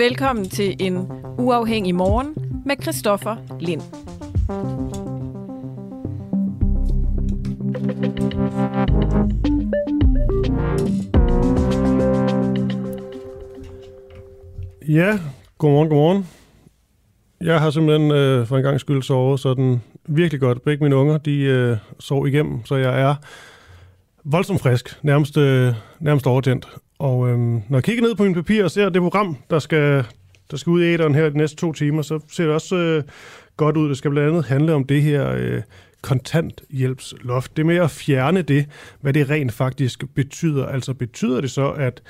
Velkommen til en uafhængig morgen med Christoffer Lind. Ja, godmorgen, godmorgen. Jeg har simpelthen øh, for en gang skyld sovet sådan virkelig godt. Begge mine unger, de øh, sov igennem, så jeg er voldsomt frisk, nærmest, øh, nærmest overtændt. Og øhm, når jeg kigger ned på min papir og ser det program, der skal, der skal ud i æderen her de næste to timer, så ser det også øh, godt ud. Det skal blandt andet handle om det her øh, kontanthjælpsloft. Det med at fjerne det, hvad det rent faktisk betyder. Altså betyder det så, at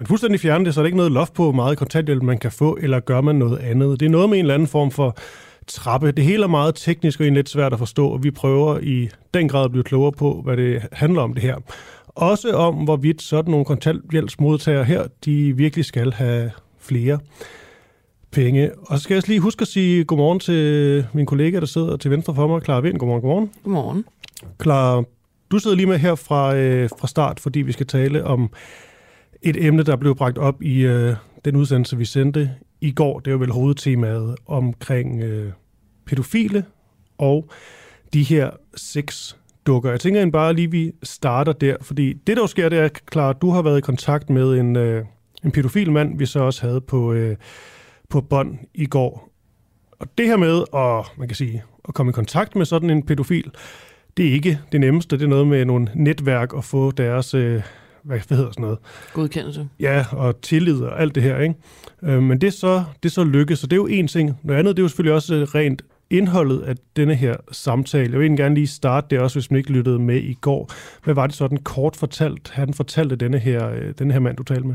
man fuldstændig fjerner det, så er der ikke noget loft på, hvor meget kontanthjælp man kan få, eller gør man noget andet. Det er noget med en eller anden form for trappe. Det hele er meget teknisk og lidt svært at forstå, og vi prøver i den grad at blive klogere på, hvad det handler om det her. Også om, hvorvidt sådan nogle kontanthjælpsmodtagere her, de virkelig skal have flere penge. Og så skal jeg lige huske at sige godmorgen til min kollega, der sidder til venstre for mig, Clara Vind. Godmorgen, godmorgen. Godmorgen. Clara, du sidder lige med her fra, øh, fra start, fordi vi skal tale om et emne, der blev bragt op i øh, den udsendelse, vi sendte i går. Det var vel hovedtemaet omkring øh, pædofile og de her seks dukker. Jeg tænker bare lige, vi starter der, fordi det, der jo sker, det er, klart, du har været i kontakt med en, øh, en pædofil mand, vi så også havde på, øh, på bånd i går. Og det her med at, man kan sige, at komme i kontakt med sådan en pædofil, det er ikke det nemmeste. Det er noget med nogle netværk at få deres øh, hvad, hedder sådan noget? Godkendelse. Ja, og tillid og alt det her, ikke? Øh, men det er, så, det er så lykkes, så det er jo en ting. Noget andet, det er jo selvfølgelig også rent indholdet af denne her samtale. Jeg vil egentlig gerne lige starte det også, hvis man ikke lyttede med i går. Hvad var det sådan kort fortalt, han fortalte denne her, øh, denne her mand, du talte med?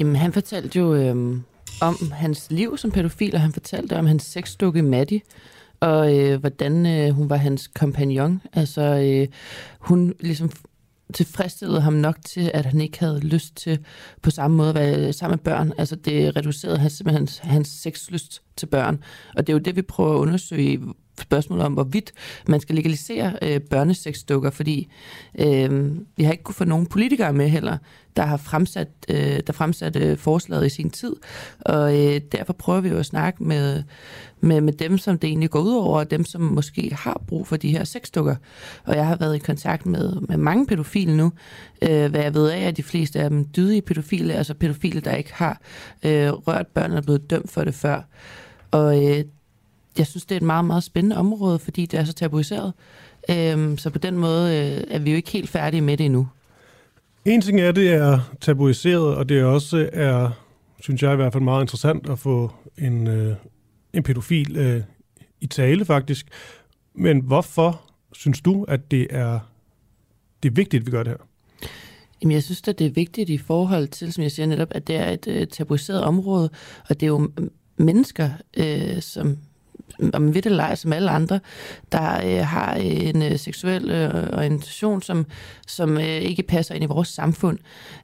Jamen, han fortalte jo øh, om hans liv som pædofil, og han fortalte om hans sexdukke Maddie, og øh, hvordan øh, hun var hans kompagnon. Altså, øh, hun ligesom tilfredsstillede ham nok til, at han ikke havde lyst til på samme måde at være sammen med børn. Altså det reducerede hans, simpelthen hans, hans sexlyst til børn. Og det er jo det, vi prøver at undersøge spørgsmål spørgsmålet om, hvorvidt man skal legalisere øh, børnesexdukker, fordi øh, vi har ikke kunne få nogen politikere med heller, der har fremsat, øh, der fremsat øh, forslaget i sin tid. Og øh, derfor prøver vi jo at snakke med, med, med dem, som det egentlig går ud over, og dem, som måske har brug for de her sexdukker. Og jeg har været i kontakt med, med mange pædofile nu, øh, hvad jeg ved af, at de fleste af dem dydige pædofile, altså pædofile, der ikke har øh, rørt børn og er blevet dømt for det før. Og øh, jeg synes, det er et meget, meget spændende område, fordi det er så tabuiseret. Øh, så på den måde øh, er vi jo ikke helt færdige med det endnu. En ting er, det er tabuiseret, og det er også er, synes jeg i hvert fald meget interessant at få en, øh, en pædofil øh, i tale faktisk. Men hvorfor synes du, at det er, det er vigtigt, at vi gør det her? Jamen, jeg synes at det er vigtigt i forhold til, som jeg siger netop, at det er et øh, tabuiseret område, og det er jo mennesker, øh, som om ved det som alle andre, der øh, har øh, en øh, seksuel øh, orientation, som, som øh, ikke passer ind i vores samfund.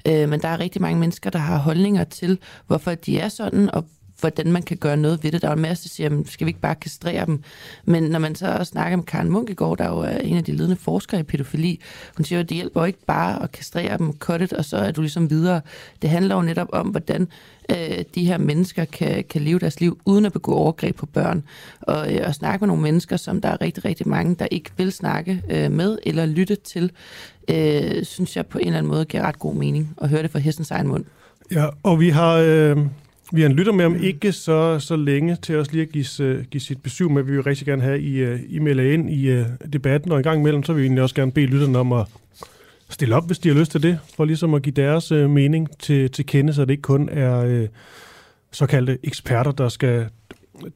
Øh, men der er rigtig mange mennesker, der har holdninger til, hvorfor de er sådan, og hvordan man kan gøre noget ved det. Der er en masse, der siger, jamen, skal vi ikke bare kastrere dem? Men når man så snakker med Karen Munkegaard, der jo er en af de ledende forskere i pædofili, hun siger, at det hjælper jo ikke bare at kastrere dem, cut it, og så er du ligesom videre. Det handler jo netop om, hvordan øh, de her mennesker kan, kan leve deres liv uden at begå overgreb på børn. Og, øh, og snakke med nogle mennesker, som der er rigtig, rigtig mange, der ikke vil snakke øh, med eller lytte til, øh, synes jeg på en eller anden måde giver ret god mening at høre det fra hestens egen mund. Ja, og vi har, øh, vi har en lytter med om ikke så, så længe til os lige at give, øh, give sit besøg med. Vi vil rigtig gerne have, I, øh, I melder ind i øh, debatten, og en gang imellem, så vil vi egentlig også gerne bede lytterne om at stille op, hvis de har lyst til det, for ligesom at give deres mening til, til kende, så det ikke kun er såkaldte eksperter, der skal,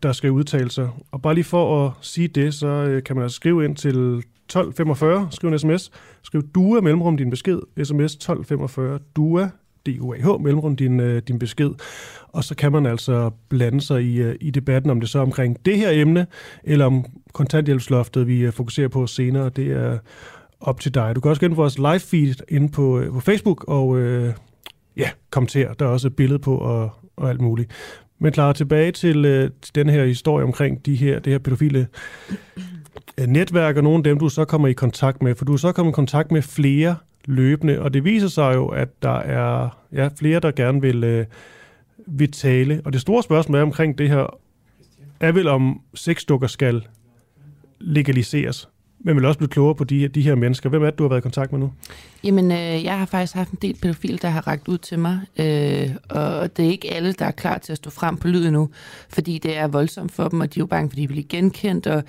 der skal udtale sig. Og bare lige for at sige det, så kan man altså skrive ind til 1245, skriv en sms, skriv DUA mellemrum din besked, sms 1245 DUA, DUAH, mellemrum din, øh, din besked. Og så kan man altså blande sig i, øh, i debatten, om det så er omkring det her emne, eller om kontanthjælpsloftet, vi øh, fokuserer på senere. Det er op til dig. Du kan også gå ind på vores live feed inde på, på Facebook, og øh, ja, kommentere. Der er også et billede på, og, og alt muligt. Men klar tilbage til, øh, til den her historie omkring de her, det her pædofile netværk, og nogle af dem, du så kommer i kontakt med. For du er så kommet i kontakt med flere løbende, og det viser sig jo, at der er ja, flere, der gerne vil, øh, vil tale. Og det store spørgsmål er omkring det her, er vel om sexdukker skal legaliseres. Men vil også blive klogere på de, de her mennesker. Hvem er det, du har været i kontakt med nu? Jamen, øh, jeg har faktisk haft en del pædofil, der har ragt ud til mig. Øh, og det er ikke alle, der er klar til at stå frem på lyd nu, fordi det er voldsomt for dem, og de er jo bange, fordi de bliver genkendt. Og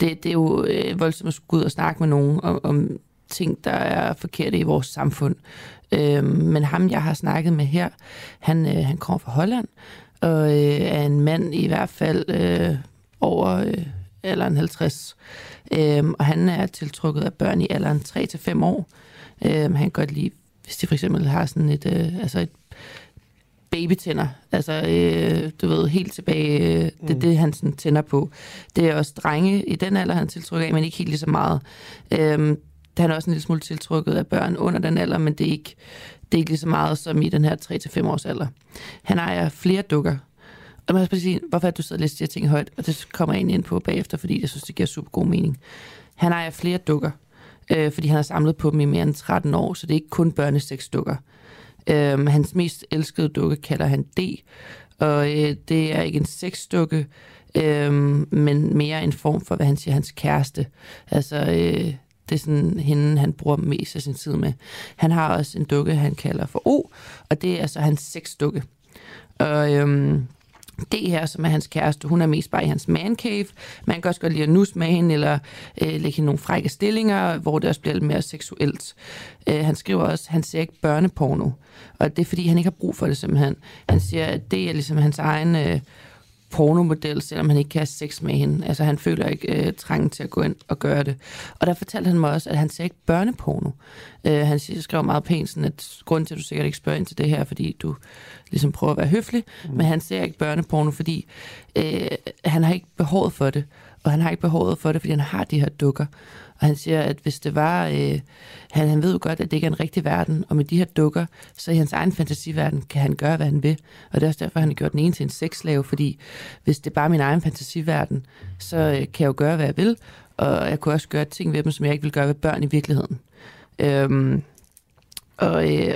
det, det er jo øh, voldsomt at skulle ud og snakke med nogen om, om ting, der er forkerte i vores samfund. Øh, men ham, jeg har snakket med her, han, øh, han kommer fra Holland, og øh, er en mand i hvert fald øh, over øh, alderen 50. Øh, og han er tiltrukket af børn i alderen 3-5 år. Øh, han kan godt lide, hvis de for eksempel har sådan et, øh, altså et babytænder. Altså, øh, du ved, helt tilbage, øh, det er mm. det, han sådan tænder på. Det er også drenge i den alder, han tiltrykker af, men ikke helt lige så meget. Øh, han er også en lille smule tiltrukket af børn under den alder, men det er ikke, det er ikke lige så meget som i den her 3-5 års alder. Han ejer flere dukker. Og man skal sige, hvorfor er du sidder og læser de her ting højt? Og det kommer jeg ind på bagefter, fordi jeg synes, det giver super god mening. Han ejer flere dukker, øh, fordi han har samlet på dem i mere end 13 år, så det er ikke kun børnesexdukker. Øh, hans mest elskede dukke kalder han D, og øh, det er ikke en sexdukke, øh, men mere en form for, hvad han siger, hans kæreste. Altså, øh, det er sådan hende, han bruger mest af sin tid med. Han har også en dukke, han kalder for O, og det er så hans sexdukke. Og øhm, det her, som er hans kæreste, hun er mest bare i hans man cave. Man kan også godt lide at nus med hende, eller øh, lægge hende nogle frække stillinger, hvor det også bliver lidt mere seksuelt. Øh, han skriver også, at han ser ikke børneporno, og det er fordi, han ikke har brug for det simpelthen. Han siger, at det er ligesom hans egen... Øh, pornomodel, selvom han ikke kan have sex med hende. Altså han føler ikke øh, trangen til at gå ind og gøre det. Og der fortalte han mig også, at han ser ikke børneporno. Øh, han skrev meget pænt, sådan, at grunden til, at du sikkert ikke spørger ind til det her, fordi du ligesom prøver at være høflig, mm. men han ser ikke børneporno, fordi øh, han har ikke behovet for det. Og han har ikke behovet for det, fordi han har de her dukker. Og han siger, at hvis det var... Øh, han, han ved jo godt, at det ikke er en rigtig verden, og med de her dukker, så i hans egen fantasiverden kan han gøre, hvad han vil. Og det er også derfor, han har gjort den ene til en sexslave, fordi hvis det er bare min egen fantasiverden, så øh, kan jeg jo gøre, hvad jeg vil, og jeg kunne også gøre ting ved dem, som jeg ikke vil gøre ved børn i virkeligheden. Øhm, og øh,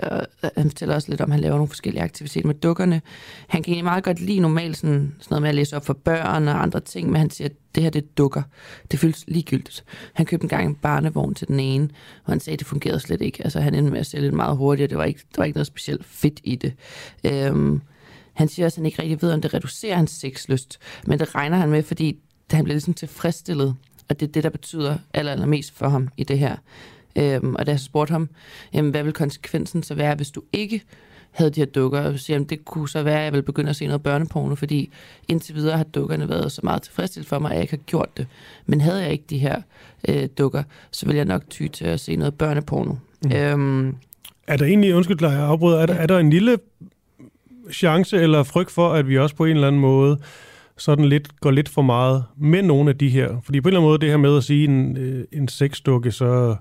han fortæller også lidt om, at han laver nogle forskellige aktiviteter med dukkerne. Han kan egentlig meget godt lide normalt sådan, sådan noget med at læse op for børn og andre ting, men han siger, at det her det er dukker. Det føles ligegyldigt. Han købte en gang en barnevogn til den ene, og han sagde, at det fungerede slet ikke. Altså han endte med at sælge det meget hurtigt, det var ikke, der var ikke noget specielt fedt i det. Øhm, han siger også, at han ikke rigtig ved, om det reducerer hans sexlyst, men det regner han med, fordi han bliver ligesom tilfredsstillet, og det er det, der betyder aller, allermest for ham i det her. Øhm, og da jeg spurgte ham, jamen, hvad vil konsekvensen så være, hvis du ikke havde de her dukker, og siger, jamen, det kunne så være, at jeg ville begynde at se noget børneporno, fordi indtil videre har dukkerne været så meget tilfredsstillet for mig, at jeg ikke har gjort det. Men havde jeg ikke de her øh, dukker, så ville jeg nok ty til at se noget børneporno. Mm. Øhm, er der egentlig, undskyld, jeg afbryder, er der, er der en lille chance eller frygt for, at vi også på en eller anden måde sådan lidt, går lidt for meget med nogle af de her? Fordi på en eller anden måde, det her med at sige en, øh, en sexdukke, så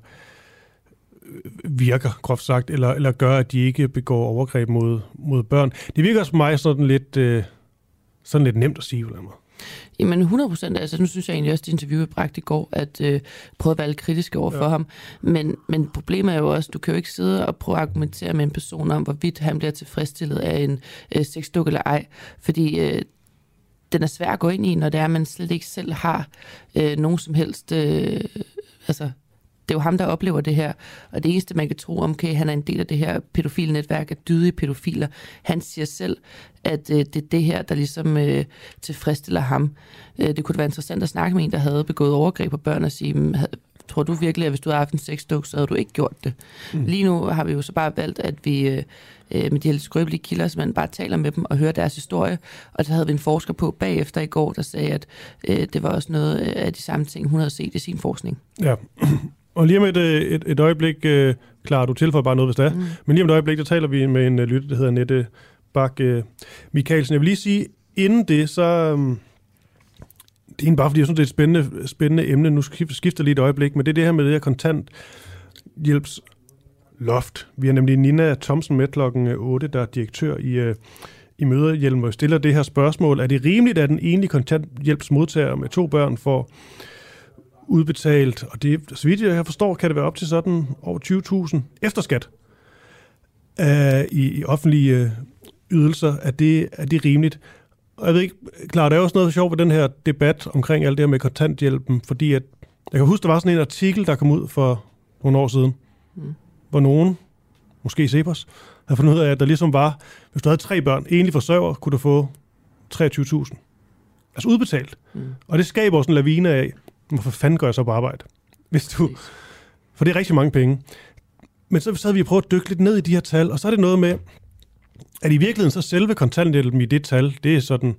virker, groft sagt, eller, eller gør, at de ikke begår overgreb mod, mod børn. Det virker også for mig sådan lidt øh, sådan lidt nemt at sige, hvordan man. Jamen 100 procent. Altså, nu synes jeg egentlig også, at interviewet bragt i går, at øh, prøve at være lidt kritisk over ja. for ham. Men, men problemet er jo også, du kan jo ikke sidde og prøve at argumentere med en person om, hvorvidt han bliver tilfredsstillet af en øh, sexduk eller ej. Fordi øh, den er svær at gå ind i, når det er, at man slet ikke selv har øh, nogen som helst... Øh, altså, det er jo ham, der oplever det her. Og det eneste, man kan tro om, okay, han er en del af det her pædofilnetværk af dydige pædofiler. Han siger selv, at øh, det er det her, der ligesom øh, tilfredsstiller ham. Øh, det kunne være interessant at snakke med en, der havde begået overgreb på børn og sige, tror du virkelig, at hvis du havde haft en sexduk, så havde du ikke gjort det? Mm. Lige nu har vi jo så bare valgt, at vi øh, øh med de her lidt skrøbelige kilder, så man bare taler med dem og hører deres historie. Og så havde vi en forsker på bagefter i går, der sagde, at øh, det var også noget af de samme ting, hun havde set i sin forskning. Ja, og lige om et, øh, et, et øjeblik, øh, klar, du tilføjer bare noget, hvis det er, mm. men lige om et øjeblik, der taler vi med en uh, lytter, der hedder Nette Bak uh, Michaelsen. Jeg vil lige sige, inden det, så... Um, det er bare fordi, jeg synes, det er et spændende, spændende emne. Nu skifter lige et øjeblik, men det er det her med det her kontant hjælps loft. Vi har nemlig Nina Thomsen med klokken 8, der er direktør i, uh, i Møderhjelm, og stiller det her spørgsmål. Er det rimeligt, at den enlige kontanthjælpsmodtager med to børn får udbetalt, og det, så vidt jeg forstår, kan det være op til sådan over 20.000 efter skat uh, i, i offentlige uh, ydelser. Er det, er det rimeligt? Og jeg ved ikke, klar, der er også noget sjovt ved den her debat omkring alt det her med kontanthjælpen, fordi at, jeg kan huske, der var sådan en artikel, der kom ud for nogle år siden, mm. hvor nogen, måske Cepos, havde fundet ud af, at der ligesom var, hvis du havde tre børn, egentlig forsørger, kunne du få 23.000. Altså udbetalt. Mm. Og det skaber også en lavine af, hvorfor fanden går jeg så på arbejde? Hvis du, for det er rigtig mange penge. Men så sad vi og prøvet at dykke lidt ned i de her tal, og så er det noget med, at i virkeligheden så selve kontanthjælpen i det tal, det er sådan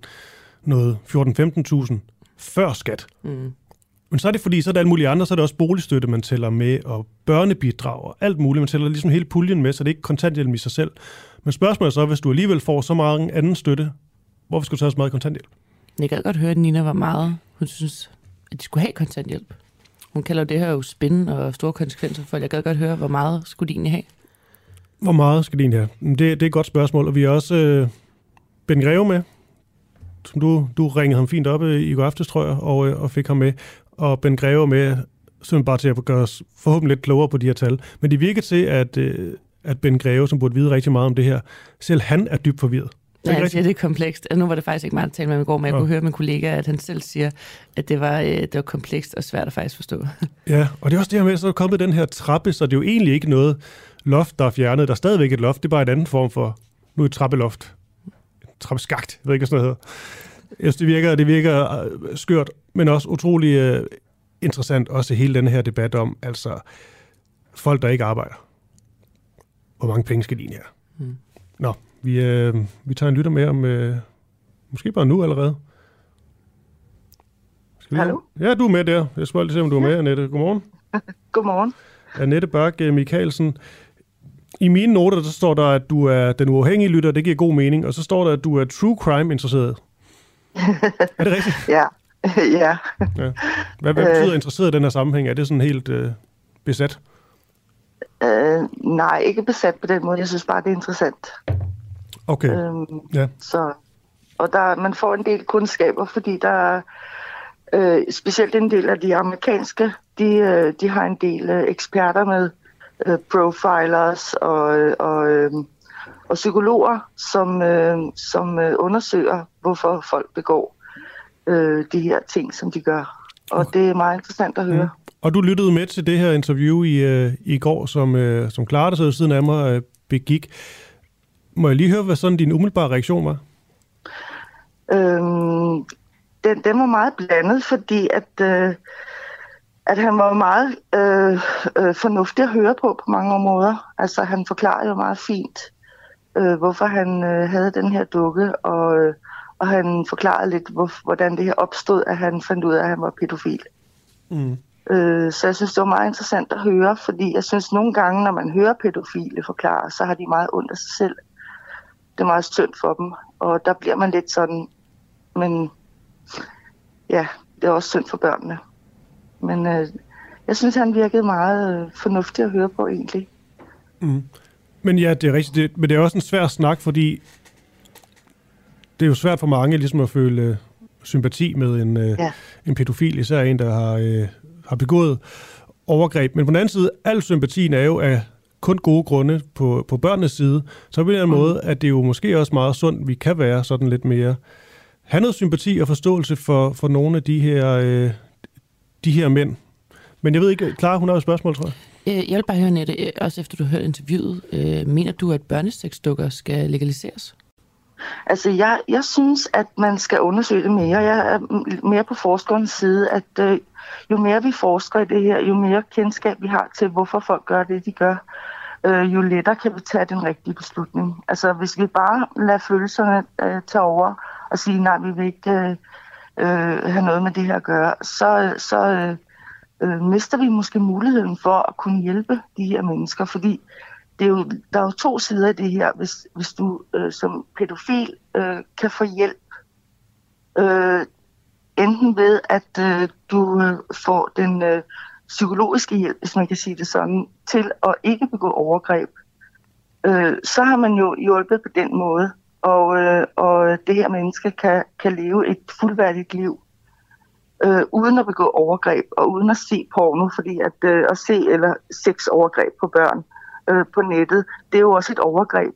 noget 14-15.000 før skat. Mm. Men så er det fordi, så er der alt muligt andre, så er det også boligstøtte, man tæller med, og børnebidrag og alt muligt. Man tæller ligesom hele puljen med, så det er ikke kontanthjælp i sig selv. Men spørgsmålet er så, hvis du alligevel får så meget anden støtte, hvorfor skal du tage så meget kontanthjælp? Jeg kan godt høre, at Nina var meget, hun synes, at de skulle have kontanthjælp. Hun kalder det her jo spændende og store konsekvenser for. Jeg gad godt høre, hvor meget skulle de egentlig have? Hvor meget skal de egentlig have? Det, det er et godt spørgsmål, og vi har også øh, Ben Greve med, som du, du ringede ham fint op øh, i går aftes, tror jeg, og, øh, og fik ham med. Og Ben Greve med, sådan bare til at gøre os forhåbentlig lidt klogere på de her tal. Men det virker til, at, øh, at Ben Greve, som burde vide rigtig meget om det her, selv han er dybt forvirret. Ja, han siger, det er komplekst. Altså, nu var det faktisk ikke meget at tale med i går, men jeg ja. kunne høre min kollega, at han selv siger, at det var, øh, det var komplekst og svært at faktisk forstå. Ja, og det er også det her med, at så er kommet den her trappe, så det er jo egentlig ikke noget loft, der er fjernet. Der er stadigvæk et loft, det er bare en anden form for, nu et trappeloft. Trappeskagt, jeg ved ikke, hvad sådan noget hedder. Jeg synes, det virker, det virker øh, skørt, men også utrolig uh, interessant, også hele den her debat om, altså folk, der ikke arbejder. Hvor mange penge skal de egentlig have? Mm. Nå, vi, øh, vi tager en lytter med om, øh, måske bare nu allerede. Skal Hallo? Ja, du er med der. Jeg spørger lige se, om du er med, Annette. Godmorgen. Godmorgen. Annette Bak øh, Michaelsen. I mine noter, der står der, at du er den uafhængige lytter. Det giver god mening. Og så står der, at du er true crime interesseret. er det rigtigt? ja. ja. ja. Hvad, hvad betyder øh, interesseret i den her sammenhæng? Er det sådan helt øh, besat? Øh, nej, ikke besat på den måde. Jeg synes bare, det er interessant. Okay, øhm, ja. Så, og der, man får en del kundskaber, fordi der er øh, specielt en del af de amerikanske, de, øh, de har en del øh, eksperter med, øh, profilers og, og, øh, og psykologer, som, øh, som øh, undersøger, hvorfor folk begår øh, de her ting, som de gør. Og okay. det er meget interessant at høre. Ja. Og du lyttede med til det her interview i, øh, i går, som, øh, som Clara, der sidder siden af mig, øh, begik. Må jeg lige høre, hvad sådan din umiddelbare reaktion var? Øhm, den, den var meget blandet, fordi at, øh, at han var meget øh, øh, fornuftig at høre på på mange måder. Altså han forklarede jo meget fint, øh, hvorfor han øh, havde den her dukke, og, øh, og han forklarede lidt, hvor, hvordan det her opstod, at han fandt ud af, at han var pædofil. Mm. Øh, så jeg synes, det var meget interessant at høre, fordi jeg synes nogle gange, når man hører pædofile forklare, så har de meget ondt af sig selv det er meget synd for dem. Og der bliver man lidt sådan, men ja, det er også synd for børnene. Men øh, jeg synes, han virkede meget øh, fornuftig at høre på egentlig. Mm. Men ja, det er rigtigt. Det, men det er også en svær snak, fordi det er jo svært for mange ligesom at føle øh, sympati med en, øh, Ja. en pædofil, især en, der har, øh, har begået overgreb. Men på den anden side, al sympatien er jo af kun gode grunde på, på børnenes side. Så på en eller anden måde, at det jo måske også meget sundt, vi kan være sådan lidt mere have noget sympati og forståelse for, for nogle af de her, øh, de her mænd. Men jeg ved ikke, Clara, hun har et spørgsmål, tror jeg. Øh, Jeg vil bare høre, Nette, øh, også efter du har hørt interviewet, øh, mener du, at børnesexdukker skal legaliseres? Altså, jeg, jeg synes, at man skal undersøge det mere. Jeg er mere på forskerens side, at øh, jo mere vi forsker i det her, jo mere kendskab vi har til, hvorfor folk gør det, de gør, øh, jo lettere kan vi tage den rigtige beslutning. Altså, hvis vi bare lader følelserne øh, tage over og sige, nej, vi vil ikke øh, øh have noget med det her at gøre, så, så øh, øh, mister vi måske muligheden for at kunne hjælpe de her mennesker, fordi det er jo, der er jo to sider af det her. Hvis, hvis du øh, som pædofil øh, kan få hjælp, øh, enten ved at øh, du øh, får den øh, psykologiske hjælp, hvis man kan sige det sådan, til at ikke begå overgreb, øh, så har man jo hjulpet på den måde. Og, øh, og det her menneske kan, kan leve et fuldværdigt liv, øh, uden at begå overgreb og uden at se porno, fordi at, øh, at se eller sex overgreb på børn øh, på nettet, det er jo også et overgreb.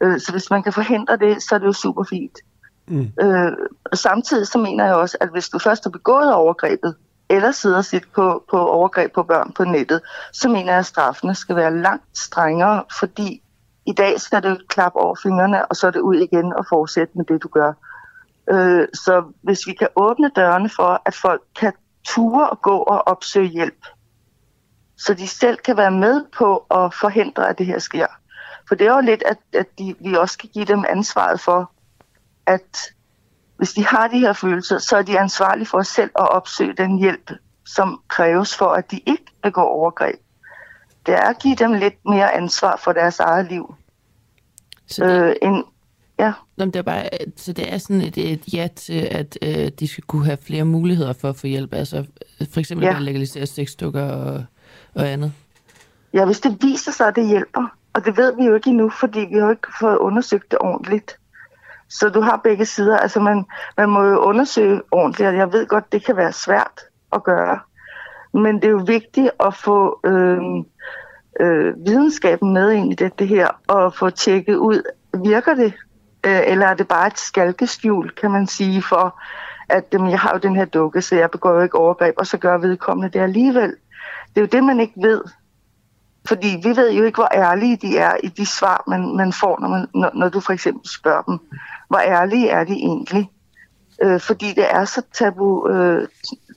Øh, så hvis man kan forhindre det, så er det jo super fint. Mm. Øh, samtidig så mener jeg også, at hvis du først har begået overgrebet, eller sidder set på, på overgreb på børn på nettet, så mener jeg, at straffene skal være langt strengere, fordi i dag skal det klap over fingrene, og så er det ud igen og fortsætte med det, du gør. Øh, så hvis vi kan åbne dørene for, at folk kan ture og gå og opsøge hjælp, så de selv kan være med på at forhindre, at det her sker. For det er jo lidt, at, at de, vi også skal give dem ansvaret for, at hvis de har de her følelser, så er de ansvarlige for selv at opsøge den hjælp, som kræves for, at de ikke begår overgreb. Det er at give dem lidt mere ansvar for deres eget liv. Så det, Øh, en, ja, Nå, men det er bare, så det er sådan et, et ja til, at øh, de skal kunne have flere muligheder for at få hjælp. Altså øh, for eksempel ja. at legalisere sexdukker og, og andet. ja, hvis det viser sig, at det hjælper, og det ved vi jo ikke endnu, fordi vi har ikke fået undersøgt det ordentligt. Så du har begge sider. Altså man, man må jo undersøge ordentligt, og jeg ved godt, det kan være svært at gøre. Men det er jo vigtigt at få øh, øh, videnskaben med ind i det, det her, og få tjekket ud, virker det, øh, eller er det bare et skalkeskjul, kan man sige, for at øh, jeg har jo den her dukke, så jeg begår jo ikke overgreb, og så gør vedkommende det alligevel. Det er jo det, man ikke ved. Fordi vi ved jo ikke, hvor ærlige de er i de svar, man, man får, når, man, når, når du for eksempel spørger dem. Hvor ærlige er de egentlig? Øh, fordi det er så tabu, øh,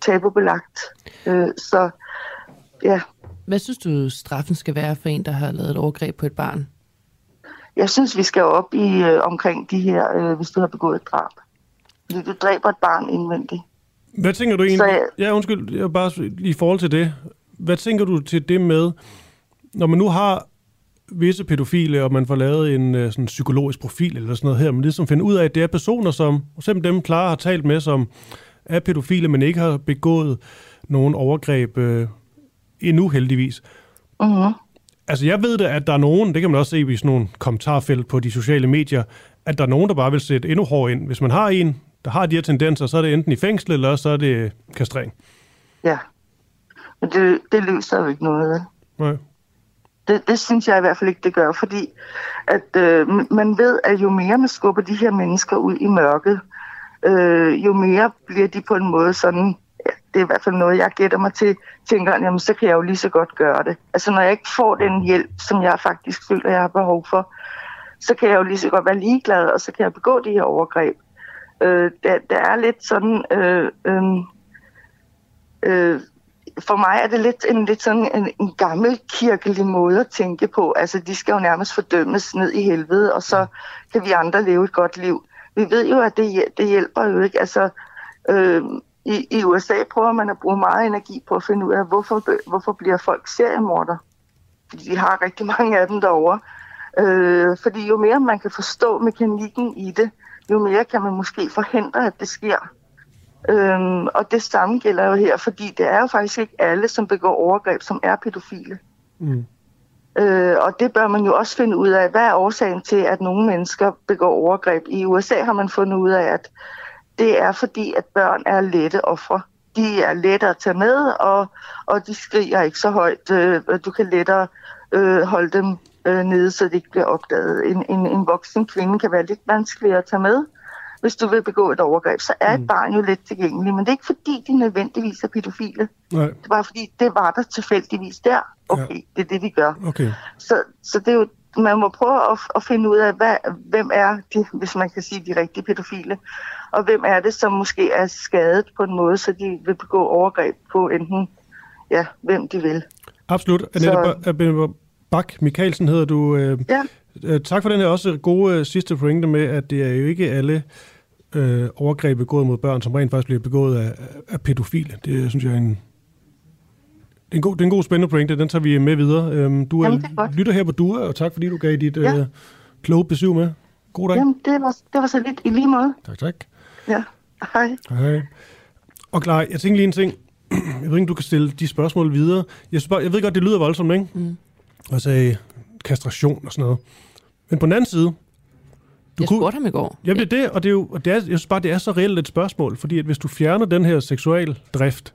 tabubelagt. Øh, så ja, Hvad synes du, straffen skal være for en, der har lavet et overgreb på et barn? jeg synes, vi skal op i øh, omkring de her, øh, hvis du har begået et drab. Fordi du dræber et barn indvendigt. Hvad tænker du egentlig? Så jeg- Ja, undskyld, jeg bare i forhold til det. Hvad tænker du til det med, når man nu har visse pædofile, og man får lavet en øh, sådan psykologisk profil eller sådan noget her, men ligesom finder ud af, at det er personer, som simpelthen dem Clara har talt med, som er pædofile, men ikke har begået nogen overgreb øh, endnu heldigvis. Mm-hmm. Altså, jeg ved da, at der er nogen, det kan man også se i sådan nogle kommentarfelt på de sociale medier, at der er nogen, der bare vil sætte endnu hårdere ind. Hvis man har en, der har de her tendenser, så er det enten i fængsel, eller så er det kastrering. Ja. Men det, det løser jo ikke noget. vel? Nej. Det, det synes jeg i hvert fald ikke, det gør, fordi at øh, man ved, at jo mere man skubber de her mennesker ud i mørket, øh, jo mere bliver de på en måde sådan, ja, det er i hvert fald noget, jeg gætter mig til, tænker, jamen så kan jeg jo lige så godt gøre det. Altså når jeg ikke får den hjælp, som jeg faktisk føler, jeg har behov for, så kan jeg jo lige så godt være ligeglad, og så kan jeg begå de her overgreb. Øh, der, der er lidt sådan... Øh, øh, øh, for mig er det lidt en, lidt sådan en, en gammel kirkelig måde at tænke på. Altså, de skal jo nærmest fordømmes ned i helvede, og så kan vi andre leve et godt liv. Vi ved jo, at det, det hjælper jo ikke. Altså, øh, i, I USA prøver man at bruge meget energi på at finde ud af, hvorfor, hvorfor bliver folk seriemorder. Fordi de har rigtig mange af dem derovre. Øh, fordi jo mere man kan forstå mekanikken i det, jo mere kan man måske forhindre, at det sker. Øhm, og det samme gælder jo her, fordi det er jo faktisk ikke alle, som begår overgreb, som er pædofile. Mm. Øh, og det bør man jo også finde ud af. Hvad er årsagen til, at nogle mennesker begår overgreb? I USA har man fundet ud af, at det er fordi, at børn er lette ofre. De er lette at tage med, og, og de skriger ikke så højt. Øh, du kan lettere øh, holde dem øh, nede, så det ikke bliver opdaget. En, en, en voksen kvinde kan være lidt vanskeligere at tage med. Hvis du vil begå et overgreb, så er et barn jo let tilgængelig. Men det er ikke fordi, de nødvendigvis er pædofile. Nej. Det var fordi, det var der tilfældigvis der. Okay, ja. det er det, vi gør. Okay. Så, så det er jo, man må prøve at, at finde ud af, hvad, hvem er de, hvis man kan sige, de rigtige pædofile, og hvem er det, som måske er skadet på en måde, så de vil begå overgreb på enten, ja, hvem de vil. Absolut. Annette Bak Mikkelsen hedder du. Øh, Ja. øh, tak for den her også gode øh, sidste pointe med, at det er jo ikke alle øh, overgreb begået mod børn, som rent faktisk bliver begået af, af pædofile. Det synes jeg er en, det er en, god, det er en god spændende pointe. Den tager vi med videre. Øhm, du er, Jamen, er lytter her på DUA, og tak fordi du gav dit Ja. øh, kloge besøg med. God dag. Jamen, det var, det var så lidt i lige måde. Tak, tak. Ja, hej. Hej. Og klar, jeg tænker lige en ting. Jeg ved ikke, du kan stille de spørgsmål videre. Jeg, bare, jeg ved godt, det lyder voldsomt, ikke? Mm. Og sagde kastration og sådan noget. Men på den anden side, Jeg kunne, spurgte ham i går. Jamen det er det, og det er jo, og det er, jeg synes bare, det er så reelt et spørgsmål, fordi at hvis du fjerner den her seksuel drift,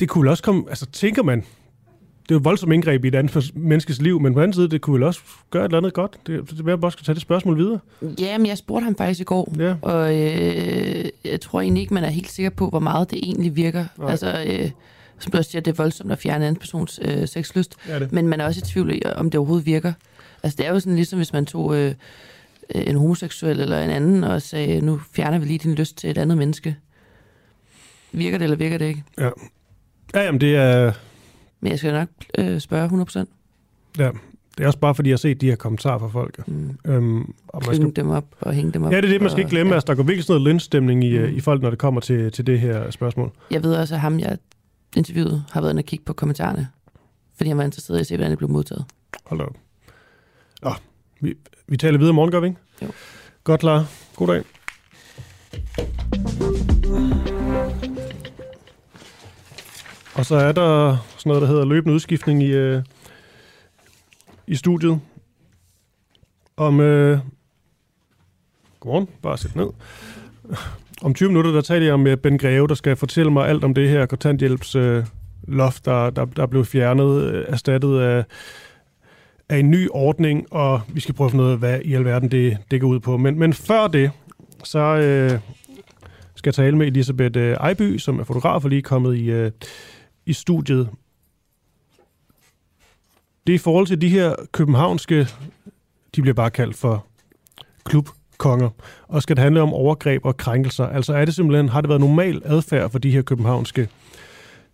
det kunne vel også komme, altså tænker man, det er jo et voldsomt indgreb i et andet menneskes liv, men på den anden side, det kunne vel også gøre et eller andet godt. Det, det er jeg bare skal tage det spørgsmål videre. Ja, men jeg spurgte ham faktisk i går, Ja. og øh, jeg tror egentlig ikke, man er helt sikker på, hvor meget det egentlig virker. Nej. Altså, øh, som du også siger, det er voldsomt at fjerne en persons øh, sexlyst, Ja, det. men man er også i tvivl om det overhovedet virker. Altså, det er jo sådan ligesom, hvis man tog øh, en homoseksuel eller en anden og sagde, nu fjerner vi lige din lyst til et andet menneske. Virker det, eller virker det ikke? Ja. Ja, jamen det er, Men jeg skal nok øh, spørge 100%. ja, det er også bare, fordi jeg har set de her kommentarer fra folk. Mm. Øhm, og man skal, dem op og hænge dem op. ja, det er det, man skal ikke og- glemme. ja. Altså, der går virkelig sådan noget lønstemning i, mm. Mm. i folk, når det kommer til, til det her spørgsmål. Jeg ved også, at ham, jeg interviewede, har været inde og kigge på kommentarerne. Fordi han var interesseret i at se, hvordan det blev modtaget. Hold op. Nå, vi, vi taler videre i morgen, gør vi ikke? Jo. Godt klar. God dag. Og så er der sådan noget, der hedder løbende udskiftning i, øh, i studiet. Om... Øh, godmorgen, bare sæt ned. Om 20 minutter, der taler jeg om øh, Ben Greve, der skal fortælle mig alt om det her kontanthjælps øh, loft, der, der, der blev fjernet, øh, erstattet af, af en ny ordning, og vi skal prøve at finde ud af, hvad i alverden det, det går ud på. Men, men før det, så øh, skal jeg tale med Elisabeth øh, Ejby, som er fotograf og lige kommet i, øh, i studiet. Det er i forhold til de her københavnske, de bliver bare kaldt for klubkonger, og skal det handle om overgreb og krænkelser. Altså er det simpelthen, har det været normal adfærd for de her københavnske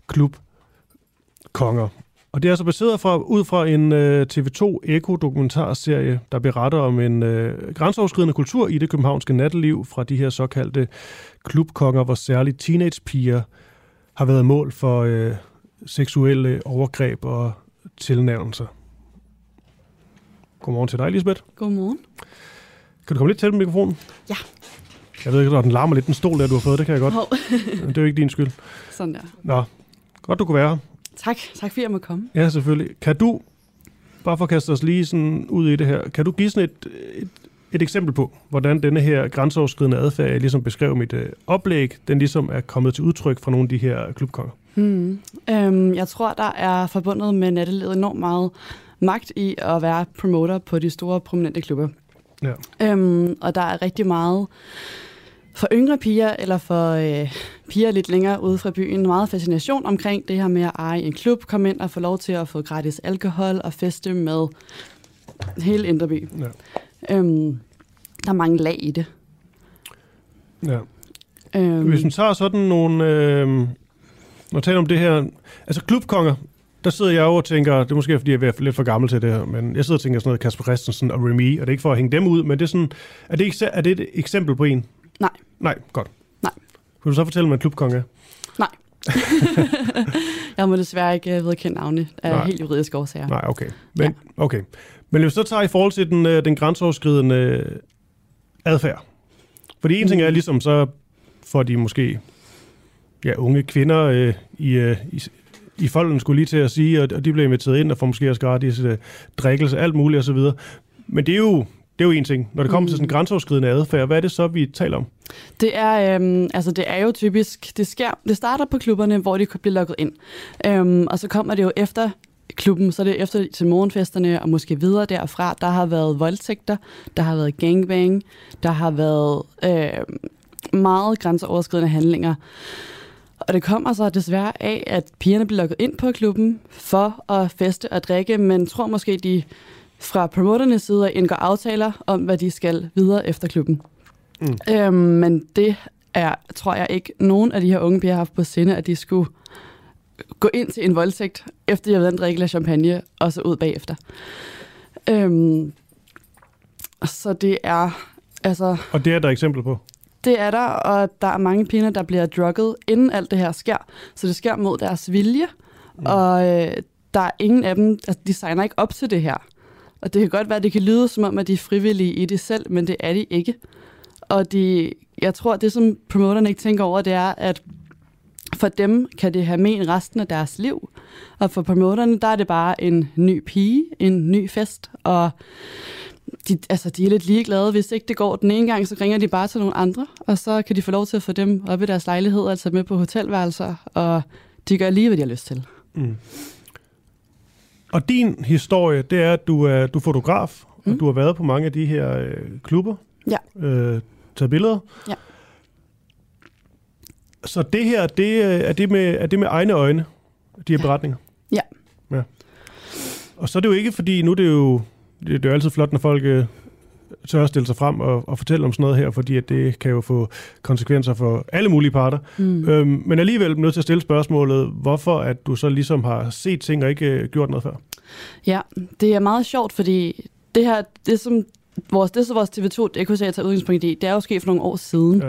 klubkonger? Og det er altså baseret fra, ud fra en øh, TV2 Eko-dokumentarserie, der beretter om en øh, grænseoverskridende kultur i det københavnske natteliv fra de her såkaldte klubkonger, hvor særligt teenagepiger har været mål for øh, seksuelle overgreb og tilnærmelser. Godmorgen til dig, Lisbeth. Godmorgen. Kan du komme lidt til på mikrofonen? Ja. Jeg ved ikke, når den larmer lidt, den stol der, du har fået, det kan jeg godt. Hov. Det er jo ikke din skyld. Sådan der. Nå, godt du kunne være her. Tak. Tak fordi jeg må komme. Ja, selvfølgelig. Kan du, bare for at kaste os lige sådan ud i det her, kan du give sådan et, et, et eksempel på, hvordan denne her grænseoverskridende adfærd, jeg ligesom beskrev mit øh, oplæg, den ligesom er kommet til udtryk fra nogle af de her klubkonger? Hmm. Øhm, jeg tror, der er forbundet med nattelivet enormt meget magt i at være promoter på de store prominente klubber. Ja. Øhm, og der er rigtig meget for yngre piger, eller for øh, piger lidt længere ude fra byen, meget fascination omkring det her med at eje en klub, komme ind og få lov til at få gratis alkohol og feste med hele Indre By. Ja. Øhm, der er mange lag i det. ja. Øhm, Hvis man tager sådan nogle... Øh, når jeg taler om det her... Altså klubkonger, der sidder jeg jo og tænker, det er måske fordi, jeg er lidt for gammel til det her, men jeg sidder og tænker sådan noget Kasper Christensen og Remy, og det er ikke for at hænge dem ud, men det er sådan, er det, er det et eksempel på en? Nej. Nej, godt. Nej. Kunne du så fortælle mig, en klubkonge er? jeg må desværre ikke øh, vedkende navne af Nej. helt juridiske årsager. Nej, okay. Men, ja. okay. Men hvis vi så tager i forhold til den, øh, den grænseoverskridende øh, adfærd. Fordi en ting er Mm. ligesom, så får de måske ja, unge kvinder øh, i, øh, i, i folden skulle lige til at sige, og, og de blev inviteret ind og får måske også gratis uh, drikkelse, alt muligt osv. Men det er jo er jo en ting. Når det kommer mm. til sådan grænseoverskridende adfærd, hvad er det så, vi taler om? Det er, øhm, altså det er jo typisk, det, sker, det starter på klubberne, hvor de bliver lukket ind. Øhm, og så kommer det jo efter klubben, så er det efter til morgenfesterne og måske videre derfra. Der har været voldtægter, der har været gangbang, der har været øh, meget grænseoverskridende handlinger. Og det kommer så desværre af, at pigerne bliver lukket ind på klubben for at feste og drikke, men tror måske, de fra promoternes side indgår aftaler om, hvad de skal videre efter klubben. Mm. Øhm, men det er, tror jeg ikke, nogen af de her unge piger har haft på sinde, at de skulle gå ind til en voldtægt, efter de har været en drikke champagne, og så ud bagefter. Øhm, så det er, altså... Og det er der eksempel på? Det er der, og der er mange piger, der bliver drugget, inden alt det her sker. Så det sker mod deres vilje, mm. og øh, der er ingen af dem, altså, de signer ikke op til det her. Og det kan godt være, at det kan lyde som om, at de er frivillige i det selv, men det er de ikke. Og de, jeg tror, det som promoterne ikke tænker over, det er, at for dem kan det have men resten af deres liv. Og for promoterne, der er det bare en ny pige, en ny fest, og de, altså, de er lidt ligeglade. Hvis ikke det går den ene gang, så ringer de bare til nogle andre, og så kan de få lov til at få dem op i deres lejlighed, altså med på hotelværelser, og de gør lige, hvad de har lyst til. Mm. Og din historie, det er, at du er, du er fotograf, mm. og du har været på mange af de her øh, klubber. Ja. Øh, taget billeder. Ja. Så det her, det, øh, er, det med, er det med egne øjne, de her ja. beretninger? Ja. ja. Og så er det jo ikke, fordi nu er det jo, det, det er jo altid flot, når folk øh, tør at stille sig frem og, og fortælle om sådan noget her, fordi at det kan jo få konsekvenser for alle mulige parter. Mm. Øhm, men alligevel nødt til at stille spørgsmålet, hvorfor at du så ligesom har set ting og ikke øh, gjort noget før? Ja, det er meget sjovt, fordi det her, det som vores, det så vores TV2 det kunne jeg tage udgangspunkt i, det er jo sket for nogle år siden.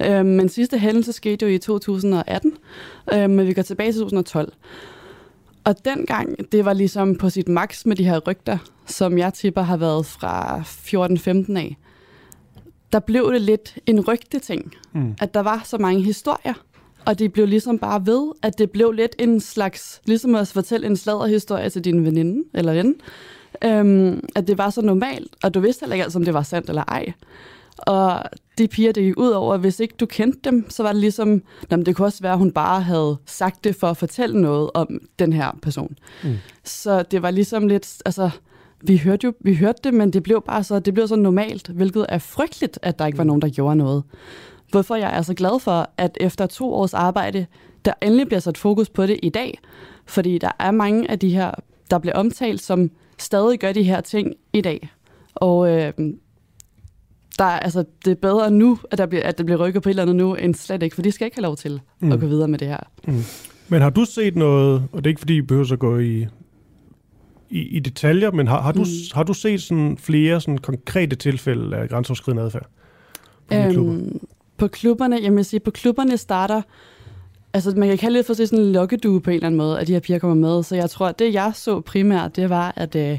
Ja. Øhm, men sidste hændelse skete jo i 2018, øhm, men vi går tilbage til 2012. Og dengang, det var ligesom på sit max med de her rygter, som jeg tipper har været fra 14-15 af. Der blev det lidt en rygte ting, mm. at der var så mange historier. Og det blev ligesom bare ved, at det blev lidt en slags, ligesom at fortælle en sladderhistorie til din veninde eller ven. Øhm, at det var så normalt, og du vidste heller ikke altid, om det var sandt eller ej. Og de piger, det gik ud over, hvis ikke du kendte dem, så var det ligesom, jamen, det kunne også være, at hun bare havde sagt det for at fortælle noget om den her person. Mm. Så det var ligesom lidt, altså, vi hørte jo vi hørte det, men det blev bare så, det blev så normalt, hvilket er frygteligt, at der ikke var mm. nogen, der gjorde noget. Hvorfor jeg er så glad for, at efter to års arbejde, der endelig bliver sat fokus på det i dag, fordi der er mange af de her, der bliver omtalt, som stadig gør de her ting i dag. Og øh, der, altså, det er bedre nu, at, der bliver, at det bliver rykket på et eller andet nu, end slet ikke, for de skal ikke have lov til mm. at gå videre med det her. Mm. Men har du set noget, og det er ikke fordi, I behøver at gå i, i, i detaljer, men har, har, du, mm. har du set sådan flere sådan konkrete tilfælde af grænseoverskridende adfærd på øhm, klubber? På klubberne, jeg vil sige, på klubberne starter, altså man kan kalde det for sådan en lokkedue på en eller anden måde, at de her piger kommer med, så jeg tror, at det jeg så primært, det var, at øh,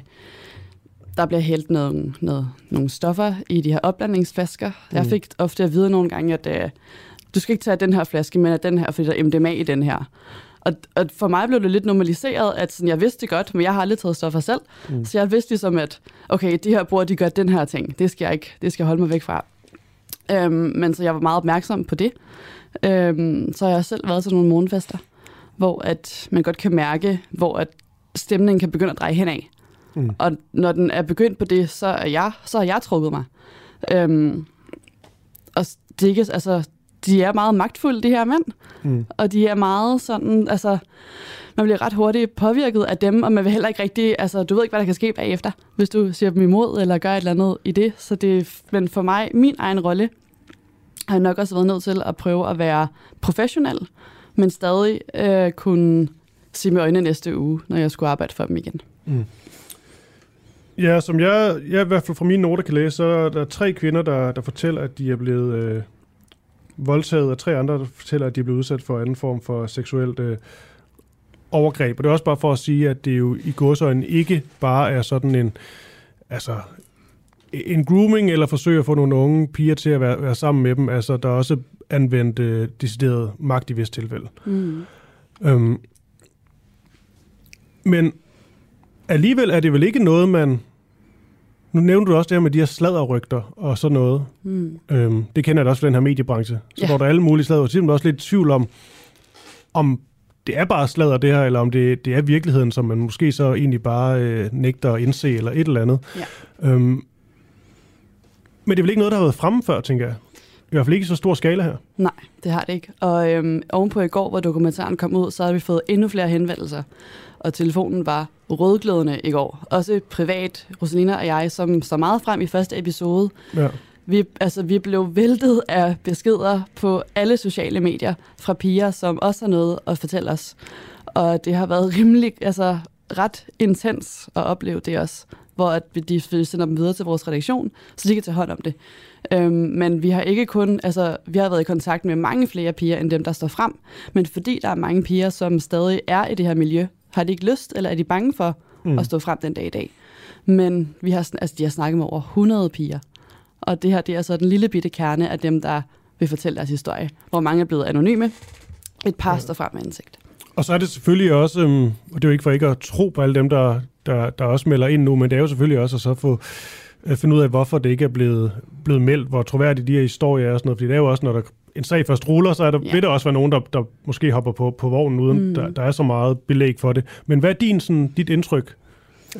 der bliver hældt noget, noget, nogle stoffer i de her opblandingsflasker. Mm. Jeg fik ofte at vide nogle gange, at uh, du skal ikke tage den her flaske, men at den her, fordi der er MDMA i den her. Og, og for mig blev det lidt normaliseret, at sådan, jeg vidste det godt, men jeg har aldrig taget stoffer selv. Mm. Så jeg vidste ligesom, at okay, de her brugere, de gør den her ting. Det skal jeg ikke, det skal jeg holde mig væk fra. Øhm, men så jeg var meget opmærksom på det. Øhm, så jeg har selv været til nogle morgenfester, hvor at man godt kan mærke, hvor at stemningen kan begynde at dreje henad. Mm. Og når den er begyndt på det, så er jeg, så har jeg trukket mig. Øhm, og det er ikke, altså, de er meget magtfulde, de her mænd. Mm. Og de er meget sådan, altså, man bliver ret hurtigt påvirket af dem, og man vil heller ikke rigtig, altså, du ved ikke, hvad der kan ske bagefter, hvis du siger dem imod, eller gør et eller andet i det. Så det, men for mig, min egen rolle, har jeg nok også været nødt til at prøve at være professionel, men stadig øh, kunne sige med øjnene næste uge, når jeg skulle arbejde for dem igen. Mm. Ja, som jeg, jeg i hvert fald fra mine noter kan læse, så er der tre kvinder, der, der fortæller, at de er blevet øh, voldtaget, og tre andre, der fortæller, at de er blevet udsat for anden form for seksuelt øh, overgreb. Og det er også bare for at sige, at det jo i godsøjne ikke bare er sådan en, altså, en grooming eller forsøg at få nogle unge piger til at være, være sammen med dem. Altså, der er også anvendt øh, decideret magt i vist tilfælde. Mm. Øhm, Men alligevel er det vel ikke noget, man... Nu nævnte du også det her med de her sladderrygter og sådan noget. Mm. Øhm, det kender jeg da også fra den her mediebranche. Så Ja. går der alle mulige sladder. Så er også lidt i tvivl om, om det er bare sladder det her, eller om det, det er virkeligheden, som man måske så egentlig bare øh, nægter at indse, eller et eller andet. Ja. Øhm, men det er vel ikke noget, der har været fremme før, tænker jeg. I hvert fald ikke i så stor skala her. Nej, det har det ikke. Og øhm, ovenpå i går, hvor dokumentaren kom ud, så har vi fået endnu flere henvendelser. Og telefonen var rødglødende i går. Også privat, Rosalina og jeg, som står meget frem i første episode. Ja. Vi, altså, vi blev væltet af beskeder på alle sociale medier fra piger, som også har noget at fortælle os. Og det har været rimelig, altså ret intens at opleve det også, hvor at vi de sender dem videre til vores redaktion, så de kan tage hånd om det. Øhm, men vi har ikke kun, altså vi har været i kontakt med mange flere piger end dem, der står frem, men fordi der er mange piger, som stadig er i det her miljø, har de ikke lyst, eller er de bange for mm. at stå frem den dag i dag. Men vi har, altså, de har snakket med over 100 piger, og det her det er så den lille bitte kerne af dem, der vil fortælle deres historie, hvor mange er blevet anonyme. Et par står frem med ansigt. Og så er det selvfølgelig også, øhm, og det er jo ikke for ikke at tro på alle dem, der, der, der også melder ind nu, men det er jo selvfølgelig også at så få øh, finde ud af, hvorfor det ikke er blevet, blevet meldt, hvor troværdige de her historier er og sådan noget, fordi det er jo også, når der en sag først ruller, så er der, Ja. ja. vil der også være nogen, der, der måske hopper på, på vognen, uden mm. der, der er så meget belæg for det. Men hvad er din, sådan, dit indtryk?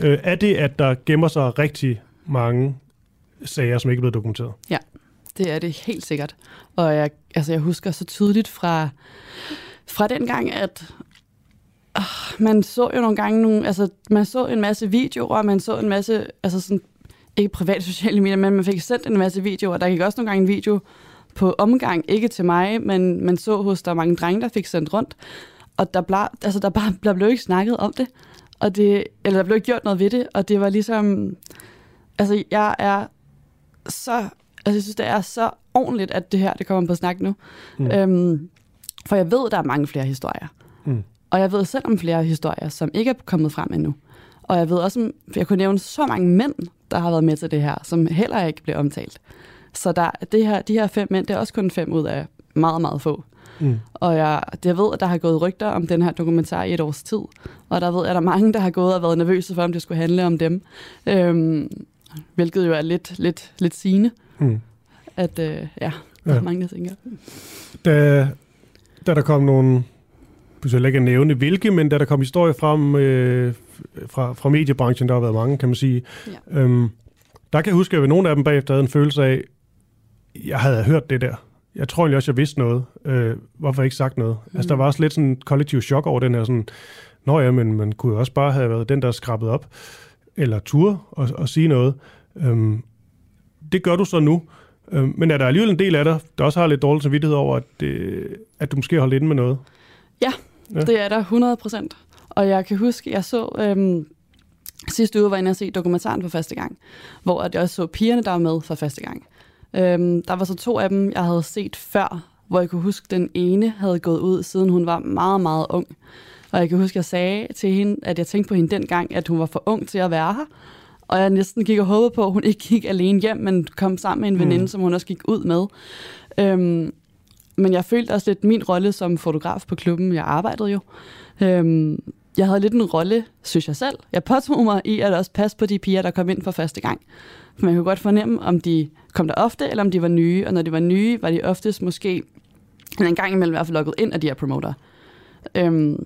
Øh, er det, at der gemmer sig rigtig mange sager, som ikke er blevet dokumenteret? Det er det helt sikkert. Og jeg, altså jeg husker så tydeligt fra, fra den gang, at øh, man så jo nogle gange nogle, altså man så en masse videoer, og man så en masse, altså sådan, ikke private sociale medier, men man fik sendt en masse videoer. Der gik også nogle gange en video på omgang, ikke til mig, men man så hos der er mange drenge, der fik sendt rundt. Og der, ble, altså der, bare, der blev ikke snakket om det, og det, eller der blev ikke gjort noget ved det, og det var ligesom, altså jeg er så, altså jeg synes, det er så ordentligt, at det her, det kommer på snak nu. Mm. Øhm, for jeg ved, der er mange flere historier. Mm. Og jeg ved selv om flere historier, som ikke er kommet frem endnu. Og jeg ved også, for jeg kunne nævne så mange mænd, der har været med til det her, som heller ikke bliver omtalt. Så der, det her, de her fem mænd, det er også kun fem ud af meget, meget få. Mm. Og jeg, jeg ved, at der har gået rygter om den her dokumentar i et års tid. Og der ved jeg, at der er mange, der har gået og været nervøse for, om det skulle handle om dem. Øhm, hvilket jo er lidt, lidt, lidt sigende, Mm. at øh, ja, der er Ja. mange, der tænker. da, da der kom nogle, jeg vil ikke nævne hvilke, men da der kom historier frem øh, fra, fra mediebranchen, der har været mange, kan man sige, Ja. øhm, der kan jeg huske, at nogle af dem bagefter havde en følelse af, jeg havde hørt det der. Jeg tror egentlig også, jeg vidste noget. Øh, hvorfor ikke sagt noget? Mm. Altså, der var også lidt sådan en kollektiv chok over den her sådan, Nå ja, men man kunne jo også bare have været den, der skrabet op, eller tur og, og sige noget. Øhm, det gør du så nu. Øhm, men er der alligevel en del af dig, der også har lidt dårlig samvittighed over, at, det, at du måske holdt inde med noget? Ja, Ja. det er der 100 procent. Og jeg kan huske, jeg så øhm, sidste uge var jeg inde og se dokumentaren for første gang, hvor jeg også så pigerne, der var med for første gang. Øhm, der var så to af dem, jeg havde set før, hvor jeg kunne huske, den ene havde gået ud, siden hun var meget, meget ung. Og jeg kan huske, jeg sagde til hende, at jeg tænkte på hende dengang, at hun var for ung til at være her. Og jeg næsten gik og håbede på, at hun ikke gik alene hjem, men kom sammen med en veninde, mm. som hun også gik ud med. Øhm, men jeg følte også lidt min rolle som fotograf på klubben. Jeg arbejdede jo. Øhm, jeg havde lidt en rolle, synes jeg selv. Jeg påtog mig i at også passe på de piger, der kom ind for første gang. For man kunne godt fornemme, om de kom der ofte, eller om de var nye. Og når de var nye, var de oftest måske en gang imellem i hvert fald lukket ind af de her promoter. Øhm,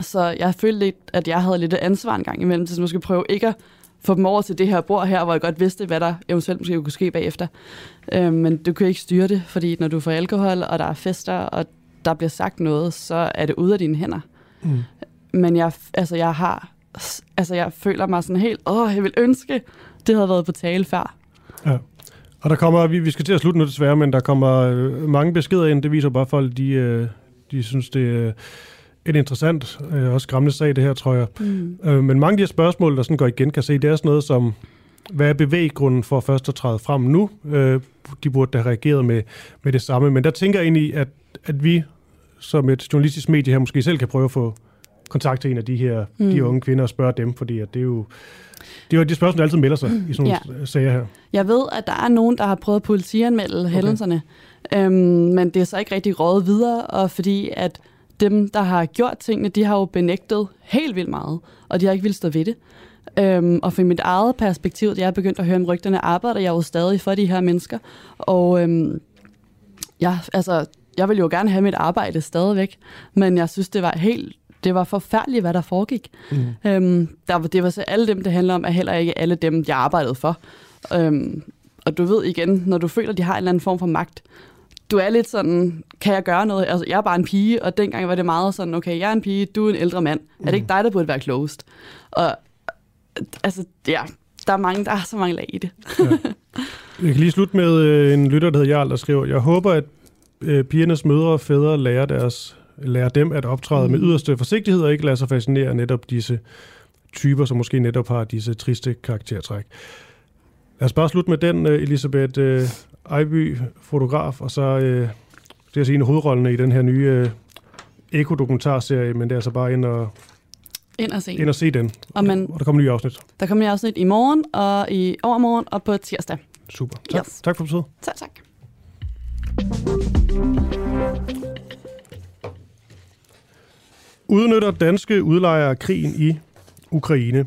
så jeg følte lidt, at jeg havde lidt ansvar en gang imellem, til at måske prøve ikke at få dem over til det her bord her, hvor jeg godt vidste, hvad der eventuelt måske kunne ske bagefter. Øhm, men du kan ikke styre det, fordi når du får alkohol, og der er fester, og der bliver sagt noget, så er det ude af dine hænder. Mm. Men jeg, altså, jeg har, altså, jeg føler mig sådan helt, åh, jeg vil ønske, det havde været på tale før. Ja. Og der kommer, vi, vi skal til at slutte nu desværre, men der kommer øh, mange beskeder ind. Det viser bare folk, de, øh, de synes, det er et interessant, øh, også skræmmende sag, det her, tror jeg. Mm. Men mange af de her spørgsmål, der sådan går igen, kan se, det er sådan noget som, hvad er bevæggrunden for først at træde frem nu? De burde da have reageret med, med det samme. Men der tænker jeg egentlig, at, at vi som et journalistisk medie her måske selv kan prøve at få kontakt til en af de her mm. de unge kvinder og spørge dem, fordi at det er jo det er jo de spørgsmål, der altid melder sig i sådan nogle ja. sager her. Jeg ved, at der er nogen, der har prøvet at politianmelde okay. hændelserne, øhm, men det er så ikke rigtig rådet videre, og fordi at dem, der har gjort tingene, de har jo benægtet helt vildt meget, og de har ikke vildt stå ved det. Øhm, og fra mit eget perspektiv, da jeg er begyndt at høre om rygterne, arbejder jeg jo stadig for de her mennesker. Og øhm, ja, altså, jeg vil jo gerne have mit arbejde stadigvæk, men jeg synes, det var helt det var forfærdeligt, hvad der foregik. Mm. Øhm, der, det var så alle dem, det handler om, er heller ikke alle dem, jeg arbejdede for. Øhm, og du ved igen, når du føler, de har en eller anden form for magt, du er lidt sådan, kan jeg gøre noget? Altså, jeg er bare en pige, og dengang var det meget sådan, okay, jeg er en pige, du er en ældre mand. Mm. Er det ikke dig, der burde være klogest? Og altså, ja, der er, mange, der er så mange lag i det. ja. Jeg kan lige slutte med øh, en lytter, der hedder Jarl, der skriver, jeg håber, at øh, pigernes mødre og fædre lærer, deres, lærer dem at optræde mm. med yderste forsigtighed og ikke lade sig fascinere netop disse typer, som måske netop har disse triste karaktertræk. Lad os bare slutte med den, øh, Elisabeth øh, Ejby, fotograf, og så øh, det er sige en af hovedrollene i den her nye øh, ekodokumentarserie, men det er altså bare ind og ind og se, ind og se den. Og, man, og der kommer nye afsnit. Der kommer nye afsnit i morgen, og i overmorgen, og på tirsdag. Super. Tak, yes. tak for besøget. Tak, tak. Udnytter danske udlejere krigen i Ukraine.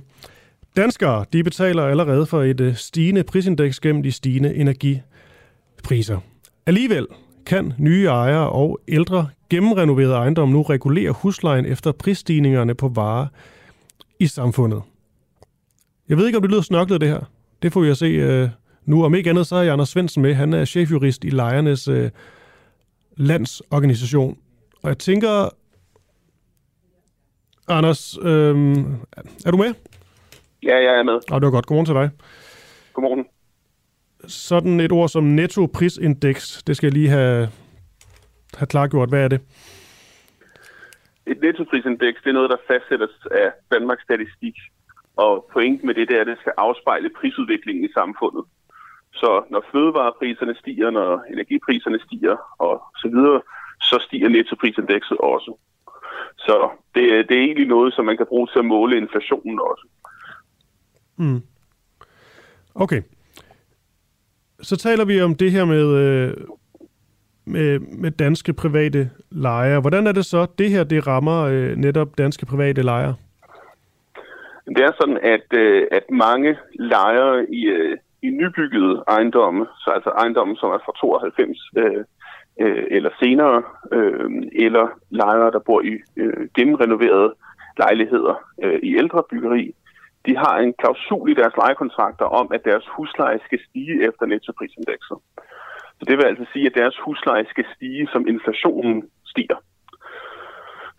Danskere de betaler allerede for et øh, stigende prisindeks gennem de stigende energipriser. Alligevel kan nye ejere og ældre gennemrenoverede ejendomme nu regulere huslejen efter prisstigningerne på varer i samfundet. Jeg ved ikke, om det lyder snoklet, det her. Det får vi at se øh, nu. Om ikke andet, så er Anders Svendsen med. Han er chefjurist i lejernes øh, landsorganisation. Og jeg tænker, Anders, øh, er du med? Ja, jeg er med. Og det var godt. Godmorgen til dig. Godmorgen. Sådan et ord som nettoprisindeks, det skal jeg lige have, have klargjort. Hvad er det? Et nettoprisindeks, det er noget, der fastsættes af Danmarks Statistik. Og pointen med det, det er, at det skal afspejle prisudviklingen i samfundet. Så når fødevarepriserne stiger, når energipriserne stiger og så videre, så stiger nettoprisindekset også. Så det, det er egentlig noget, som man kan bruge til at måle inflationen også. Mm. Okay. Så taler vi om det her med, øh, med, med danske private lejere. Hvordan er det så, det her det rammer øh, netop danske private lejere? Det er sådan, at, øh, at mange lejere i, øh, i nybyggede ejendomme, så altså ejendomme, som er fra 92 øh, øh, eller senere, øh, eller lejere, der bor i øh, gennemrenoverede lejligheder øh, i ældre byggeri, de har en klausul i deres lejekontrakter om, at deres husleje skal stige efter nettoprisindekset. Så det vil altså sige, at deres husleje skal stige, som inflationen stiger.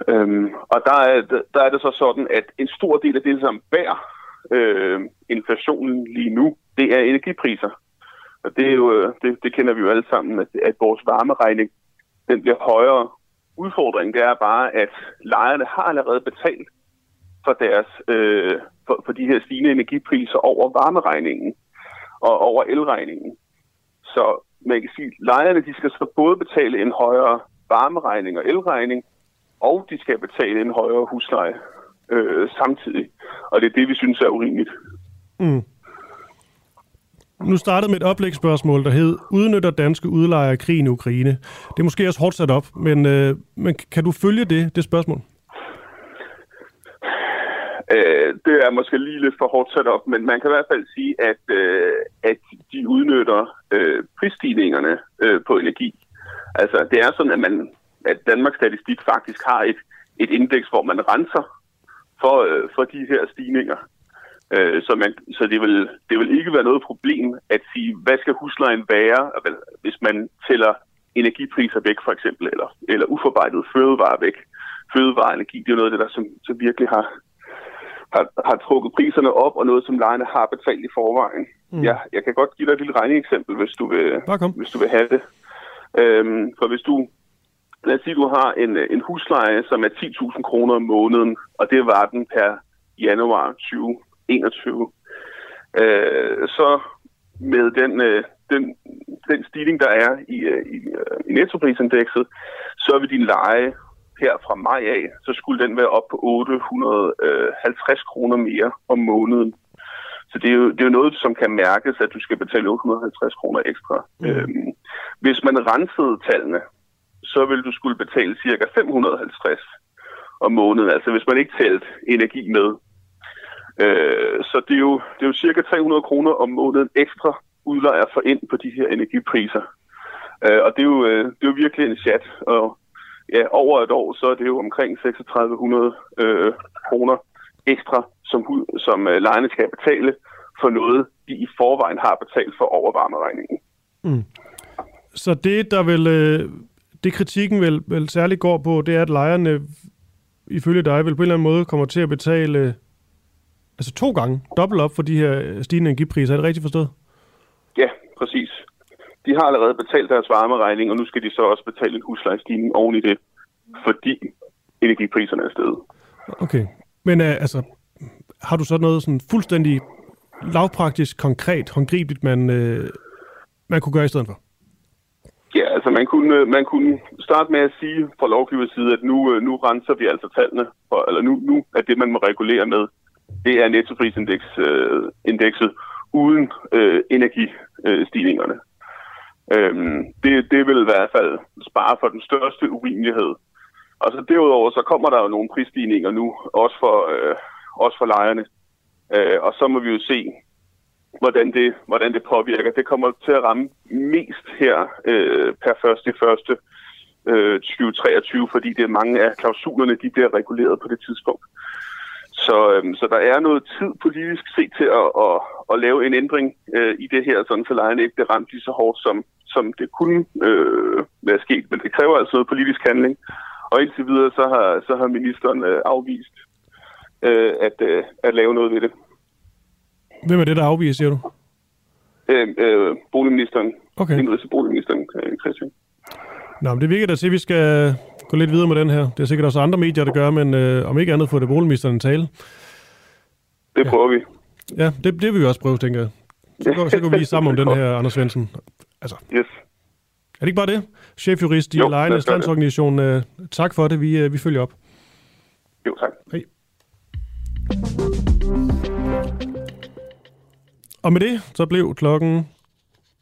Øhm, og der er, der er det så sådan, at en stor del af det, som bærer øh, inflationen lige nu, det er energipriser. Og det, er jo, øh, det, det kender vi jo alle sammen, at, at vores varmeregning den bliver højere. Udfordringen det er bare, at lejerne har allerede betalt for deres øh, for, for de her stigende energipriser over varmeregningen og over elregningen. Så man kan sige, at lejerne de skal så både betale en højere varmeregning og elregning, og de skal betale en højere husleje øh, samtidig. Og det er det, vi synes er urimeligt. Mm. Nu startede med et oplægsspørgsmål, der hed, udnytter danske udlejere krigen i Ukraine? Det er måske også hårdt sat op, men, øh, men kan du følge det, det spørgsmål? Øh, det er måske lige lidt for hårdt sat op, men man kan i hvert fald sige, at, øh, at de udnytter øh, prisstigningerne øh, på energi. Altså, det er sådan, at, man, at Danmarks Statistik faktisk har et, et indeks, hvor man renser for, øh, for de her stigninger. Øh, så man, så det, vil, det vil ikke være noget problem at sige, hvad skal huslejen være, hvis man tæller energipriser væk for eksempel, eller, eller uforarbejdet fødevare væk. Fødevareenergi, det er noget af det, der som, som virkelig har, har, har trukket priserne op, og noget, som lejerne har betalt i forvejen. Mm. Ja, jeg kan godt give dig et lille regneeksempel, hvis du vil, hvis du vil have det. Øhm, for hvis du, lad os sige, du har en, en husleje, som er 10.000 kroner om måneden, og det var den per januar 2021, øh, så med den, øh, den, den stigning, der er i, øh, i, øh, i nettoprisindekset, så vil din leje her fra maj af, så skulle den være op på 850 kroner mere om måneden. Så det er, jo, det er jo noget, som kan mærkes, at du skal betale 850 kroner ekstra. Mm. Øhm, hvis man rensede tallene, så vil du skulle betale cirka 550 om måneden, altså hvis man ikke tælt energi med. Øh, så det er, jo, det er jo cirka 300 kroner om måneden ekstra udlejer for ind på de her energipriser. Øh, og det er, jo, øh, det er jo virkelig en chat. Og ja, over et år, så er det jo omkring 3600 øh, kroner ekstra, som, som øh, lejerne skal betale for noget, de i forvejen har betalt for overvarmeregningen. Mm. Så det, der vil, øh, det kritikken vel, vel særligt går på, det er, at lejerne ifølge dig vil på en eller anden måde kommer til at betale altså to gange dobbelt op for de her stigende energipriser. Er det rigtigt forstået? Ja, præcis. De har allerede betalt deres varmeregning, og nu skal de så også betale en huslejestigning oven i det, fordi energipriserne er steget. Okay. Men uh, altså, har du så noget sådan fuldstændig lavpraktisk, konkret, håndgribeligt, man, uh, man kunne gøre i stedet for? Ja, altså man kunne, øh, man kunne starte med at sige fra lovgivers side, at nu, nu renser vi altså tallene, for, eller nu, nu er det, man må regulere med, det er nettoprisindekset øh, uden øh, energistigningerne. Øhm, det, det vil i hvert fald spare for den største urimelighed. Og så derudover, så kommer der jo nogle prisstigninger nu, også for, øh, også for lejerne. Øh, og så må vi jo se, hvordan det, hvordan det påvirker. Det kommer til at ramme mest her øh, per første første øh, 2023, fordi det er mange af klausulerne, de bliver reguleret på det tidspunkt. Så, øhm, så der er noget tid politisk set til at, at, at lave en ændring øh, i det her, sådan så lejerne ikke bliver ramt lige så hårdt, som, som det kunne øh, være sket. Men det kræver altså noget politisk handling. Og indtil videre, så har, så har ministeren øh, afvist øh, at, øh, at lave noget ved det. Hvem er det, der afviser, siger du? Øh, øh, boligministeren. Okay. Indrigs- boligministeren, øh, Christian. Nå, men det virker da til, at vi skal gå lidt videre med den her. Det er sikkert også andre medier, der gør, men øh, om ikke andet får det boligministeren en tale. Det prøver ja. vi. Ja, det, det vil vi også prøve, tænker jeg. Så går, så går vi lige sammen om den her, Anders Svendsen. Altså, yes. Er det ikke bare det? Chefjurist i Lejernes Landsorganisation. Øh, tak for det. Vi, øh, vi følger op. Jo, tak. Hej. Og med det, så blev klokken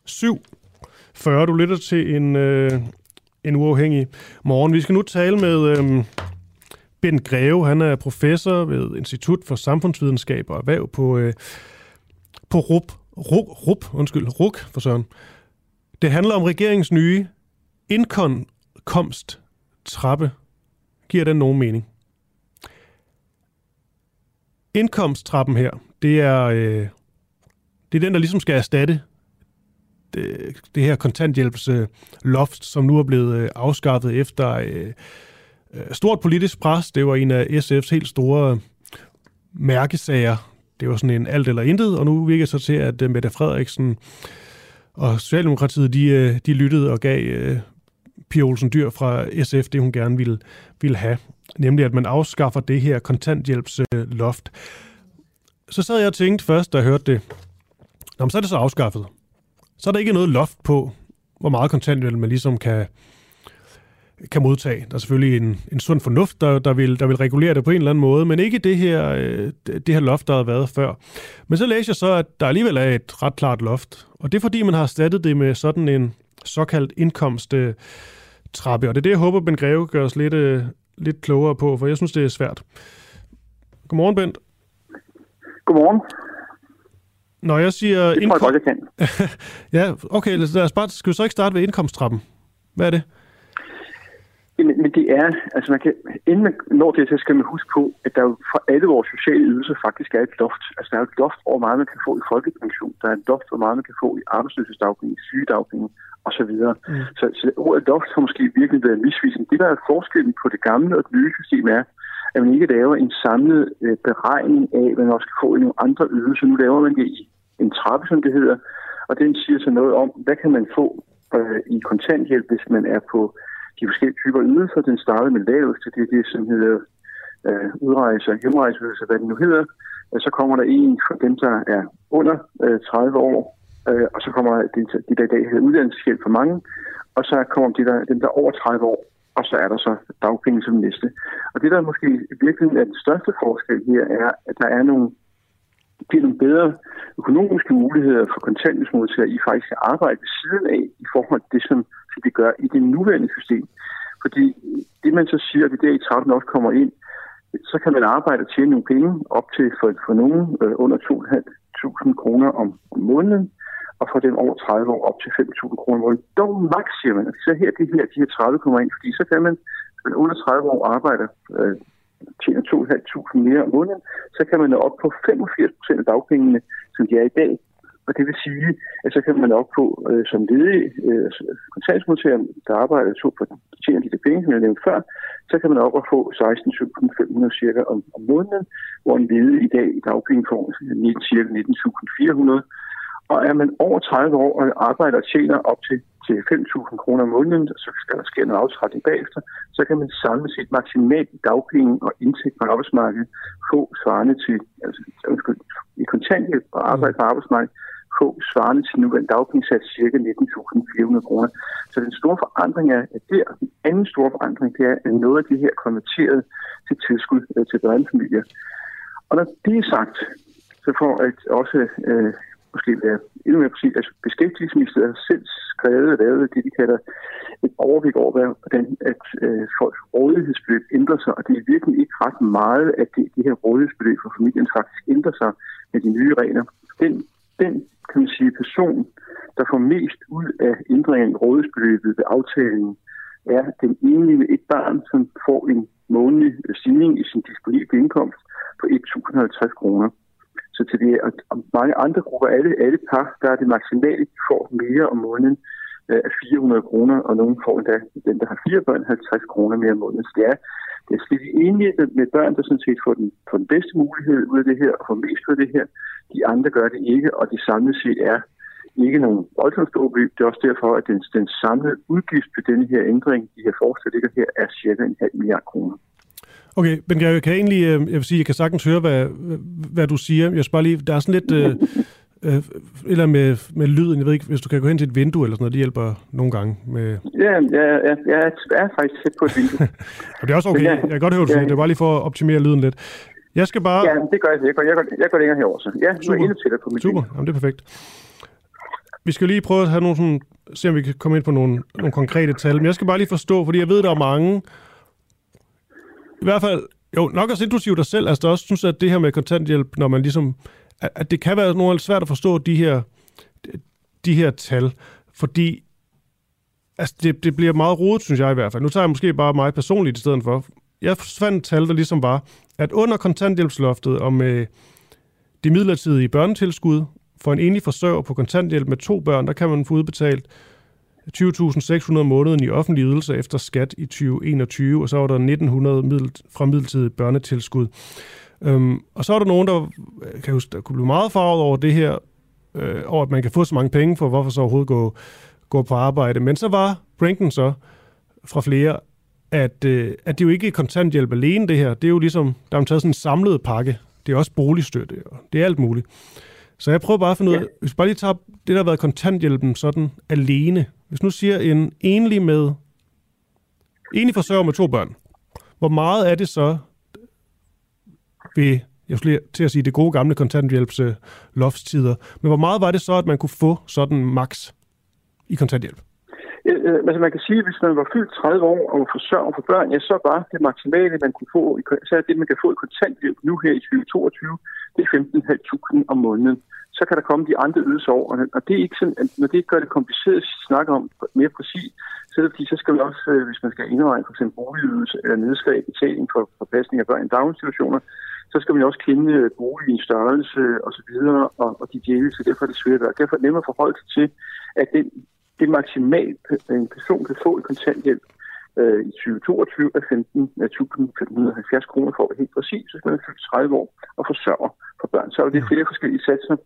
7.40. Du lytter til en, øh, en uafhængig morgen. Vi skal nu tale med øhm, Ben Greve. Han er professor ved Institut for Samfundsvidenskab og Erhverv på, øh, på RUP. RUP, RUP, undskyld, RUK for søren. Det handler om regeringens nye indkomsttrappe. Giver den nogen mening? Indkomsttrappen her, det er, øh, det er den, der ligesom skal erstatte det, øh, det her kontanthjælpsloft, som nu er blevet øh, afskaffet efter øh, øh stort politisk pres. Det var en af SF's helt store øh, mærkesager. Det var sådan en alt eller intet, og nu virker det så til, at Mette Frederiksen og Socialdemokratiet, de, de lyttede og gav Pia Olsen Dyr fra SF det, hun gerne ville, ville have. Nemlig, at man afskaffer det her kontanthjælpsloft. Så sad jeg og tænkte først, da jeg hørte det, Nå, men så er det så afskaffet så er der ikke noget loft på, hvor meget kontanthjælp man ligesom kan, kan modtage. Der er selvfølgelig en, en sund fornuft, der, der, vil, der vil regulere det på en eller anden måde, men ikke det her, øh, det her loft, der har været før. Men så læser jeg så, at der alligevel er et ret klart loft, og det er fordi, man har erstattet det med sådan en såkaldt indkomsttrappe, og det er det, jeg håber, Ben Greve gør os lidt, øh, lidt klogere på, for jeg synes, det er svært. Godmorgen, Bent. Godmorgen. Når jeg siger... Det tror jeg godt, jeg kan. ja, okay, lad os bare, skal vi så ikke starte ved indkomsttrappen? Hvad er det? Men, men det er, altså man kan, inden man når det, så skal man huske på, at der jo for alle vores sociale ydelser faktisk er et loft. Altså der er et loft over, hvor meget man kan få i folkepension. Der er et loft over, hvor meget man kan få i arbejdsløshedsdagpenge, sygedagpenge osv. Mm. Så, så ordet loft har måske virkelig været misvisende. Det, der er forskellen på det gamle og det nye system er, at man ikke laver en samlet øh, beregning af, hvad man også kan få i nogle andre ydelser. Nu laver man det i en trappe, som det hedder, og den siger så noget om, hvad kan man få øh, i kontanthjælp, hvis man er på de forskellige typer ydelser. Den starter med laveste, det er det, som hedder øh, udrejse og hjemrejseydelser, hvad det nu hedder. Og så kommer der en for dem, der er under øh, 30 år, øh, og så kommer det, det der i dag hedder uddannelseshjælp for mange, og så kommer de der, dem, der er over 30 år, og så er der så dagpenge som næste. Og det, der måske virkelig er den største forskel her, er, at der er nogle giver nogle bedre økonomiske muligheder for kontanthjælpsmodtagere i faktisk at arbejde ved siden af i forhold til det, som, som de gør i det nuværende system. Fordi det man så siger, at det der i trappen også kommer ind, så kan man arbejde og tjene nogle penge op til for, for nogen øh, under 2.500 kroner om, om måneden, og for dem over 30 år op til 5.000 kroner om måneden. Dog maks, siger man. Altså, så her, det her, de her 30 kommer ind, fordi så kan man, man under 30 år arbejder, øh, tjener 2.500 mere om måneden, så kan man nå op på 85 procent af dagpengene, som de er i dag. Og det vil sige, at så kan man op på øh, som ledig øh, altså kontantsmodtager, der arbejder to på tjener de der penge, som jeg nævnte før, så kan man op og få 16.500 cirka om, om måneden, hvor en ledig i dag i dagpenge får cirka 19.400. Og er man over 30 år og arbejder og tjener op til, til 5.000 kroner om måneden, så skal der ske en aftrækning bagefter, så kan man samlet set maksimalt dagpenge og indtægt på arbejdsmarkedet få svarende til, altså i kontanthjælp og arbejde på arbejdsmarkedet, få svarende til nu en dagpengesats ca. 19.400 kroner. Så den store forandring er, at der, den anden store forandring, det er, at noget af det her konverteret til tilskud øh, til børnefamilier. Og når det er sagt, så får at også øh, måske være endnu mere præcis, at beskæftigelsesministeriet har selv skrevet og lavet det, de kalder et overblik over, hvordan at øh, folks rådighedsbeløb ændrer sig, og det er virkelig ikke ret meget, at det, det her rådighedsbeløb for familien faktisk ændrer sig med de nye regler. Den, den kan man sige, person, der får mest ud af ændringen i rådighedsbeløbet ved aftalen, er den enlige med et barn, som får en månedlig stigning i sin disponible indkomst på 1.050 kroner. Så til det, og mange andre grupper, alle, alle par, der er det maksimale, de får mere om måneden øh, af 400 kroner, og nogen får endda, den der har fire børn, 50 kroner mere om måneden. Så det er, det er slet enige med børn, der sådan set får den, får den bedste mulighed ud af det her, og får mest ud af det her. De andre gør det ikke, og det samlet set er ikke nogen voldsomt stor beløb. Det er også derfor, at den, den samlede udgift på denne her ændring, de her forslag ligger her, er cirka en halv milliard kroner. Okay, men jeg kan egentlig, øh, jeg vil sige, jeg kan sagtens høre, hvad, hvad du siger. Jeg spørger lige, der er sådan lidt, øh, øh, eller med, med lyden, jeg ved ikke, hvis du kan gå hen til et vindue eller sådan noget, det hjælper nogle gange med... Ja, ja, ja jeg er faktisk tæt på et vindue. og det er også okay, jeg kan godt høre, du siger, det er bare lige for at optimere lyden lidt. Jeg skal bare... Ja, det gør jeg. Jeg går, jeg går, jeg går længere herover, så. Ja, Super. nu er til på mit Super, Jamen, det er perfekt. Vi skal lige prøve at have nogle sådan, se om vi kan komme ind på nogle, nogle konkrete tal, men jeg skal bare lige forstå, fordi jeg ved, der er mange, i hvert fald, jo, nok også inklusive dig selv, altså der også synes, at det her med kontanthjælp, når man ligesom, at det kan være noget svært at forstå de her, de her tal, fordi altså det, det bliver meget rodet, synes jeg i hvert fald. Nu tager jeg måske bare mig personligt i stedet for. Jeg fandt et tal, der ligesom var, at under kontanthjælpsloftet og med det midlertidige børnetilskud for en enlig forsørger på kontanthjælp med to børn, der kan man få udbetalt 20.600 måneden i offentlige ydelser efter skat i 2021, og så var der 1.900 middel, fra midlertidigt børnetilskud. Øhm, og så er der nogen, der, øh, kan huske, der kunne blive meget farvet over det her, øh, over at man kan få så mange penge for, hvorfor så overhovedet gå, gå på arbejde. Men så var Brinken så fra flere, at, øh, at det jo ikke er kontanthjælp alene det her. Det er jo ligesom, der er taget sådan en samlet pakke. Det er også boligstøtte, og det er alt muligt. Så jeg prøver bare at finde ud af, hvis vi bare lige tager det, der har været kontanthjælpen sådan alene. Hvis nu siger en enlig med enlig forsørger med to børn, hvor meget er det så ved, jeg skulle til at sige det gode gamle kontanthjælps loftstider, men hvor meget var det så, at man kunne få sådan max i kontanthjælp? Øh, øh, altså man kan sige, at hvis man var fyldt 30 år og forsørger for børn, ja, så var det maksimale, man kunne få, så det, man kan få i kontanthjælp nu her i 2022, det er 15.500 om måneden. Så kan der komme de andre ydelser over, og det er ikke sådan, at når det ikke gør det kompliceret at snakke om mere præcist, så er det fordi, så skal man også, øh, hvis man skal indregne for eksempel boligydelse eller nedskrive betaling for, for pasning af børn i daginstitutioner, så skal man også kende øh, boligens størrelse og så videre, og, og de dele, så derfor er det svært. Og derfor er det nemmere at forholde sig til, at den det maksimalt en person kan få i kontanthjælp øh, i 2022 er 15.570 kroner for at helt præcis, hvis man er fyldt 30 år og forsørger for børn. Så er det flere forskellige satser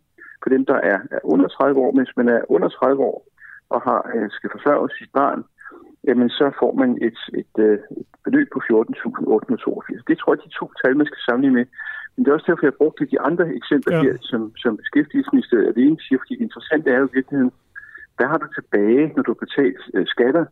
på dem, der er, er under 30 år. Mens man er under 30 år og har, øh, skal forsørge sit barn, jamen så får man et, et, øh, et beløb på 14.882. Det tror jeg, de to tal, man skal sammenligne med. Men det er også derfor, jeg brugte de andre eksempler ja. her, som, som beskæftigelsesministeriet alene siger, fordi det interessante er jo i virkeligheden, hvad har du tilbage, når du har betalt øh, skatter,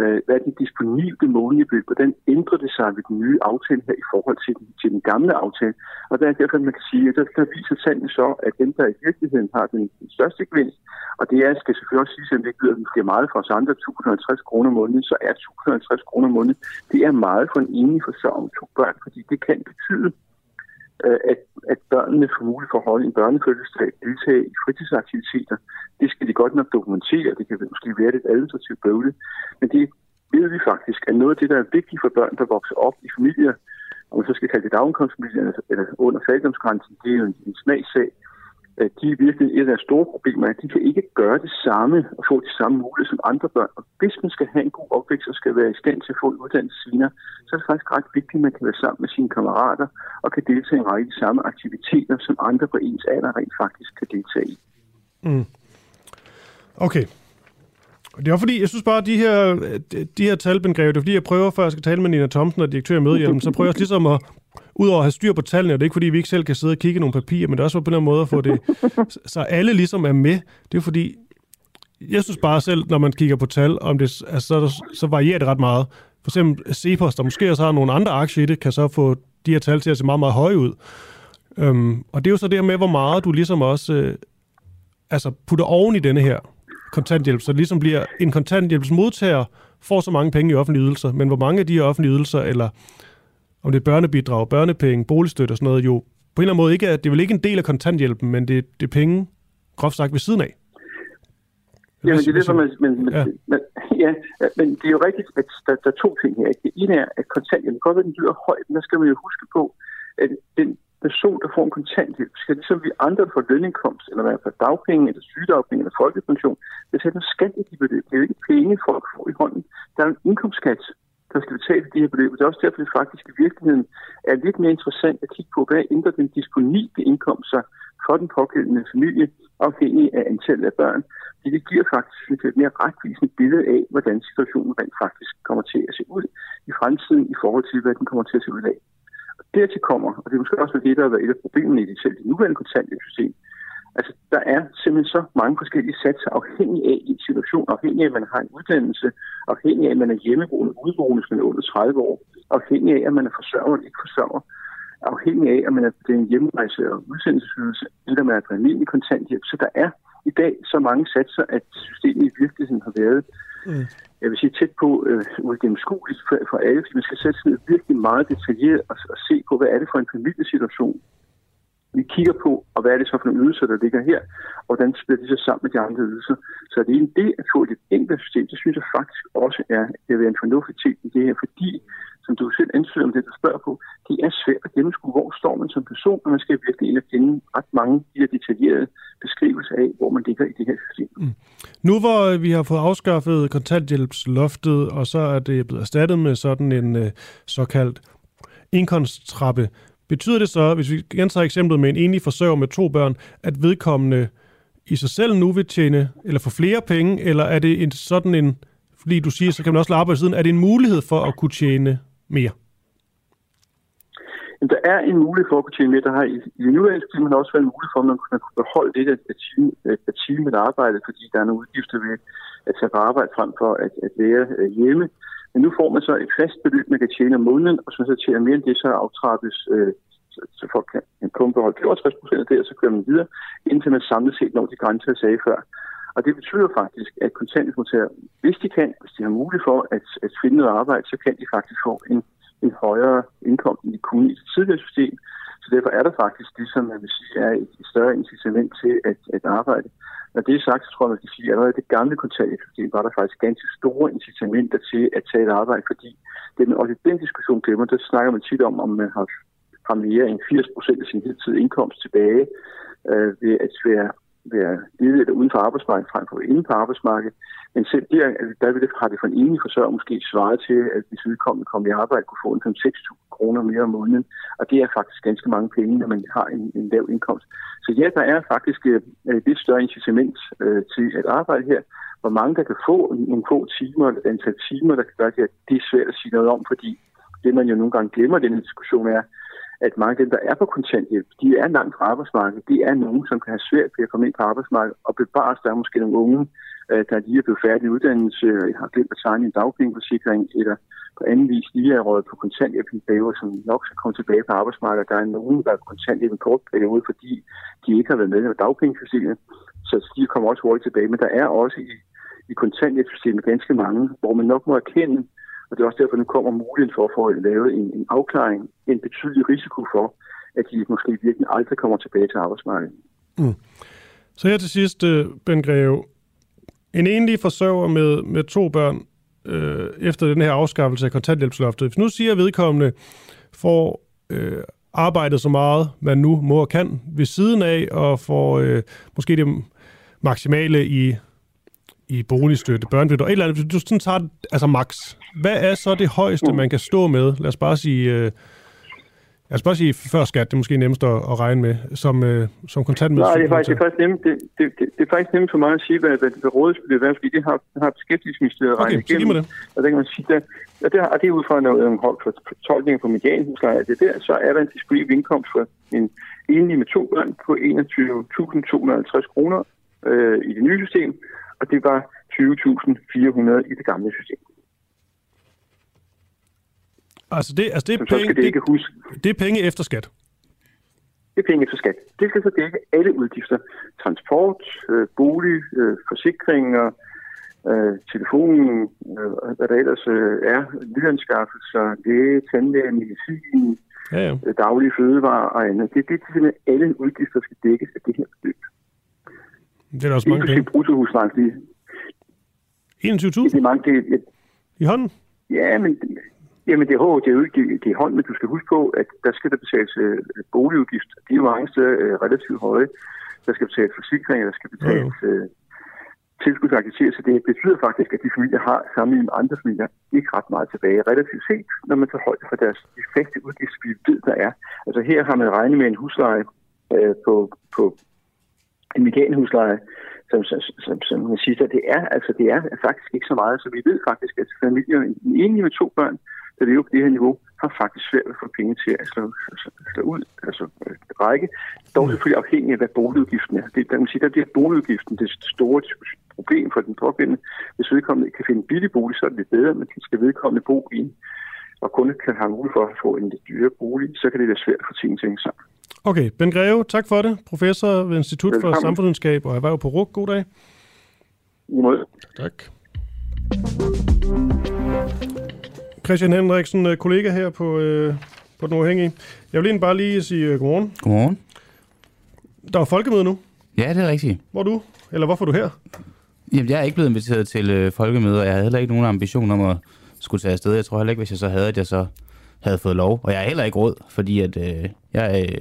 øh, hvad er de disponible månedlige beløb, hvordan ændrer det sig ved den nye aftale her i forhold til den, til den gamle aftale. Og der er derfor, man kan sige, at der, der viser tallene så, at dem, der i virkeligheden har den, den største gevinst, og det er, skal selvfølgelig også sige, at det ikke lyder måske meget for os andre, 1050 kroner om måneden, så er 1050 kroner om måneden, det er meget for en enig forsørger med to børn, fordi det kan betyde, Øh, at, at børnene får mulighed for at holde en børnefødselsdag, deltage i fritidsaktiviteter. Det skal de godt nok dokumentere. Det kan måske være lidt administrativt bøvlet. Men det ved vi faktisk, at noget af det, der er vigtigt for børn, der vokser op i familier, om man så skal kalde det dagindkomstfamilier eller under fattigdomsgrænsen, det er jo en, en smagssag Øh, de er virkelig et af de store problemer, at de kan ikke gøre det samme og få de samme muligheder som andre børn. Og hvis man skal have en god opvækst og skal være i stand til at få en uddannelse senere, så er det faktisk ret vigtigt, at man kan være sammen med sine kammerater og kan deltage i en række de samme aktiviteter, som andre på ens alder rent faktisk kan deltage i. Mm. Okay. Det er fordi, jeg synes bare, at de her, de her talbengreb, det er fordi, jeg prøver, før jeg skal tale med Nina Thomsen og direktør i Mødehjælpen, så prøver jeg ligesom at udover at have styr på tallene, og det er ikke fordi, vi ikke selv kan sidde og kigge nogle papirer, men det er også på en måde at få det, så alle ligesom er med. Det er fordi, jeg synes bare selv, når man kigger på tal, om det, altså, så, så varierer det ret meget. For eksempel Cepos, der måske også har nogle andre aktier i det, kan så få de her tal til at se meget, meget høje ud. Øhm, og det er jo så det med, hvor meget du ligesom også øh, altså putter oven i denne her kontanthjælp, så det ligesom bliver en kontanthjælpsmodtager får så mange penge i offentlige ydelser, men hvor mange af de her offentlige ydelser, eller om det er børnebidrag, børnepenge, boligstøtte og sådan noget, jo på en eller anden måde ikke er, det er vel ikke en del af kontanthjælpen, men det, det er penge, groft sagt, ved siden af. Jamen, det er det, man, men, men, ja. Men, ja, men det er jo rigtigt, at der, der er to ting her. Det ene er, at kontanthjælpen, godt være, den lyder højt, men der skal man jo huske på, at den person, der får en kontanthjælp, skal ligesom vi andre får lønindkomst, eller hvad for dagpenge, eller sygedagpenge, eller folkepension, betale noget skat i de beløb. Det er jo ikke penge, folk får i hånden. Der er en indkomstskat, der skal betale de her beløb. Det er også derfor, det faktisk i virkeligheden er lidt mere interessant at kigge på, hvad ændrer den disponible indkomst sig for den pågældende familie, afhængig af antallet af børn. Det, det giver faktisk synes jeg, et mere retvisende billede af, hvordan situationen rent faktisk kommer til at se ud i fremtiden i forhold til, hvad den kommer til at se ud af. Og dertil kommer, og det er måske også det, der har været et af problemerne i det selv det nuværende kontanthjælpssystem, Altså, der er simpelthen så mange forskellige satser, afhængig af en situation, afhængig af, at man har en uddannelse, afhængig af, at man er hjemmeboende, udboende, hvis man er under 30 år, afhængig af, at man er forsørger eller ikke forsørger, afhængig af, at man er den hjemrejse- og udsendelsesydelse, eller man er almindelig kontanthjælp. Så der er i dag så mange satser, at systemet i virkeligheden har været, mm. jeg vil sige, tæt på øh, uigennemskueligt for, for alle, fordi man skal sætte sig ned virkelig meget detaljeret og, og se på, hvad er det for en familiesituation, vi kigger på, og hvad er det så for nogle ydelser, der ligger her, og hvordan spiller de så sammen med de andre ydelser. Så det er en del at få et enkelt system, det synes jeg faktisk også er, at være en fornuftig ting i det her, fordi, som du selv ansøger om det, du spørger på, det er svært at gennemskue, hvor står man som person, og man skal virkelig ind og finde ret mange de her detaljerede beskrivelser af, hvor man ligger i det her system. Mm. Nu hvor øh, vi har fået afskaffet kontanthjælpsloftet, og så er det blevet erstattet med sådan en øh, såkaldt indkomsttrappe, Betyder det så, hvis vi gentager eksemplet med en enlig forsørger med to børn, at vedkommende i sig selv nu vil tjene, eller få flere penge, eller er det en sådan en, fordi du siger, så kan man også lade arbejde siden, er det en mulighed for at kunne tjene mere? der er en mulighed for at kunne tjene mere. Der har i, i nuværende system har også været en mulighed for, at man kunne beholde lidt af, time, af time med arbejde, fordi der er nogle udgifter ved at tage på arbejde frem for at, at være øh, hjemme. Men nu får man så et fast beløb, man kan tjene om måneden, og så så tjener mere end det, så aftrappes, øh, så, så folk kan, kan kun beholde 65 procent af det, og så kører man videre, indtil man samlet set når de grænser, jeg sagde før. Og det betyder faktisk, at kontanthjælpsmodtagere, hvis de kan, hvis de har mulighed for at, at finde noget arbejde, så kan de faktisk få en, en højere indkomst, end de kunne i det tidligere system. Så derfor er der faktisk det, som man vil sige, er et større incitament til at, at arbejde. Når det er sagt, så tror jeg, man skal sige, at allerede det gamle kontanthjælpssystem var der faktisk ganske store incitamenter til at tage et arbejde, fordi det er også den diskussion glemmer, der snakker man tit om, om man har, har mere end 80 procent af sin hidtidige indkomst tilbage øh, ved at være, være ledig uden for arbejdsmarkedet, frem for inde på arbejdsmarkedet. Men selv der, der vil det, har det for en enig forsørger måske svaret til, at hvis vedkommende kommer i arbejde, kunne få en 5-6.000 kroner mere om måneden. Og det er faktisk ganske mange penge, når man har en, en lav indkomst. Så ja, der er faktisk øh, et lidt større incitament øh, til at arbejde her. Hvor mange der kan få nogle få timer, et antal timer, der kan gøre det, det er svært at sige noget om, fordi det man jo nogle gange glemmer i den diskussion er, at mange af dem, der er på kontanthjælp, de er langt fra arbejdsmarkedet. De er nogen, som kan have svært ved at komme ind på arbejdsmarkedet og bevares. Der er måske nogle unge, øh, der lige er blevet færdig i uddannelse, og har glemt at tegne en dagpengeforsikring, eller på anden vis lige er røget på kontanthjælp i perioder, som nok skal komme tilbage på arbejdsmarkedet. Der er nogen, der er kontanthjælp en kort periode, fordi de ikke har været med af dagpengeforsikringen, så de kommer også hurtigt tilbage. Men der er også i, i kontanthjælpssystemet ganske mange, hvor man nok må erkende, og det er også derfor, nu kommer muligheden for at få lavet en, en afklaring, en betydelig risiko for, at de måske virkelig aldrig kommer tilbage til arbejdsmarkedet. Mm. Så her til sidst, øh, Ben Greve. En enlig forsørger med, med to børn øh, efter den her afskaffelse af kontanthjælpsloftet. Hvis nu siger vedkommende får øh, arbejdet så meget, man nu må og kan ved siden af, og får øh, måske det maksimale i, i boligstøtte, børnebidrag, et eller andet. Du sådan tager altså max. Hvad er så det højeste, man kan stå med? Lad os bare sige... Øh, jeg skal bare sige før skat, det er måske nemmest at, at regne med, som, øh, som kontantmiddel. Nej, det er faktisk, det er faktisk nemt, det, det, det, det, er faktisk nemt for mig at sige, hvad, hvad, hvad rådet skulle være, fordi det har, har beskæftigelsesministeriet okay, regnet igennem. Det. Og det kan man sige, der, og det, og det er ud fra noget, en for tolkning på medianhusleje. Det der, så er der en disponibel indkomst for en enlig med to børn på 21.250 kroner øh, i det nye system, og det var 20.400 i det gamle system. Altså det, altså det, er, penge, det, ikke huske. det er penge efter skat? Det er penge efter skat. Det skal så dække alle udgifter. Transport, øh, bolig, øh, forsikringer, øh, telefonen, øh, hvad der ellers øh, er, nyanskaffelser, læge, tandlæge, medicin, ja, ja. Øh, daglige fødevarer og andet. Det, det er simpelthen alle udgifter, der skal dækkes af det her beløb. Det er da også mange penge. bruttohuslejen. 21.000? Det er mange. Det, det, I hånden? Ja, men Jamen, det er, det er jo ikke det, det er hånd, men du skal huske på, at der skal der betales øh, boligudgift. De er jo mange steder øh, relativt høje. Der skal betales forsikringer, der skal betales øh, tilskudsaktiviteter. Så det betyder faktisk, at de familier har sammenlignet med andre familier ikke ret meget tilbage. Relativt set, når man tager højde for deres de faste udgifter, vi ved, der er. Altså her har man regnet med en husleje øh, på, på en medianhusleje, som, som, som, som man siger, det er, altså, det er faktisk ikke så meget. Så vi ved faktisk, at familier, en enlig med to børn, der lever på det her niveau, har faktisk svært at få penge til at slå, slå, slå ud, altså række. Dog selvfølgelig afhængig af, hvad boligudgiften er. Det, der, man siger, der bliver boligudgiften det store problem for den pågældende. Hvis vedkommende ikke kan finde en billig bolig, så er det lidt bedre, men skal vedkommende bo i en, og kun kan have mulighed for at få en lidt dyre bolig, så kan det være svært at få tingene til sammen. Okay, Ben Greve, tak for det. Professor ved Institut Velkommen. for Samfundsvidenskab og Erhverv på RUK. God dag. I måde. Tak. Christian Henriksen, øh, kollega her på, øh, på Den Uafhængige. Jeg vil egentlig bare lige sige uh, godmorgen. Godmorgen. Der er folkemøde nu. Ja, det er rigtigt. Hvor er du? Eller hvorfor er du her? Jamen, jeg er ikke blevet inviteret til øh, folkemøde, og jeg havde heller ikke nogen ambition om at skulle tage afsted. Jeg tror heller ikke, hvis jeg så havde, at jeg så havde fået lov. Og jeg er heller ikke råd, fordi at, øh, jeg øh,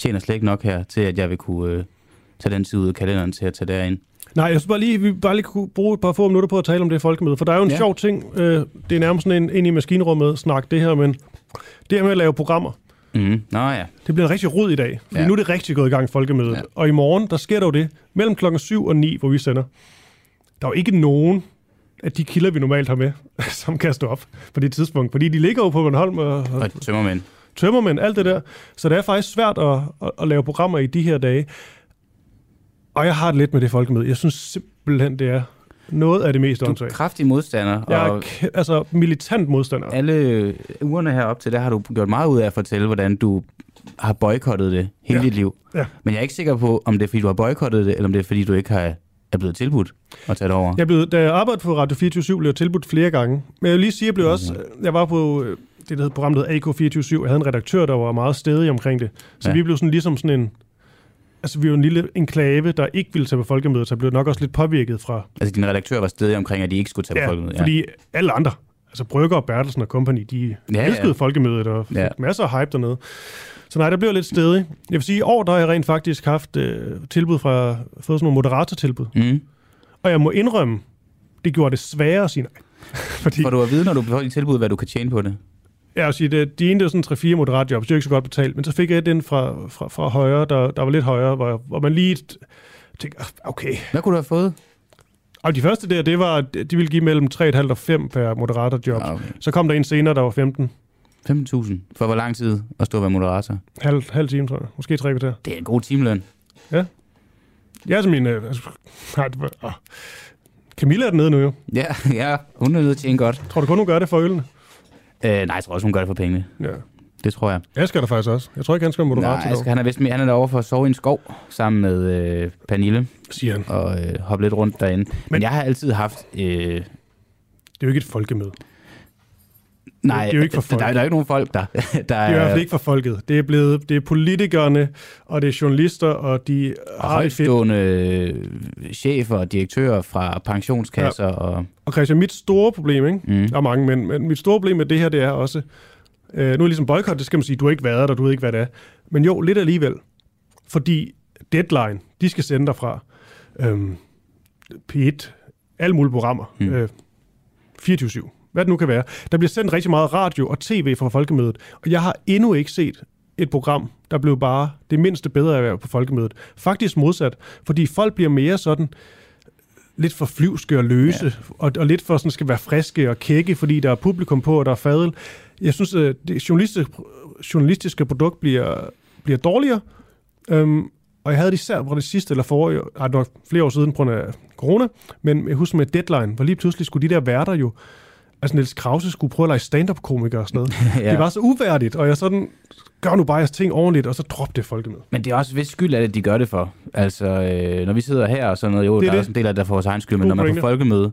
tjener slet ikke nok her til, at jeg vil kunne øh, tage den tid ud af kalenderen til at tage derind. Nej, jeg synes bare lige, vi bare lige kunne bruge et par få minutter på at tale om det folkemøde, for der er jo en ja. sjov ting. Øh, det er nærmest sådan en ind i maskinrummet snak, det her, men det her med at lave programmer, Mm. Nå ja. Det bliver en rigtig rod i dag, for ja. nu er det rigtig gået i gang folkemødet. Ja. Og i morgen, der sker der jo det, mellem klokken 7 og 9, hvor vi sender. Der er jo ikke nogen af de kilder, vi normalt har med, som kan stå op på det tidspunkt. Fordi de ligger jo på Bornholm og... Og tømmermænd. Tømmermænd, alt det der. Så det er faktisk svært at, at, at lave programmer i de her dage. Og jeg har det lidt med det folkemøde. Jeg synes simpelthen, det er noget af det mest åndssvagt. Du er kraftig modstander. Jeg er k- altså militant modstander. Alle ugerne herop til, der har du gjort meget ud af at fortælle, hvordan du har boykottet det hele Ja. dit liv. Ja. Men jeg er ikke sikker på, om det er, fordi du har boykottet det, eller om det er, fordi du ikke har, er blevet tilbudt at tage det over. Jeg blev, da jeg arbejdede på Radio 24 blev jeg tilbudt flere gange. Men jeg vil lige sige, jeg blev også... Jeg var på øh, det, der hed programmet hed AK24 Jeg havde en redaktør, der var meget stedig omkring det. Så Ja. ja. vi blev sådan ligesom sådan en... Altså, vi var en lille enklave, der ikke ville tage på folkemødet, så blev nok også lidt påvirket fra... Altså, din redaktør var stedig omkring, at de ikke skulle tage på folkemødet. fordi alle andre, altså Brygger og Bertelsen og company, de Ja, ja, ja. elskede folkemødet og fik Ja. ja. masser af hype dernede. Så nej, der blev lidt stedig. Jeg vil sige, i år der har jeg rent faktisk haft øh, tilbud fra, fået sådan nogle moderatortilbud. Mm. Og jeg må indrømme, det gjorde det sværere at sige nej. Fordi, Får du at vide, når du får dit tilbud, hvad du kan tjene på det? Ja, jeg sige, det, de ene det er sådan 3-4 moderatjobs, det er ikke så godt betalt, men så fik jeg den fra, fra, fra højre, der, der var lidt højere, hvor, hvor man lige tænkte, "Ah, okay. Hvad kunne du have fået? Og de første der, det var, de ville give mellem 3,5 og 5 per moderatorjob. Ah, okay. Så kom der en senere, der var 15. 15.000? For hvor lang tid at stå og være moderator? Halv, halv time, tror jeg. Måske tre kvarter. Det er en god timeløn. Ja. Jeg er som min... Øh, altså, nej, det var, åh. Camilla er dernede nu jo. Ja, ja, hun er nødt til en godt. Tror du kun, hun gør det for ølene? Øh, nej, jeg tror også, hun gør det for pengene. Ja. Det tror jeg. Asger er der faktisk også. Jeg tror ikke, han skal moderat Nej, Asger, han er vist mere, han er derovre for at sove i en skov sammen med øh, Pernille siger han. og øh, hoppe lidt rundt derinde. Men, Men jeg har altid haft... Øh, Det er jo ikke et folkemøde. Nej, det er jo ikke for folk. Der, der er jo ikke nogen folk, der... der Det er i hvert fald ikke for folket. Det er blevet det er politikerne, og det er journalister, og de og har højtstående øh, chefer og direktører fra pensionskasser ja. og... Og Christian, mit store problem, ikke? Mm. Der er mange, men, men mit store problem med det her, det er også, øh, nu er det ligesom boykot, det skal man sige, du har ikke været der, du ved ikke, hvad det er. Men jo, lidt alligevel. Fordi deadline, de skal sende dig fra øhm, P1, alle mulige programmer, Mm. mm. øh, 24-7, hvad det nu kan være. Der bliver sendt rigtig meget radio og tv fra Folkemødet, og jeg har endnu ikke set et program, der blev bare det mindste bedre erhverv på Folkemødet. Faktisk modsat, fordi folk bliver mere sådan lidt for flyvske og løse, ja. og, og lidt for sådan skal være friske og kække, fordi der er publikum på, og der er fadel. Jeg synes, at det journalistiske, journalistiske produkt bliver, bliver dårligere, øhm, og jeg havde det især på det sidste eller forrige, ej, nok flere år siden på grund af corona, men jeg husker med Deadline, hvor lige pludselig skulle de der værter jo, altså Niels Krause skulle prøve at lege stand-up-komiker og sådan noget. Ja. Det var så uværdigt, og jeg sådan, gør nu bare jeres ting ordentligt, og så drop det folkemøde. Men det er også vis skyld af det, de gør det for. Altså, øh, når vi sidder her og sådan noget, jo, Det er der er det. også en del af det, der får vores egen skyld, men når man er på folkemøde,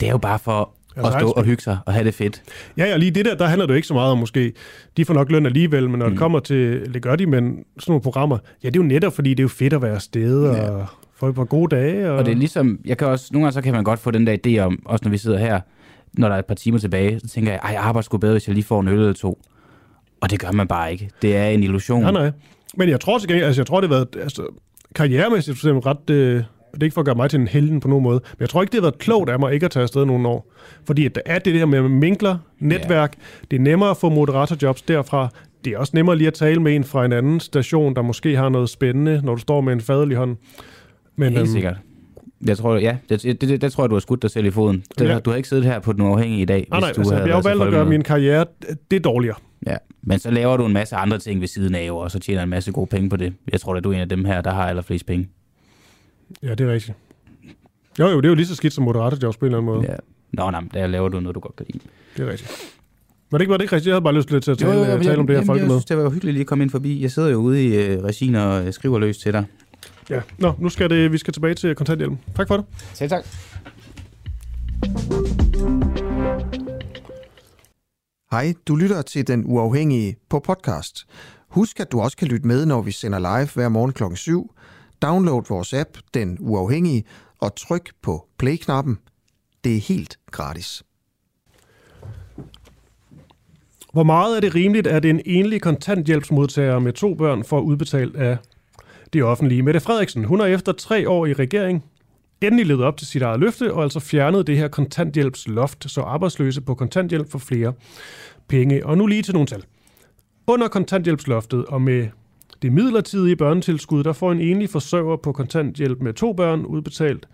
det er jo bare for at stå og hygge sig og have det fedt. Ja, ja, lige det der, der handler det jo ikke så meget om måske. De får nok løn alligevel, men når mm. det kommer til, det gør de, men sådan nogle programmer, ja, det er jo netop, fordi det er jo fedt at være afsted, ja. og få et par gode dage. Og, Og det er ligesom, jeg kan også, nogle gange så kan man godt få den der idé om, også når vi sidder her, når der er et par timer tilbage, så tænker jeg, ej, jeg arbejder sgu bedre, hvis jeg lige får en øl eller to. Og det gør man bare ikke. Det er en illusion. Nej, nej. Men jeg tror til gengæld, altså jeg tror, det har været, altså karrieremæssigt for eksempel ret, øh, det er ikke for at gøre mig til en helden på nogen måde, men jeg tror ikke, det har været klogt af mig ikke at tage afsted nogle år. Fordi at der er det der med minkler, netværk, ja. det er nemmere at få moderatorjobs derfra, det er også nemmere lige at tale med en fra en anden station, der måske har noget spændende, når du står med en fadel i hånden. Men, Helt øhm, sikkert. Jeg tror, ja, det, det, det, det tror jeg, du har skudt dig selv i foden. Det, Ja. Du har ikke siddet her på den uafhængige i dag, Nej, nej, hvis du altså, havde jeg har valgt at gøre min karriere, det er dårligere. Ja, men så laver du en masse andre ting ved siden af, og så tjener en masse gode penge på det. Jeg tror, at du er en af dem her, der har allerflest penge. Ja, det er rigtigt. Jo, jo, det er jo lige så skidt som moderatorjobs på en eller anden måde. Ja. Nå, nej, der laver du noget, du godt kan lide. Det er rigtigt. Var det ikke, var det ikke rigtigt? Jeg havde bare lyst til at tale, jo, jo, jo, tale om det her jeg folkemøde. synes, det var hyggeligt lige at komme ind forbi. Jeg sidder jo ude i øh, regien og øh, skriver løs til dig. Ja. Nå, nu skal det, vi skal tilbage til kontanthjælpen. Tak for det. Selv tak. Hej, du lytter til Den Uafhængige på podcast. Husk, at du også kan lytte med, når vi sender live hver morgen kl. 7. Download vores app, Den Uafhængige, og tryk på play-knappen. Det er helt gratis. Hvor meget er det rimeligt, at en enlig kontanthjælpsmodtager med to børn får udbetalt af det offentlige? Mette Frederiksen, hun har efter tre år i regering endelig levet op til sit eget løfte, og altså fjernet det her kontanthjælpsloft, så arbejdsløse på kontanthjælp får flere penge. Og nu lige til nogle tal. Under kontanthjælpsloftet og med det midlertidige børnetilskud, der får en enlig forsørger på kontanthjælp med to børn udbetalt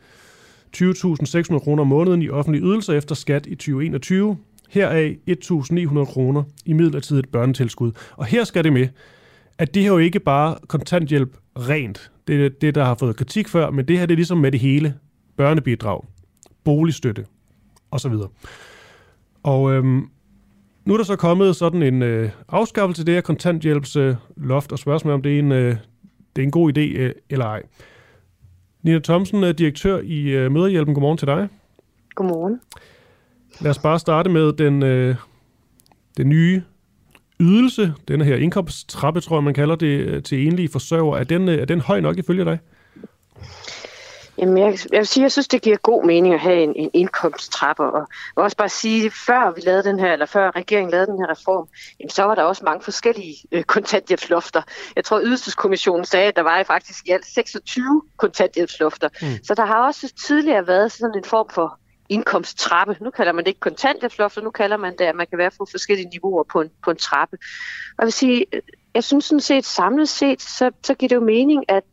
20.600 kroner om måneden i offentlige ydelser efter skat i 2021. Heraf 1.900 kroner i midlertidigt børnetilskud. Og her skal det med, at det her jo ikke bare kontanthjælp rent. Det er det, der har fået kritik før, men det her det er ligesom med det hele. Børnebidrag, boligstøtte osv. Og øhm, nu er der så kommet sådan en øh, afskaffelse af det her kontanthjælpsloft, og spørgsmålet om det er en, øh, det er en god idé øh, eller ej. Nina Thomsen er direktør i øh, Møderhjælpen. Godmorgen til dig. Godmorgen. Lad os bare starte med den, øh, den nye ydelse, den her indkomsttrappe, tror jeg, man kalder det, øh, til enlige forsørger. Er den, øh, er den høj nok ifølge dig? Jamen, jeg, jeg vil sige, jeg synes, det giver god mening at have en, en indkomsttrappe. Og jeg vil også bare sige, før vi lavede den her, eller før regeringen lavede den her reform, jamen, så var der også mange forskellige øh, kontanthjælpslofter. Jeg tror, Ydelseskommissionen sagde, at der var faktisk i alt 26 kontanthjælpslofter. Mm. Så der har også tidligere været sådan en form for indkomsttrappe. Nu kalder man det ikke kontanthjælpslofter, nu kalder man det, at man kan være på forskellige niveauer på en, på en trappe. Og jeg vil sige, jeg synes sådan set samlet set, så, så giver det jo mening, at,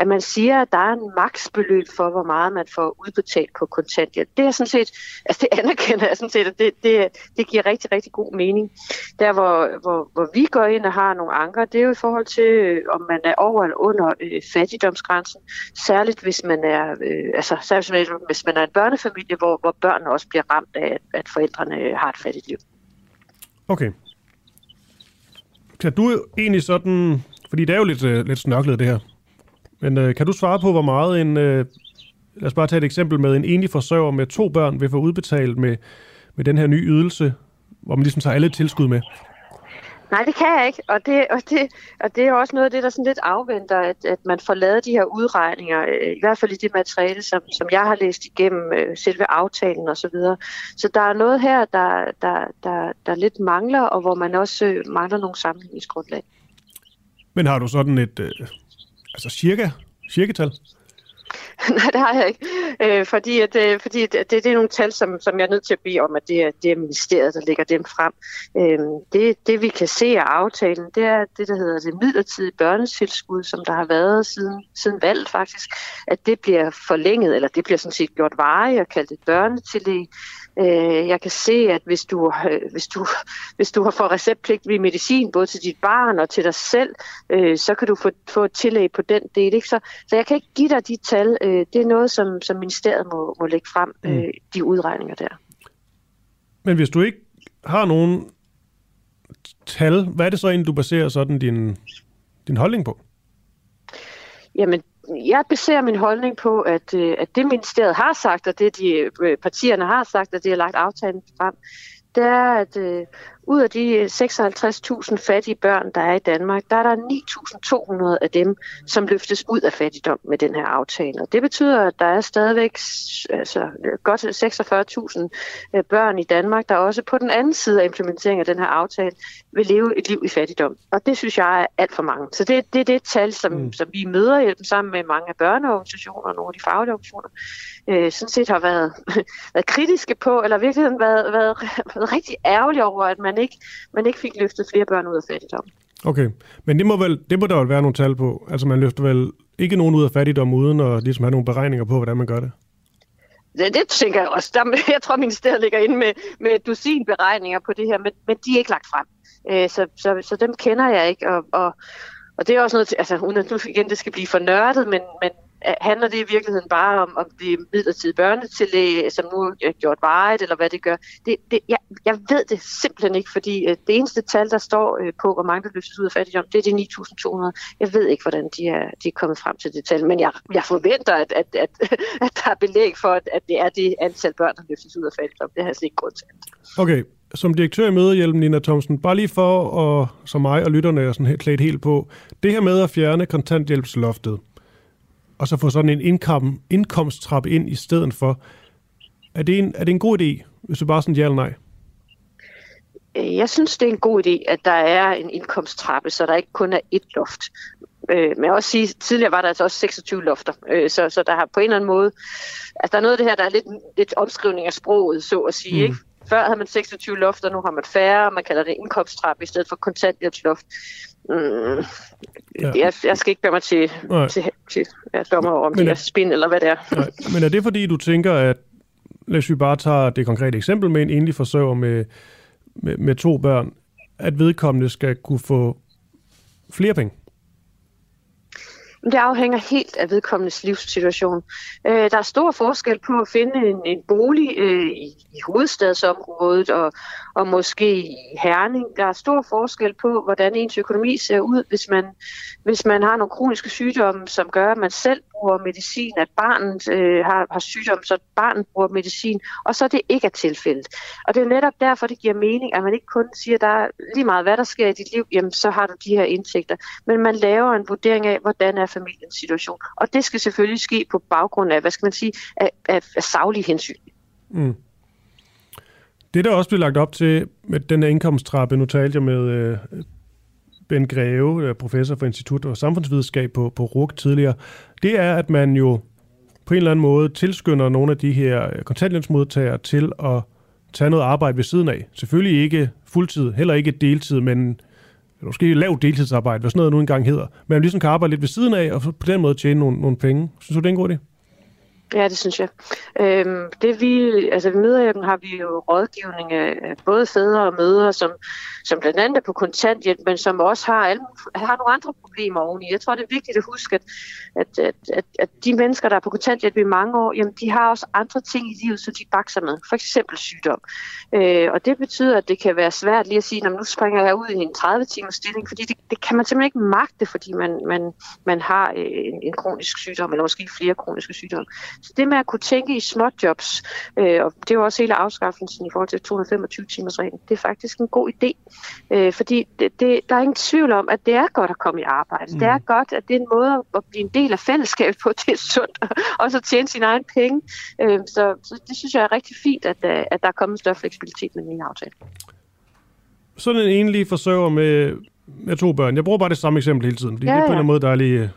at man siger, at der er en maksbeløb for, hvor meget man får udbetalt på kontanthjælp. Det er sådan set, altså det anerkender jeg sådan set, at det, det, det giver rigtig, rigtig god mening. Der, hvor, hvor, hvor vi går ind og har nogle anker, det er jo i forhold til, øh, om man er over eller under øh, fattigdomsgrænsen. Særligt hvis man er, øh, altså særligt hvis man er en børnefamilie, hvor, hvor børnene også bliver ramt af, at, at forældrene har et fattigt liv. Okay. Kan du egentlig sådan, fordi det er jo lidt, øh, lidt snørklet det her, men øh, kan du svare på, hvor meget en, øh, lad os bare tage et eksempel med en enlig forsørger med to børn vil få udbetalt med, med den her nye ydelse, hvor man ligesom tager alle tilskud med? Nej, det kan jeg ikke, og det, og det, og det er også noget af det, der sådan lidt afventer, at, at man får lavet de her udregninger, øh, i hvert fald i det materiale, som, som jeg har læst igennem øh, selve aftalen osv. Så, videre. så der er noget her, der, der, der, der lidt mangler, og hvor man også øh, mangler nogle sammenhængsgrundlag. Men har du sådan et, øh, altså cirka, cirketal? tal? Nej, det har jeg ikke. Øh, fordi at, øh, fordi det, det, det er nogle tal, som, som jeg er nødt til at bede om, at det er, det er ministeriet, der lægger dem frem. Øh, det, det vi kan se af aftalen, det er det, der hedder det midlertidige børnetilskud, som der har været siden, siden valget faktisk, at det bliver forlænget, eller det bliver sådan set gjort varigt og kaldt et børnetillæg. Øh, jeg kan se, at hvis du, øh, hvis du, hvis du har fået receptpligtig medicin, både til dit barn og til dig selv, øh, så kan du få, få et tillæg på den del. Ikke? Så, så jeg kan ikke give dig de tal. Øh, det er noget, som, som ministeriet må, må lægge frem, øh, mm. de udregninger der. Men hvis du ikke har nogen tal, hvad er det så egentlig, du baserer sådan din, din holdning på? Jamen, jeg baserer min holdning på, at, øh, at det ministeriet har sagt, og det de øh, partierne har sagt, at de har lagt aftalen frem, det er, at uh, ud af de 56.000 fattige børn, der er i Danmark, der er der 9.200 af dem, som løftes ud af fattigdom med den her aftale. Og det betyder, at der er stadigvæk altså, godt 46.000 børn i Danmark, der også på den anden side af implementeringen af den her aftale vil leve et liv i fattigdom. Og det synes jeg er alt for mange. Så det, det er det tal, som, mm. som vi møder hjælpen sammen med mange af børneorganisationer og nogle af de faglige organisationer, øh, sådan set har været, været kritiske på, eller virkelig været, været, været rigtig ærgerlige over, at man ikke, man ikke fik løftet flere børn ud af fattigdom. Okay, men det må, vel, det må der vel være nogle tal på. Altså man løfter vel ikke nogen ud af fattigdom uden at ligesom have nogle beregninger på, hvordan man gør det? Det, det tænker jeg også. Der, jeg tror, ministeriet ligger inde med, med dusin beregninger på det her, men, men de er ikke lagt frem. Øh, så, så, så dem kender jeg ikke, og, og, og det er også noget, altså uden at nu igen det skal blive for nørdet, men, men Øh, handler det i virkeligheden bare om, om det midlertidige børnetillæg, som nu er gjort vejet, eller hvad det gør? Det, det, jeg, jeg ved det simpelthen ikke, fordi øh, det eneste tal, der står på, hvor mange der løftes ud af fattigdom, det er de 9.200. Jeg ved ikke, hvordan de er, de er kommet frem til det tal, men jeg, jeg forventer, at, at, at, at der er belæg for, at, at det er det antal børn, der løftes ud af fattigdom. Det har jeg slet ikke grund til. Okay, som direktør i Møderhjælpen, Nina Thomsen, bare lige for, at, som mig og lytterne er sådan helt, klædt helt på, det her med at fjerne kontanthjælpsloftet, og så få sådan en indkom, indkomsttrappe ind i stedet for. Er det, en, er det en god idé, hvis du bare sådan ja eller nej? Øh, jeg synes, det er en god idé, at der er en indkomsttrappe, så der ikke kun er ét loft. Øh, men jeg også sige, tidligere var der altså også 26 lofter, øh, så, så der har på en eller anden måde, altså der er noget af det her, der er lidt, lidt omskrivning af sproget, så at sige, mm. ikke? Før havde man 26 lofter, nu har man færre, man kalder det indkomsttrappe i stedet for kontanthjælpsløft. Mm, ja. jeg, jeg skal ikke gøre mig til, til, til ja, dommer om det er spin, eller hvad det er. Nej. Men er det fordi, du tænker, at hvis vi bare tager det konkrete eksempel med en enlig forsørger med, med, med to børn, at vedkommende skal kunne få flere penge? Det afhænger helt af vedkommendes livssituation. Øh, der er stor forskel på at finde en, en bolig øh, i, i hovedstadsområdet og, og måske i Herning. Der er stor forskel på, hvordan ens økonomi ser ud, hvis man, hvis man har nogle kroniske sygdomme, som gør, at man selv bruger medicin, at barnet øh, har, har sygdom, så barnet bruger medicin, og så det ikke er tilfældet. Og det er netop derfor, det giver mening, at man ikke kun siger, der er lige meget, hvad der sker i dit liv, jamen så har du de her indtægter. Men man laver en vurdering af, hvordan er familiens situation. Og det skal selvfølgelig ske på baggrund af, hvad skal man sige, af, af, af savlige hensyn. Mm. Det, der også blev lagt op til med den her indkomsttrappe, nu talte jeg med øh, Ben Greve, øh, professor for Institut og Samfundsvidenskab på, på RUG tidligere, det er, at man jo på en eller anden måde tilskynder nogle af de her øh, kontanthjælpsmodtagere til at tage noget arbejde ved siden af. Selvfølgelig ikke fuldtid, heller ikke deltid, men måske lavt deltidsarbejde, hvad sådan noget nu engang hedder, men man ligesom kan arbejde lidt ved siden af, og på den måde tjene nogle, nogle penge. Synes du, det er en god idé? Ja, det synes jeg. Øhm, det vi, altså ved møderhjælpen har vi jo rådgivning af både fædre og mødre, som, som blandt andet er på kontanthjælp, men som også har, alle, har nogle andre problemer oveni. Jeg tror, det er vigtigt at huske, at, at, at, at, at de mennesker, der er på kontanthjælp i mange år, jamen, de har også andre ting i livet, som de bakser med. For eksempel sygdom. Øh, og det betyder, at det kan være svært lige at sige, at nu springer jeg ud i en 30-timers stilling, fordi det, det kan man simpelthen ikke magte, fordi man, man, man har øh, en, en kronisk sygdom, eller måske flere kroniske sygdomme. Så det med at kunne tænke i små jobs, øh, og det er jo også hele afskaffelsen i forhold til 225 timers reglen, det er faktisk en god idé. Øh, fordi det, det, der er ingen tvivl om, at det er godt at komme i arbejde. Mm. Det er godt, at det er en måde at blive en del af fællesskabet på. Det er sundt, og så tjene sine egne penge. Øh, så, så det synes jeg er rigtig fint, at, øh, at der er kommet større fleksibilitet med den aftale. Sådan en enlig forsøger med, med to børn. Jeg bruger bare det samme eksempel hele tiden, fordi ja, det er på en eller anden måde, der er lige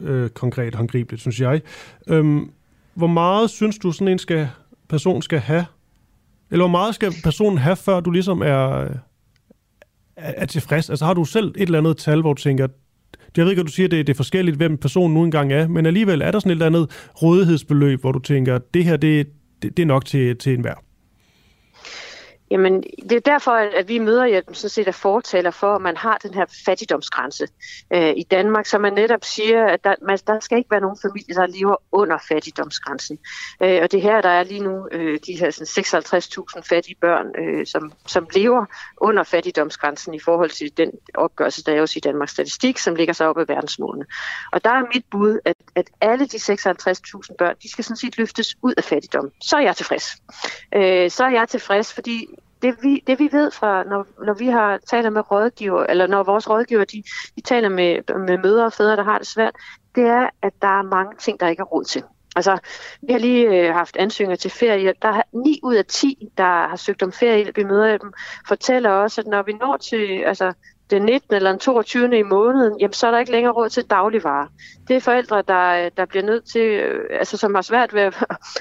øh, konkret og håndgribeligt, synes jeg. Øhm, hvor meget synes du, sådan en skal, person skal have? Eller hvor meget skal personen have, før du ligesom er, øh, er, tilfreds? Altså har du selv et eller andet tal, hvor du tænker, jeg ved ikke, at du siger, at det, det er forskelligt, hvem personen nu engang er, men alligevel er der sådan et eller andet rådighedsbeløb, hvor du tænker, det her, det, det, det er nok til, til enhver. Jamen, det er derfor, at vi møder jer sådan set er fortaler for, at man har den her fattigdomsgrænse øh, i Danmark, så man netop siger, at der, man, der skal ikke være nogen familie, der lever under fattigdomsgrænsen. Øh, og det her, der er lige nu øh, de her 56.000 fattige børn, øh, som, som lever under fattigdomsgrænsen i forhold til den opgørelse, der er også i Danmarks Statistik, som ligger sig op af verdensmålene. Og der er mit bud, at, at alle de 56.000 børn, de skal sådan set løftes ud af fattigdom. Så er jeg tilfreds. Øh, så er jeg tilfreds, fordi det vi, det vi ved fra, når, når vi har taler med rådgiver, eller når vores rådgiver, de, de taler med, med mødre og fædre, der har det svært, det er, at der er mange ting, der ikke er råd til. Altså, vi har lige øh, haft ansøgninger til ferie. Der er 9 ud af 10, der har søgt om feriehjælp i møderhjælpen, fortæller også, at når vi når til, altså, den 19. eller den 22. i måneden, jamen, så er der ikke længere råd til dagligvarer. Det er forældre, der, der bliver nødt til, øh, altså som har svært ved at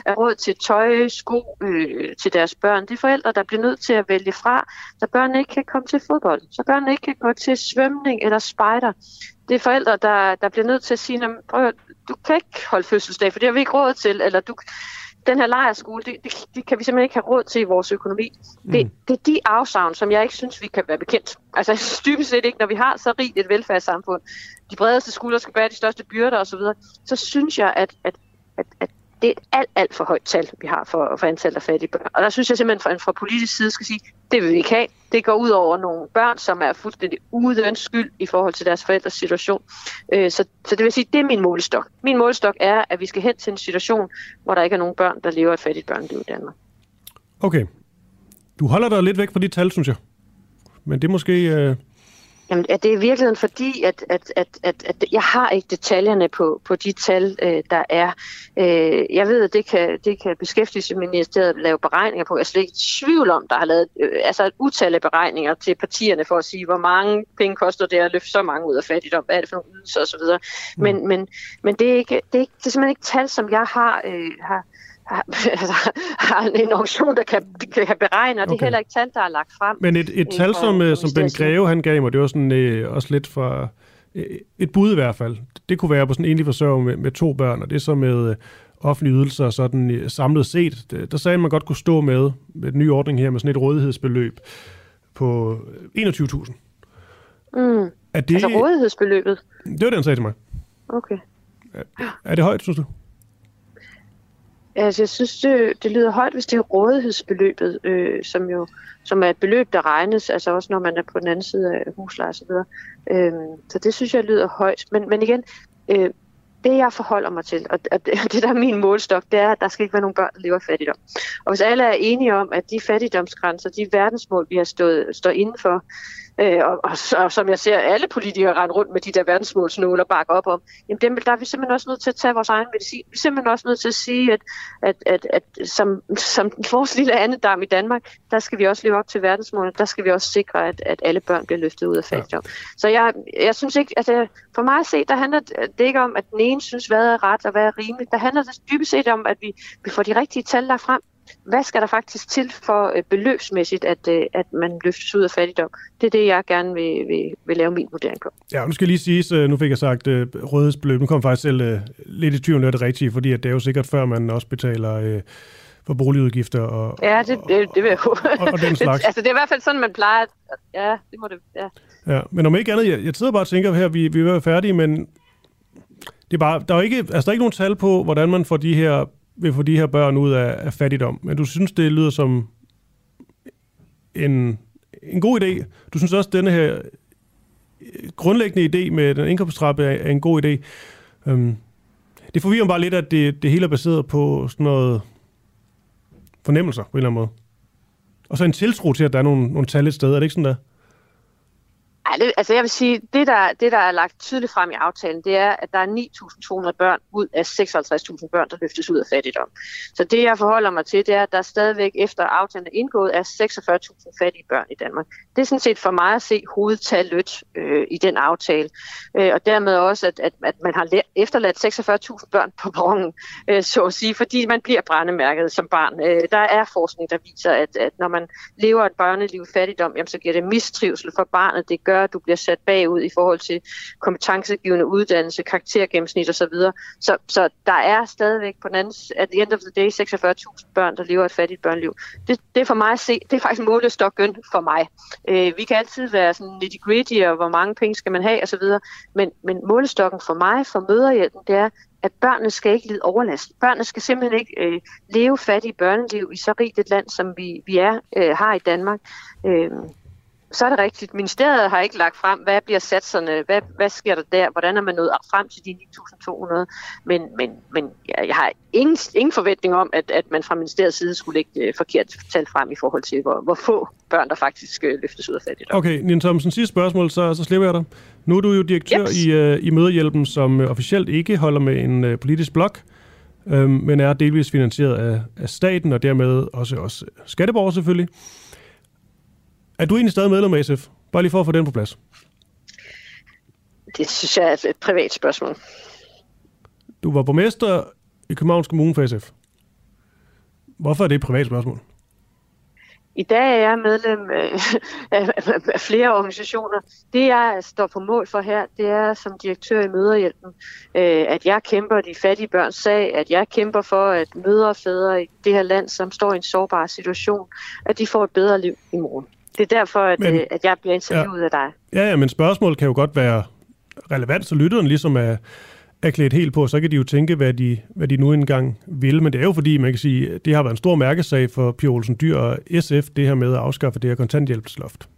have råd til tøj, sko øh, til deres børn. Det er forældre, der bliver nødt til at vælge fra, så børnene ikke kan komme til fodbold, så børnene ikke kan gå til svømning eller spejder. Det er forældre, der, der bliver nødt til at sige, prøv, du kan ikke holde fødselsdag, for det har vi ikke råd til, eller du, den her lejerskole, det, det, det kan vi simpelthen ikke have råd til i vores økonomi. Mm. Det, det er de afsavn, som jeg ikke synes, vi kan være bekendt. Altså jeg synes dybest set ikke, når vi har så rigt et velfærdssamfund, de bredeste skuldre skal bære de største byrder osv., så, så synes jeg, at, at, at, at det er et alt, alt for højt tal, vi har for, for antallet af fattige børn. Og der synes jeg simpelthen, fra, fra politisk side skal sige, det vil vi ikke have. Det går ud over nogle børn, som er fuldstændig uden skyld i forhold til deres forældres situation. Øh, så, så det vil sige, det er min målestok. Min målestok er, at vi skal hen til en situation, hvor der ikke er nogen børn, der lever et fattigt børneliv i Danmark. Okay. Du holder dig lidt væk fra de tal, synes jeg. Men det er måske... Øh Jamen, er det i virkeligheden fordi, at, at, at, at, at jeg har ikke detaljerne på, på de tal, øh, der er. Øh, jeg ved, at det kan, det kan beskæftigelsesministeriet lave beregninger på. Jeg er slet ikke i tvivl om, der har lavet øh, altså et utal af beregninger til partierne for at sige, hvor mange penge koster det at løfte så mange ud af fattigdom, hvad er det for nogle ydelser osv. Mm. Men, men, men det, er ikke, det, er ikke, det er simpelthen ikke tal, som jeg har, øh, har, altså, har en organisation, der kan, kan beregne, og okay. det er heller ikke tal, der er lagt frem. Men et, et tal, som, øh, som Ben Greve han gav mig, det var sådan øh, også lidt for øh, et bud i hvert fald. Det kunne være på sådan en enlig forsørger med, med to børn, og det er så med øh, offentlige ydelser sådan øh, samlet set. Der sagde man godt kunne stå med, med den nye ordning her med sådan et rådighedsbeløb på 21.000. Mm. Er det, altså rådighedsbeløbet? Det var det, han sagde til mig. Okay. Er, er det højt, synes du? Altså, jeg synes, det, det lyder højt, hvis det er rådighedsbeløbet, øh, som jo som er et beløb, der regnes, altså også når man er på den anden side af husleje osv. Øh, så det synes jeg lyder højt. Men, men igen, øh, det jeg forholder mig til, og det der er min målstok, det er, at der skal ikke være nogen børn, der lever i fattigdom. Og hvis alle er enige om, at de fattigdomsgrænser, de verdensmål, vi har stået, står indenfor, øh, og, og, og som jeg ser alle politikere rende rundt med de der verdensmålsnåle og bakke op om, jamen dem, der er vi simpelthen også nødt til at tage vores egen medicin. Vi er simpelthen også nødt til at sige, at, at, at, at som, som vores lille andedam i Danmark, der skal vi også leve op til verdensmålene. Der skal vi også sikre, at, at alle børn bliver løftet ud af fattigdom. Ja. Så jeg, jeg synes ikke, altså for mig at se, der handler det ikke om, at den ene synes, hvad er ret og hvad er rimeligt. Der handler det dybest set om, at vi, vi får de rigtige tal der frem hvad skal der faktisk til for øh, beløbsmæssigt, at, øh, at man løftes ud af fattigdom? Det er det, jeg gerne vil, vil, vil lave min vurdering på. Ja, nu skal lige sige, nu fik jeg sagt øh, rådighedsbeløb. Nu kom jeg faktisk selv øh, lidt i tvivl, om det rigtige, fordi at det er jo sikkert før, man også betaler øh, for boligudgifter og, ja, det, det, det vil jeg og, og, og den slags. altså, det er i hvert fald sådan, man plejer. At, ja, det må det ja. ja. Men om ikke andet, jeg, jeg sidder bare og tænker her, vi, vi er færdige, men det er bare, der er ikke, altså, der er ikke nogen tal på, hvordan man får de her, vil få de her børn ud af, af fattigdom. Men du synes, det lyder som en, en god idé. Du synes også, at denne her øh, grundlæggende idé med den indkomsttrappe er, er en god idé. Øhm, det forvirrer mig bare lidt, at det, det hele er baseret på sådan noget fornemmelser på en eller anden måde. Og så en tiltro til, at der er nogle, nogle tal et sted. Er det ikke sådan der? Ej, det, altså jeg vil sige, det der, det der er lagt tydeligt frem i aftalen, det er, at der er 9.200 børn ud af 56.000 børn, der løftes ud af fattigdom. Så det jeg forholder mig til, det er, at der stadigvæk efter aftalen er indgået, er 46.000 fattige børn i Danmark. Det er sådan set for mig at se hovedtallet øh, i den aftale. Øh, og dermed også, at, at, at man har efterladt 46.000 børn på perronen, øh, så at sige, fordi man bliver brændemærket som barn. Øh, der er forskning, der viser, at, at når man lever et børneliv i fattigdom, jamen, så giver det mistrivsel for barnet. Det gør, at du bliver sat bagud i forhold til kompetencegivende uddannelse, karaktergennemsnit osv. Så, så der er stadigvæk på den anden at the end of the day 46.000 børn, der lever et fattigt børneliv. Det, det er for mig at se, det er faktisk målestokken for mig. Øh, vi kan altid være sådan nitty-gritty, og hvor mange penge skal man have osv., men, men målestokken for mig, for møderhjælpen, det er, at børnene skal ikke lide overlast. Børnene skal simpelthen ikke øh, leve fattige børneliv i så rigt et land, som vi, vi er øh, har i Danmark. Øh, så er det rigtigt. Ministeriet har ikke lagt frem, hvad bliver satserne, hvad, hvad sker der der, hvordan er man nået frem til de 9.200, men, men, men jeg har ingen, ingen forventning om, at, at man fra ministeriets side skulle lægge forkert tal frem i forhold til, hvor, hvor få børn, der faktisk øh, løftes ud af fattigdom. Okay, Nina Thomsen, sidste spørgsmål, så, så slipper jeg dig. Nu er du jo direktør yes. i, uh, i Møderhjælpen, som uh, officielt ikke holder med en uh, politisk blok, uh, men er delvis finansieret af, af staten, og dermed også, også skatteborger selvfølgelig. Er du egentlig stadig medlem af SF? Bare lige for at få den på plads. Det synes jeg er et privat spørgsmål. Du var borgmester i Københavns Kommune for SF. Hvorfor er det et privat spørgsmål? I dag er jeg medlem af flere organisationer. Det jeg står på mål for her, det er som direktør i Møderhjælpen, øh, at jeg kæmper de fattige børns sag, at jeg kæmper for, at mødre og fædre i det her land, som står i en sårbar situation, at de får et bedre liv i morgen. Det er derfor, at, men, øh, at jeg bliver interviewet ja, af dig. Ja, ja, men spørgsmålet kan jo godt være relevant, så lytteren ligesom er, er klædt helt på, så kan de jo tænke, hvad de, hvad de nu engang vil. Men det er jo fordi, man kan sige, det har været en stor mærkesag for Pia Olsen Dyr og SF, det her med at afskaffe det her kontanthjælpsloft.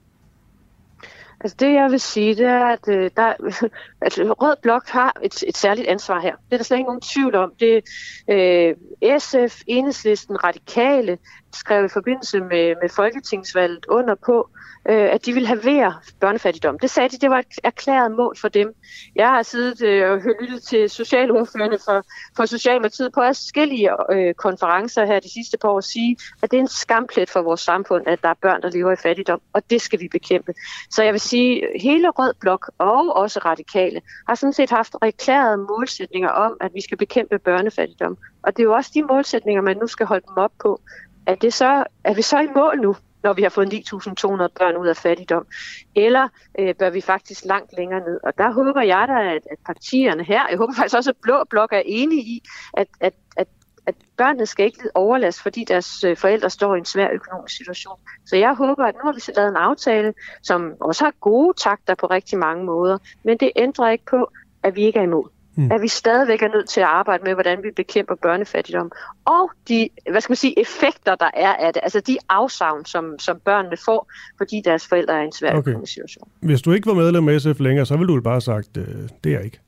Altså det, jeg vil sige, det er, at, øh, der, at Rød Blok har et, et særligt ansvar her. Det er der slet ikke nogen tvivl om. Det øh, SF, Enhedslisten, Radikale skrev i forbindelse med, med Folketingsvalget under på, øh, at de ville halvere børnefattigdom. Det sagde de, det var et erklæret mål for dem. Jeg har siddet øh, og lyttet til socialordførende for, for Socialdemokratiet på forskellige øh, konferencer her de sidste par år sige, at det er en skamplet for vores samfund, at der er børn, der lever i fattigdom, og det skal vi bekæmpe. Så jeg vil sige, hele Rød Blok og også Radikale har sådan set haft erklærede målsætninger om, at vi skal bekæmpe børnefattigdom. Og det er jo også de målsætninger, man nu skal holde dem op på. Er, det så, er vi så i mål nu? når vi har fået 9.200 børn ud af fattigdom? Eller øh, bør vi faktisk langt længere ned? Og der håber jeg da, at, at partierne her, jeg håber faktisk også, at Blå Blok er enige i, at, at, at at børnene skal ikke lide overlast, fordi deres øh, forældre står i en svær økonomisk situation. Så jeg håber, at nu har vi så lavet en aftale, som også har gode takter på rigtig mange måder, men det ændrer ikke på, at vi ikke er imod mm. at vi stadigvæk er nødt til at arbejde med, hvordan vi bekæmper børnefattigdom. Og de, hvad skal man sige, effekter, der er af det. Altså de afsavn, som, som børnene får, fordi deres forældre er i en svær okay. situation. Hvis du ikke var medlem af SF længere, så ville du bare have sagt, øh, det er ikke.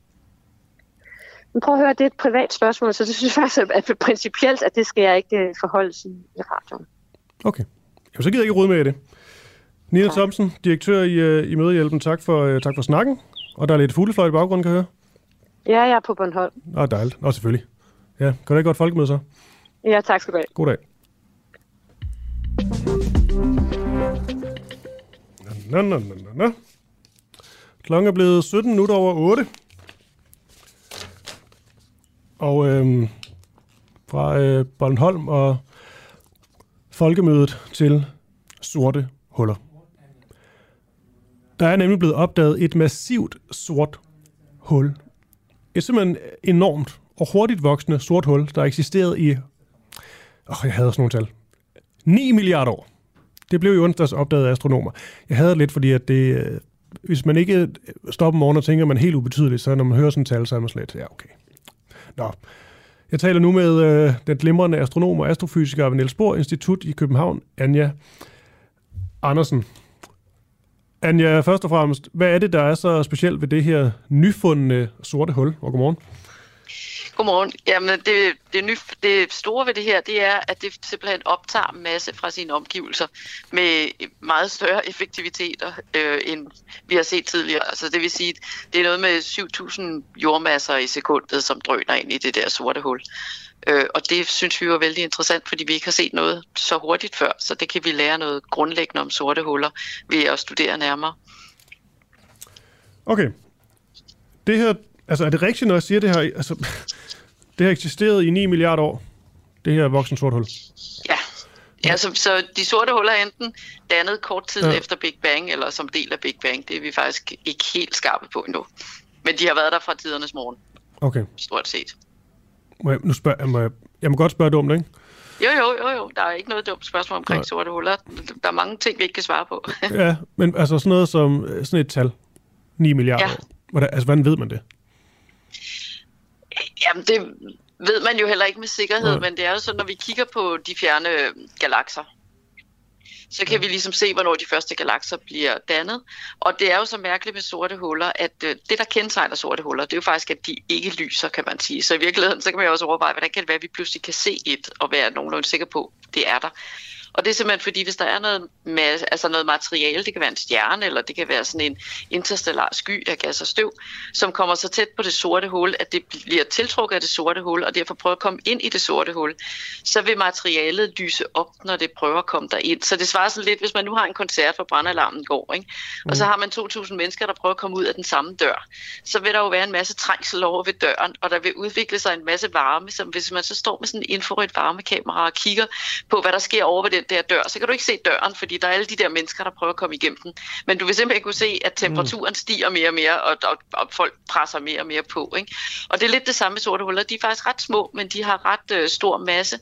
Men prøv at høre, det er et privat spørgsmål, så det synes jeg faktisk er principielt, at det skal jeg ikke øh, forholde sig i radioen. Okay. Jo, så gider jeg ikke råd med det. Nina Thomsen, direktør i, øh, i Mødehjælpen, tak for, uh, tak for snakken. Og der er lidt fuglefløjt i baggrunden, kan jeg høre. Ja, jeg er på Bornholm. Nå, dejligt. Nå, selvfølgelig. Ja, kan du ikke godt folkemøde så? Ja, tak skal du have. God dag. Nå, nå, nå, nå, nå. Klokken er blevet 17 minutter over 8. Og øhm, fra øh, Bornholm og folkemødet til sorte huller. Der er nemlig blevet opdaget et massivt sort hul. Et simpelthen enormt og hurtigt voksende sort hul, der eksisterede i... Åh, oh, jeg havde sådan nogle tal. 9 milliarder år. Det blev i onsdags opdaget af astronomer. Jeg havde lidt, fordi at det, øh, hvis man ikke øh, stopper morgen og tænker, man er helt ubetydeligt, så når man hører sådan et tal, så er man slet, ja, okay. Nå, jeg taler nu med øh, den glimrende astronom og astrofysiker ved Niels Bohr Institut i København, Anja Andersen. Anja, først og fremmest, hvad er det, der er så specielt ved det her nyfundne sorte hul? Og godmorgen. Godmorgen. Jamen, det, det, ny, det store ved det her, det er, at det simpelthen optager masse fra sine omgivelser med meget større effektiviteter, øh, end vi har set tidligere. Altså, det vil sige, det er noget med 7.000 jordmasser i sekundet, som drøner ind i det der sorte hul. Øh, og det synes vi var vældig interessant, fordi vi ikke har set noget så hurtigt før, så det kan vi lære noget grundlæggende om sorte huller ved at studere nærmere. Okay. Det her, altså er det rigtigt, når jeg siger det her? Altså, det har eksisteret i 9 milliarder år, det her voksen sort hul. Ja, Ja, så, så de sorte huller er enten dannet kort tid ja. efter Big Bang, eller som del af Big Bang. Det er vi faktisk ikke helt skarpe på endnu. Men de har været der fra tidernes morgen. Okay. Stort set. Må jeg, nu spørg, jeg, må, jeg, jeg må godt spørge dumt, ikke? Jo, jo, jo, jo. Der er ikke noget dumt spørgsmål omkring Nej. sorte huller. Der er mange ting, vi ikke kan svare på. ja, men altså sådan noget som sådan et tal. 9 milliarder. Ja. Hvordan, altså, hvordan ved man det? Jamen, det ved man jo heller ikke med sikkerhed, ja. men det er jo sådan, når vi kigger på de fjerne galakser, så kan vi ligesom se, hvornår de første galakser bliver dannet. Og det er jo så mærkeligt med sorte huller, at øh, det, der kendetegner sorte huller, det er jo faktisk, at de ikke lyser, kan man sige. Så i virkeligheden, så kan man jo også overveje, hvordan kan det være, at vi pludselig kan se et, og være nogenlunde sikker på, at det er der. Og det er simpelthen fordi, hvis der er noget, masse, altså noget materiale, det kan være en stjerne, eller det kan være sådan en interstellar sky af gas og støv, som kommer så tæt på det sorte hul, at det bliver tiltrukket af det sorte hul, og derfor prøver at komme ind i det sorte hul, så vil materialet lyse op, når det prøver at komme derind. Så det svarer sådan lidt, hvis man nu har en koncert, hvor brandalarmen går, ikke? og så mm. har man 2.000 mennesker, der prøver at komme ud af den samme dør, så vil der jo være en masse trængsel over ved døren, og der vil udvikle sig en masse varme, som hvis man så står med sådan en infrarødt varmekamera og kigger på, hvad der sker over ved den den der dør, så kan du ikke se døren, fordi der er alle de der mennesker, der prøver at komme igennem den. Men du vil simpelthen kunne se, at temperaturen mm. stiger mere og mere, og, og, og folk presser mere og mere på. Ikke? Og det er lidt det samme med sorte huller. De er faktisk ret små, men de har ret øh, stor masse.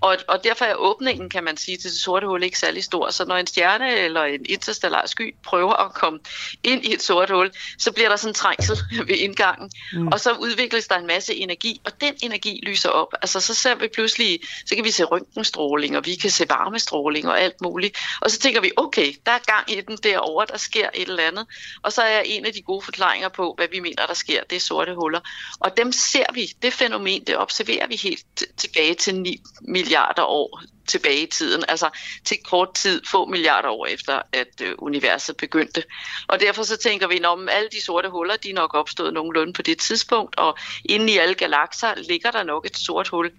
Og, og derfor er åbningen, kan man sige, til det sorte hul ikke særlig stor. Så når en stjerne eller en interstellar sky prøver at komme ind i et sort hul, så bliver der sådan en trængsel ved indgangen. Mm. Og så udvikles der en masse energi, og den energi lyser op. Altså så ser vi pludselig, så kan vi se røntgenstråling, og vi kan se stråling og alt muligt. Og så tænker vi, okay, der er gang i den derovre, der sker et eller andet. Og så er en af de gode forklaringer på, hvad vi mener, der sker, det er sorte huller. Og dem ser vi, det fænomen, det observerer vi helt tilbage til 9 milliarder år tilbage i tiden, altså til kort tid, få milliarder år efter, at øh, universet begyndte. Og derfor så tænker vi, om alle de sorte huller, de er nok opstået nogenlunde på det tidspunkt, og inde i alle galakser ligger der nok et sort hul.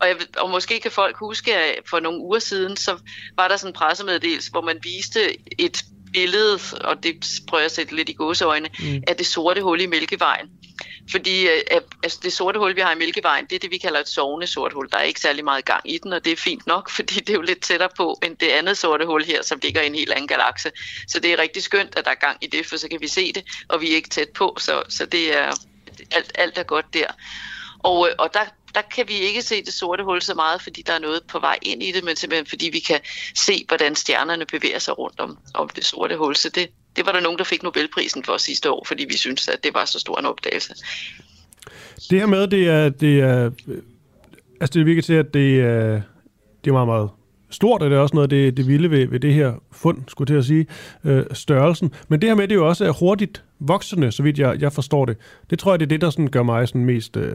Og, jeg, og måske kan folk huske, at for nogle uger siden, så var der sådan en pressemeddelelse, hvor man viste et billede, og det prøver jeg at sætte lidt i gåseøjne, mm. af det sorte hul i Mælkevejen. Fordi øh, altså det sorte hul, vi har i Mælkevejen, det er det, vi kalder et sovende sort hul. Der er ikke særlig meget gang i den, og det er fint nok, fordi det er jo lidt tættere på end det andet sorte hul her, som ligger i en helt anden galakse. Så det er rigtig skønt, at der er gang i det, for så kan vi se det, og vi er ikke tæt på, så, så det er alt, alt er godt der. Og, øh, og der, der kan vi ikke se det sorte hul så meget, fordi der er noget på vej ind i det, men simpelthen fordi vi kan se, hvordan stjernerne bevæger sig rundt om, om det sorte hul. Så det, det var der nogen, der fik Nobelprisen for sidste år, fordi vi synes, at det var så stor en opdagelse. Det her med, det er, det er altså det virker til, at det er, det er meget, meget stort, og det er også noget af det, det vilde ved, ved det her fund, skulle til at sige, øh, størrelsen. Men det her med, det er jo også er hurtigt voksende, så vidt jeg, jeg forstår det. Det tror jeg, det er det, der sådan gør mig sådan mest øh,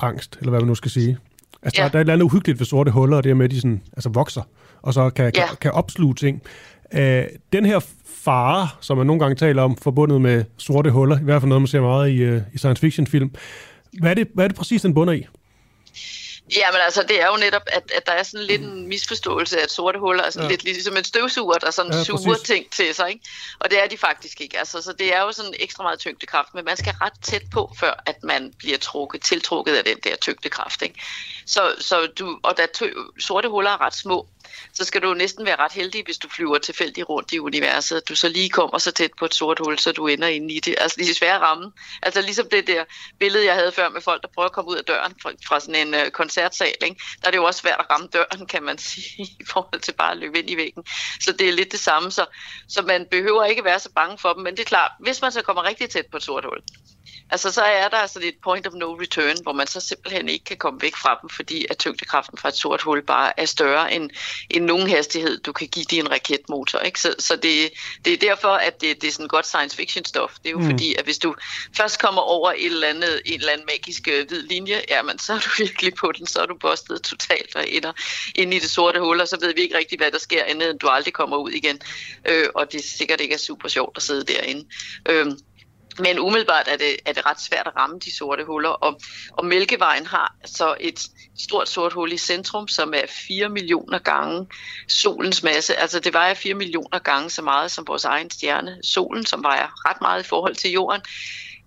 angst, eller hvad man nu skal sige. Altså, ja. der, der er et eller andet uhyggeligt ved sorte huller, og det er med, at de sådan, altså, vokser, og så kan, ja. kan, kan opsluge ting. Øh, den her fare, som man nogle gange taler om, forbundet med sorte huller, i hvert fald noget, man ser meget i, uh, i science fiction film. Hvad er, det, hvad er det præcis, den bunder i? Jamen altså, det er jo netop, at, at der er sådan lidt en misforståelse af, at sorte huller er sådan ja. lidt ligesom en støvsuger, der sådan ja, suger præcis. ting til sig, ikke? Og det er de faktisk ikke. Altså, så det er jo sådan ekstra meget tyngdekraft, men man skal ret tæt på, før at man bliver trukket, tiltrukket af den der tyngdekraft, ikke? Så, så du, og da tø, sorte huller er ret små, så skal du næsten være ret heldig, hvis du flyver tilfældigt rundt i universet, at du så lige kommer så tæt på et sort hul, så du ender inde i det. Altså lige svære ramme. Altså ligesom det der billede, jeg havde før med folk, der prøver at komme ud af døren fra, fra sådan en øh, koncertsal, ikke? der er det jo også svært at ramme døren, kan man sige, i forhold til bare at løbe ind i væggen. Så det er lidt det samme, så, så man behøver ikke være så bange for dem, men det er klart, hvis man så kommer rigtig tæt på et sort hul, Altså så er der sådan et point of no return, hvor man så simpelthen ikke kan komme væk fra dem, fordi at tyngdekraften fra et sort hul bare er større end, end nogen hastighed, du kan give din raketmotor. Ikke? Så, så det, det er derfor, at det, det er sådan godt science fiction stof. Det er jo mm. fordi, at hvis du først kommer over et eller andet, en eller anden magisk øh, hvid linje, jamen så er du virkelig på den, så er du bustet totalt og ender ind i det sorte hul, og så ved vi ikke rigtig, hvad der sker, andet end du aldrig kommer ud igen. Øh, og det sikkert ikke er super sjovt at sidde derinde. Øh, men umiddelbart er det, er det ret svært at ramme de sorte huller, og, og Mælkevejen har så et stort sort hul i centrum, som er 4 millioner gange solens masse. Altså det vejer 4 millioner gange så meget som vores egen stjerne, solen, som vejer ret meget i forhold til jorden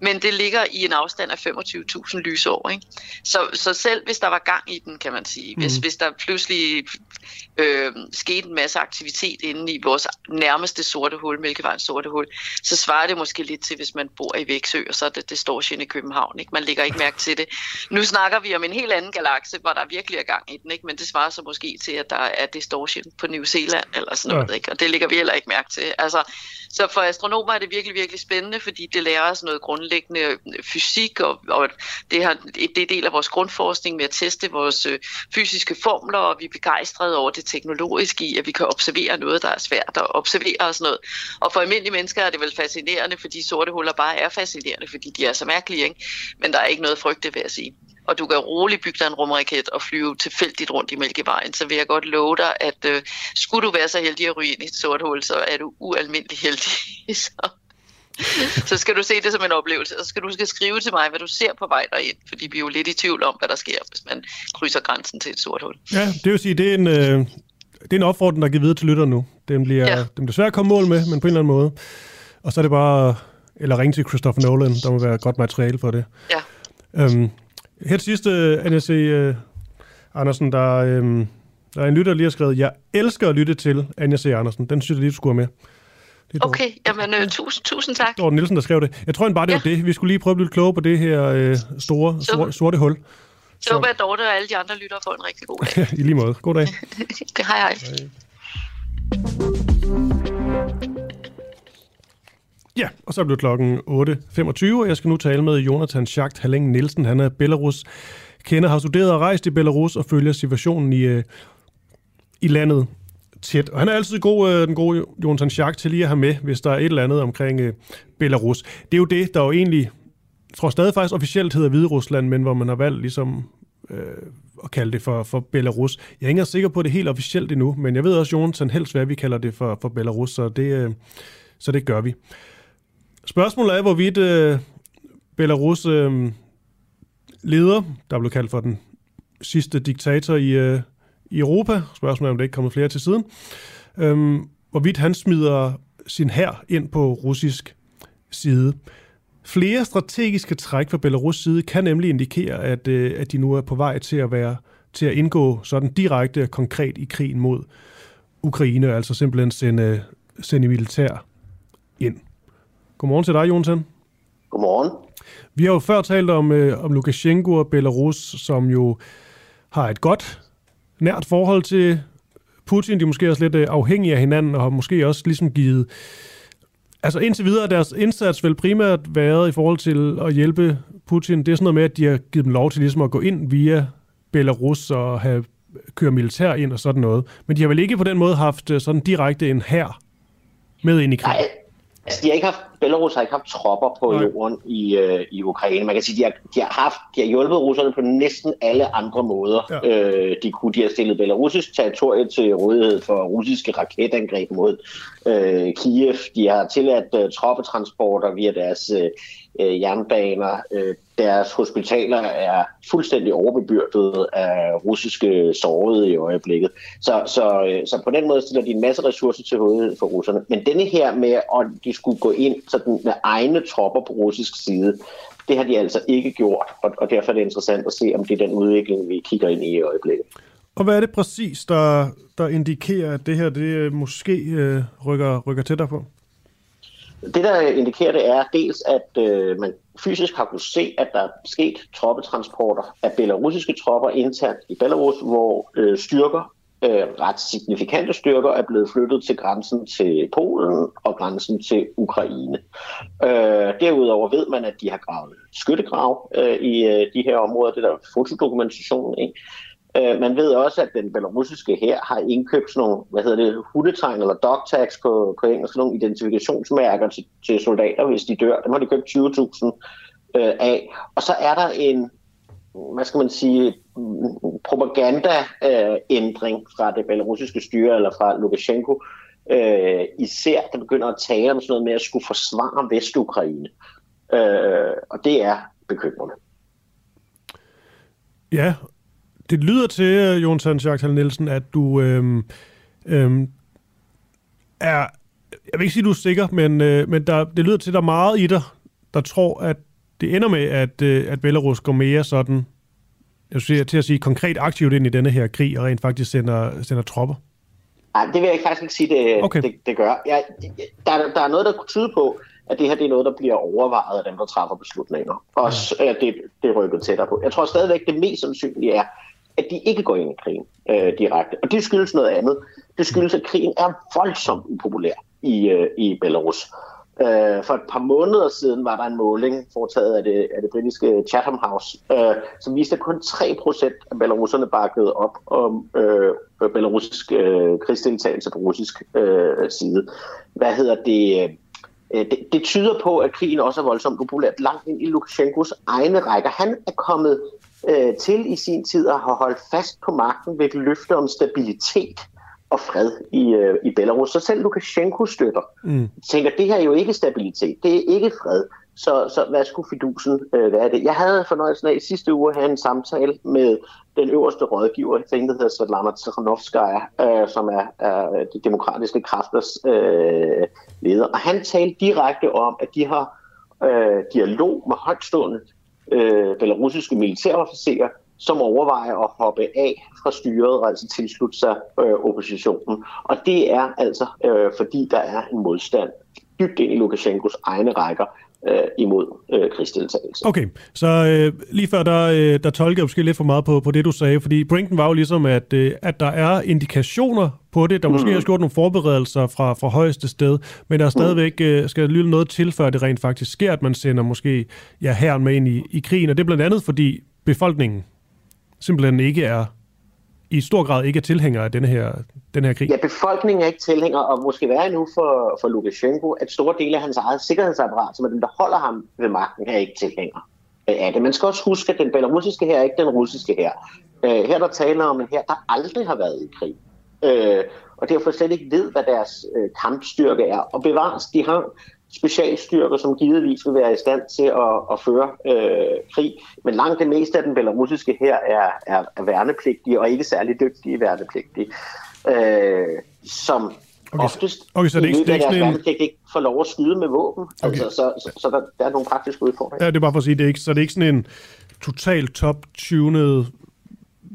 men det ligger i en afstand af 25.000 lysår. Ikke? Så, så selv hvis der var gang i den, kan man sige, hvis, mm. hvis der pludselig øh, skete en masse aktivitet inde i vores nærmeste sorte hul, Mælkevejens sorte hul, så svarer det måske lidt til, hvis man bor i Væksø, og så er det distortion i København. Ikke? Man lægger ikke mærke til det. Nu snakker vi om en helt anden galakse, hvor der virkelig er gang i den, ikke? men det svarer så måske til, at der er distortion på New Zealand eller sådan noget, ja. ikke? og det lægger vi heller ikke mærke til. Altså, så for astronomer er det virkelig, virkelig spændende, fordi det lærer os noget grundlæggende øh, fysik, og, og det, har, det er del af vores grundforskning med at teste vores øh, fysiske formler, og vi er begejstrede over det teknologiske i, at vi kan observere noget, der er svært at observere og sådan noget. Og for almindelige mennesker er det vel fascinerende, fordi sorte huller bare er fascinerende, fordi de er så mærkelige, ikke? men der er ikke noget frygte ved at sige og du kan roligt bygge dig en rumraket og flyve tilfældigt rundt i Mælkevejen, så vil jeg godt love dig, at øh, skulle du være så heldig at ryge ind i et sort hul, så er du ualmindelig heldig. så, så skal du se det som en oplevelse, og så skal du skal skrive til mig, hvad du ser på vej derind, fordi vi er jo lidt i tvivl om, hvad der sker, hvis man krydser grænsen til et sort hul. Ja, det vil sige, det er en, øh, det er en opfordring, der er givet videre til lytter nu. Den bliver, ja. den bliver svært at komme mål med, men på en eller anden måde. Og så er det bare, eller ringe til Christopher Nolan, der må være godt materiale for det. Ja. Øhm, her til sidst, Anja C. Uh, Andersen, der, um, der er en lytter, der lige har skrevet, jeg elsker at lytte til Anja C. Andersen. Den synes jeg lige, du skulle have med. Det okay, jamen uh, tusind, tusind tak. Det var Nielsen, der skrev det. Jeg tror bare, det ja. var det. Vi skulle lige prøve at blive klogere på det her uh, store, sorte, sorte hul. Så håber jeg, at Dorte og alle de andre lyttere får en rigtig god dag. I lige måde. God dag. det hej, hej. hej. Ja, og så blev klokken 8.25, og jeg skal nu tale med Jonathan Schacht Halling Nielsen. Han er Belarus kender, har studeret og rejst i Belarus og følger situationen i, øh, i landet tæt. Og han er altid god, øh, den gode Jonathan Schack, til lige at have med, hvis der er et eller andet omkring øh, Belarus. Det er jo det, der jo egentlig, jeg tror stadig faktisk officielt hedder Hvide Rusland, men hvor man har valgt ligesom øh, at kalde det for, for Belarus. Jeg er ikke sikker på det helt officielt endnu, men jeg ved også, Jonathan helst, hvad vi kalder det for, for Belarus, så det, øh, så det gør vi. Spørgsmålet er, hvorvidt øh, Belarus øh, leder, der blev kaldt for den sidste diktator i, øh, i Europa, spørgsmålet er, om det ikke kommer flere til siden, øh, hvorvidt han smider sin hær ind på russisk side. Flere strategiske træk fra Belarus side kan nemlig indikere, at, øh, at de nu er på vej til at være til at indgå sådan direkte og konkret i krigen mod Ukraine, altså simpelthen sende, sende militær ind. Godmorgen til dig, Jonsen. Godmorgen. Vi har jo før talt om, øh, om Lukashenko og Belarus, som jo har et godt, nært forhold til Putin. De er måske også lidt øh, afhængige af hinanden, og har måske også ligesom givet... Altså indtil videre deres indsats vel primært været i forhold til at hjælpe Putin. Det er sådan noget med, at de har givet dem lov til ligesom at gå ind via Belarus og have køre militær ind og sådan noget. Men de har vel ikke på den måde haft øh, sådan direkte en hær med ind i krigen? Nej, Altså, de har ikke haft, Belarus har ikke haft tropper på Nej. jorden i, øh, i Ukraine. Man kan sige, de har, de har haft, de har hjulpet russerne på næsten alle andre måder. Ja. Øh, de, kunne, de har stillet belarusisk territorie til rådighed for russiske raketangreb mod øh, Kiev. De har tilladt øh, troppetransporter via deres øh, øh, jernbaner. Øh, deres hospitaler er fuldstændig overbebyrdet af russiske sårede i øjeblikket. Så, så, øh, så på den måde stiller de en masse ressourcer til rådighed for russerne. Men denne her med, at de skulle gå ind sådan med egne tropper på russisk side, det har de altså ikke gjort, og, og derfor er det interessant at se, om det er den udvikling, vi kigger ind i i øjeblikket. Og hvad er det præcis, der, der indikerer, at det her det øh, måske øh, rykker, rykker tættere på? Det, der indikerer det, er dels, at øh, man fysisk har kunnet se, at der er sket troppetransporter af belarusiske tropper internt i Belarus, hvor øh, styrker, øh, ret signifikante styrker, er blevet flyttet til grænsen til Polen og grænsen til Ukraine. Øh, derudover ved man, at de har gravet skyttegrav øh, i øh, de her områder. Det der fotodokumentation ikke? Øh, man ved også, at den belarusiske her har indkøbt sådan nogle, hvad hedder det, hundetegn eller dog tags på, på engelsk, nogle identifikationsmærker til, til soldater, hvis de dør. Dem har de købt 20.000 øh, af. Og så er der en, hvad skal man sige, propagandaændring øh, fra det belarusiske styre, eller fra Lukashenko, øh, især der begynder at tale om sådan noget med at skulle forsvare Vestukraine. Øh, og det er bekymrende. Ja, det lyder til, Jonathan Schachter Nielsen, at du øhm, øhm, er, jeg vil ikke sige, at du er sikker, men, øh, men der, det lyder til, at der er meget i dig, der tror, at det ender med, at, øh, at Belarus går mere sådan, jeg sige, til at sige konkret aktivt ind i denne her krig, og rent faktisk sender, sender tropper. Nej, det vil jeg faktisk ikke sige, det, okay. det, det gør. Jeg, der, der er noget, der kunne tyde på, at det her det er noget, der bliver overvejet af dem, der træffer beslutninger. Og ja. det, det er rykket tættere på. Jeg tror stadigvæk, det mest sandsynlige er, at de ikke går ind i krigen øh, direkte. Og det skyldes noget andet. Det skyldes, at krigen er voldsomt upopulær i, øh, i Belarus. Øh, for et par måneder siden var der en måling foretaget af det, af det britiske Chatham House, øh, som viste, at kun 3% af belaruserne bakkede op om øh, belarusisk øh, krigsdeltagelse på russisk øh, side. Hvad hedder det? Øh, det? Det tyder på, at krigen også er voldsomt upopulær langt ind i Lukashenkos egne rækker. Han er kommet øh, til i sin tid at have holdt fast på magten ved et løfte om stabilitet og fred i, øh, i Belarus. Så selv Lukashenko støtter. Mm. tænker, det her er jo ikke stabilitet, det er ikke fred. Så, så hvad skulle fidusen øh, være det? Jeg havde fornøjelsen af i sidste uge at have en samtale med den øverste rådgiver, en der hedder Svetlana Tsikhanovskaya, øh, som er, er de demokratiske kræfters øh, leder. Og han talte direkte om, at de har øh, dialog med højtstående øh, belarusiske militærofficerer, som overvejer at hoppe af fra styret og altså tilslutte sig øh, oppositionen. Og det er altså, øh, fordi der er en modstand dybt ind i Lukashenkos egne rækker øh, imod øh, krigsdeltagelse. Okay, så øh, lige før der, øh, der tolker jeg måske lidt for meget på, på det, du sagde, fordi pointen var jo ligesom, at, øh, at der er indikationer på det, der måske mm. har gjort nogle forberedelser fra, fra højeste sted, men der er stadigvæk mm. øh, skal lytte noget til, før det rent faktisk sker, at man sender måske ja, herren med ind i, i krigen, og det er blandt andet, fordi befolkningen simpelthen ikke er i stor grad ikke er tilhængere af denne her, den her krig? Ja, befolkningen er ikke tilhænger, og måske værre nu for, for Lukashenko, at store dele af hans eget sikkerhedsapparat, som er dem, der holder ham ved magten, er ikke tilhængere af det. Man skal også huske, at den belarusiske her er ikke den russiske her. Øh, her der taler om en her, der aldrig har været i krig. Øh, og derfor slet ikke ved, hvad deres øh, kampstyrke er. Og bevares, de har specialstyrker, som givetvis vil være i stand til at, at føre øh, krig. Men langt det meste af den belarusiske her er, er, er værnepligtige, og ikke særlig dygtige værnepligtige, øh, som okay, oftest okay, så det er ikke, det er ikke sådan en... ikke får lov at skyde med våben. Okay. Altså, så så, så der, der er nogle praktiske udfordringer. Ja, det er bare for at sige, det er ikke, så det er ikke sådan en totalt top-tunet,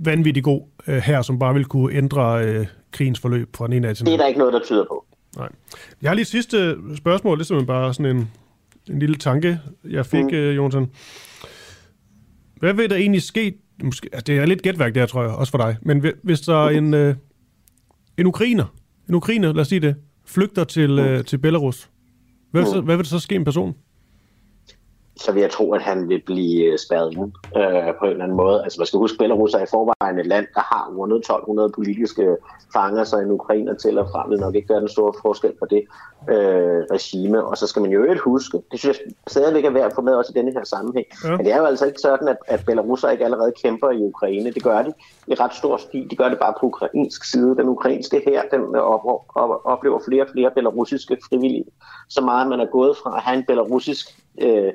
vanvittig god øh, her, som bare vil kunne ændre øh, krigens forløb fra den ene af til den Det er der ikke noget, der tyder på. Nej. Jeg har lige sidste spørgsmål, det er simpelthen bare sådan en, en lille tanke, jeg fik, mm. uh, Jonathan. Hvad vil der egentlig ske? Måske, altså det er lidt gætværk der, tror jeg, også for dig. Men hvis der er en, uh, en ukrainer, en ukrainer, lad os sige det, flygter til, uh, til Belarus, hvad, mm. så, hvad vil der så ske en person? Så vil jeg tro, at han vil blive øh, spærret ind øh, på en eller anden måde. Altså man skal huske, at Belarus er i forvejen et land, der har rundet 1200 politiske fanger, så en ukrainer til og fra vil nok ikke gøre den store forskel på det øh, regime. Og så skal man jo ikke huske, det synes jeg stadigvæk er værd at få med også i denne her sammenhæng, ja. men det er jo altså ikke sådan, at, at Belarus ikke allerede kæmper i Ukraine. Det gør de i ret stor stil. De gør det bare på ukrainsk side. Den ukrainske her, den op, op, oplever flere og flere belarusiske frivillige. Så meget man er gået fra at have en belarusisk øh,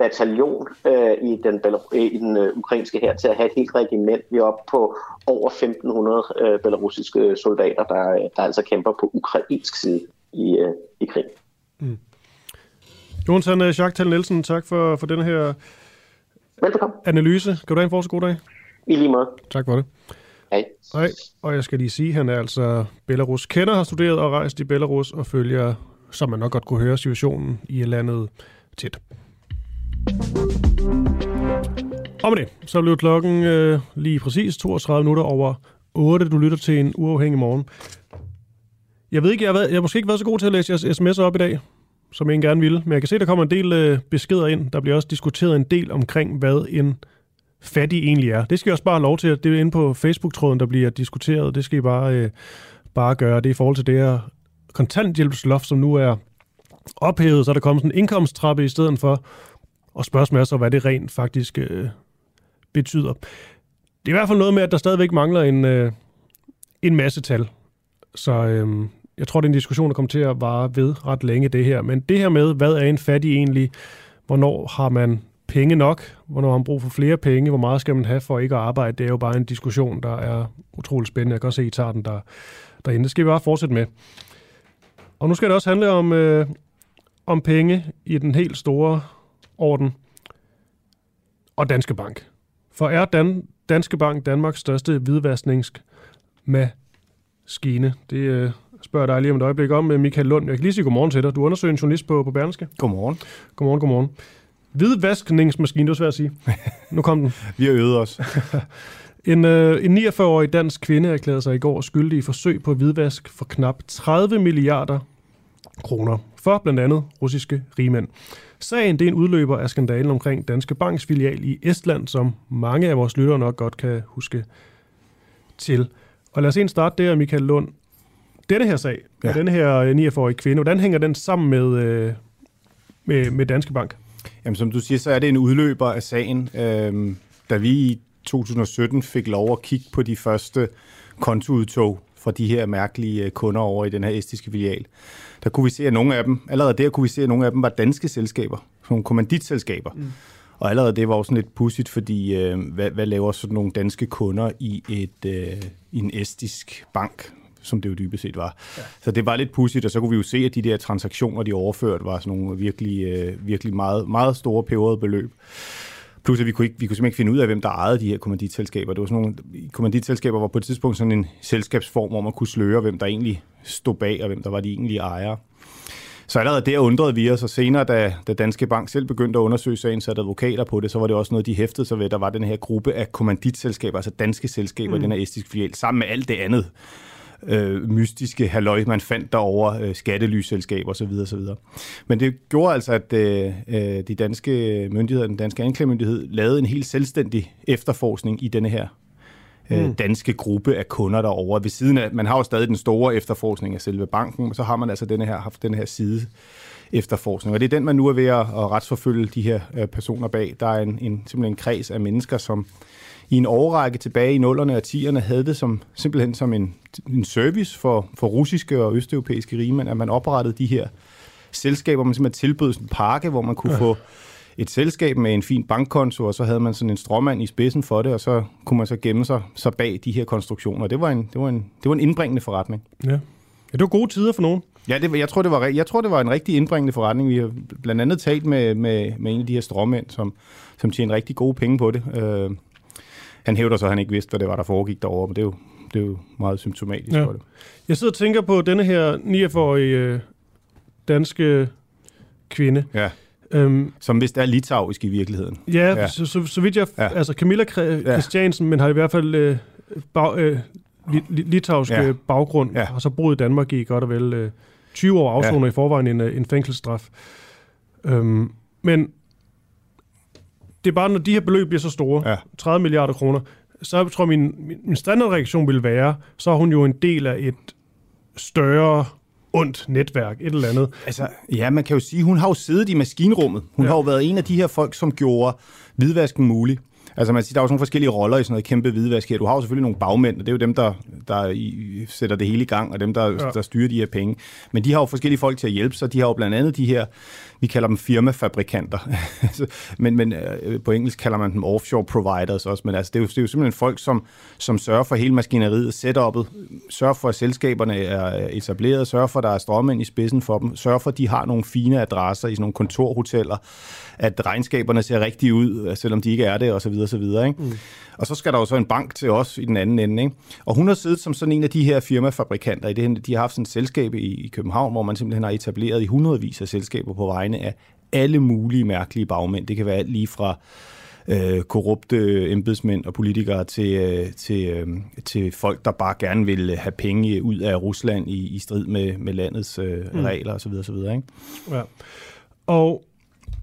bataljon øh, i den, i den øh, ukrainske her til at have et helt regiment. Vi er oppe på over 1.500 øh, belarusiske soldater, der, der altså kæmper på ukrainsk side i, øh, i krig. Mm. Jonathan øh, Jacques Nielsen, tak for, for den her Velbekomme. analyse. Kan du have en fortsat god dag? I lige måde. Tak for det. Hej. Hej, og jeg skal lige sige, at han er altså Belarus kender, har studeret og rejst i Belarus og følger, som man nok godt kunne høre, situationen i landet tæt. Og med det, så blev klokken øh, lige præcis 32 minutter over 8. Du lytter til en uafhængig morgen. Jeg ved ikke, jeg har, været, jeg har måske ikke været så god til at læse jeres sms'er op i dag, som jeg gerne ville, men jeg kan se, der kommer en del øh, beskeder ind. Der bliver også diskuteret en del omkring, hvad en fattig egentlig er. Det skal jeg også bare have lov til. Det er inde på Facebook-tråden, der bliver diskuteret. Det skal I bare, øh, bare gøre. Det er i forhold til det her kontanthjælpsloft, som nu er ophævet, så er der kommet sådan en indkomsttrappe i stedet for. Og spørgsmålet er så, hvad det rent faktisk øh, betyder. Det er i hvert fald noget med, at der stadigvæk mangler en, øh, en masse tal. Så øh, jeg tror, det er en diskussion, der kommer til at vare ved ret længe, det her. Men det her med, hvad er en fattig egentlig? Hvornår har man penge nok? Hvornår har man brug for flere penge? Hvor meget skal man have for ikke at arbejde? Det er jo bare en diskussion, der er utrolig spændende. Jeg kan også se, at I tager den der, derinde. Det skal vi bare fortsætte med. Og nu skal det også handle om, øh, om penge i den helt store orden. Og Danske Bank. For er Dan, Danske Bank Danmarks største hvidvaskningsmaskine? Det øh, spørger dig lige om et øjeblik om, øh, Michael Lund. Jeg kan lige sige godmorgen til dig. Du undersøger en journalist på, på Berlingske. Godmorgen. Godmorgen, godmorgen. Hvidvaskningsmaskine, det var svært at sige. Nu kom den. Vi har øvet os. en, øh, en 49-årig dansk kvinde erklærede sig i går skyldig i forsøg på hvidvask for knap 30 milliarder kroner for blandt andet russiske rigmænd. Sagen det er en udløber af skandalen omkring Danske Banks filial i Estland, som mange af vores lyttere nok godt kan huske til. Og lad os ind starte der, Michael Lund. Denne her sag, ja. denne her 49-årige kvinde, hvordan hænger den sammen med, øh, med, med Danske Bank? Jamen, som du siger, så er det en udløber af sagen. Øhm, da vi i 2017 fik lov at kigge på de første kontoudtog fra de her mærkelige øh, kunder over i den her estiske filial, der kunne vi se, at nogle af dem, allerede der kunne vi se, at nogle af dem var danske selskaber, nogle kommanditselskaber. Mm. Og allerede det var også sådan lidt pudsigt, fordi øh, hvad, hvad laver sådan nogle danske kunder i, et, øh, i en estisk bank, som det jo dybest set var. Ja. Så det var lidt pudsigt, og så kunne vi jo se, at de der transaktioner, de overført, var sådan nogle virkelig, øh, virkelig meget, meget store peberede beløb. Plus at vi kunne, ikke, vi kunne simpelthen ikke finde ud af, hvem der ejede de her kommanditselskaber. Det var sådan nogle, kommanditselskaber var på et tidspunkt sådan en selskabsform, hvor man kunne sløre, hvem der egentlig stod bag, og hvem der var de egentlige ejere. Så allerede der undrede vi os, og senere, da, da Danske Bank selv begyndte at undersøge sagen, satte advokater på det, så var det også noget, de hæftede sig ved. Der var den her gruppe af kommanditselskaber, altså danske selskaber mm. den her estiske filial, sammen med alt det andet øh, mystiske halløj, man fandt derover øh, skattelyselskaber osv. osv. Men det gjorde altså, at øh, øh, de danske myndigheder, den danske anklagemyndighed, lavede en helt selvstændig efterforskning i denne her mm. danske gruppe af kunder derovre. Ved siden af, man har jo stadig den store efterforskning af selve banken, men så har man altså denne her, haft den her side efterforskning. Og det er den, man nu er ved at, at retsforfølge de her øh, personer bag. Der er en, en, simpelthen en kreds af mennesker, som i en årrække tilbage i 0'erne og 10'erne havde det som, simpelthen som en, en service for, for russiske og østeuropæiske rigmænd, at man oprettede de her selskaber, man simpelthen tilbød sådan en pakke, hvor man kunne ja. få et selskab med en fin bankkonto, og så havde man sådan en stråmand i spidsen for det, og så kunne man så gemme sig, sig bag de her konstruktioner. Det var en, det var en, det var en indbringende forretning. Ja. ja, det var gode tider for nogen. Ja, det, jeg, tror, det var, jeg tror, det var en rigtig indbringende forretning. Vi har blandt andet talt med, med, med en af de her stråmænd, som, som tjener rigtig gode penge på det. Øh, han hævder så, at han ikke vidste, hvad det var, der foregik derovre, men det er jo, det er jo meget symptomatisk ja. for det. Jeg sidder og tænker på denne her 49-årige øh, danske kvinde. Ja. Øhm, som vist er litauisk i virkeligheden. Ja, ja. Så, så, så vidt jeg... Ja. Altså Camilla Christiansen, ja. men har i hvert fald øh, bag, øh, litauisk ja. baggrund, ja. og så boet i Danmark i godt og vel øh, 20 år afsoner ja. i forvejen en, øh, en fængselsstraf. Øhm, men det er bare, når de her beløb bliver så store, ja. 30 milliarder kroner, så tror jeg, min, min standardreaktion vil være, så er hun jo en del af et større ondt netværk, et eller andet. Altså, ja, man kan jo sige, hun har jo siddet i maskinrummet. Hun ja. har jo været en af de her folk, som gjorde hvidvasken mulig. Altså man siger, der er jo sådan nogle forskellige roller i sådan noget kæmpe hvidvask her. Du har jo selvfølgelig nogle bagmænd, og det er jo dem, der, der i, sætter det hele i gang, og dem, der, ja. der styrer de her penge. Men de har jo forskellige folk til at hjælpe sig. De har jo blandt andet de her, vi kalder dem firmafabrikanter. men, men øh, på engelsk kalder man dem offshore providers også. Men altså, det, er jo, det er jo simpelthen folk, som, som sørger for hele maskineriet, setup'et, sørger for, at selskaberne er etableret, sørger for, at der er strømmænd i spidsen for dem, sørger for, at de har nogle fine adresser i sådan nogle kontorhoteller, at regnskaberne ser rigtige ud, selvom de ikke er det, osv. så videre. Ikke? Mm. Og så skal der jo så en bank til os i den anden ende. Ikke? Og hun har siddet som sådan en af de her firmafabrikanter. I det, de har haft sådan et selskab i, i København, hvor man simpelthen har etableret i hundredvis af selskaber på vegne af alle mulige mærkelige bagmænd. Det kan være alt lige fra øh, korrupte embedsmænd og politikere til, øh, til, øh, til folk, der bare gerne vil have penge ud af Rusland i, i strid med, med landets øh, mm. regler osv. osv. Ikke? Ja. Og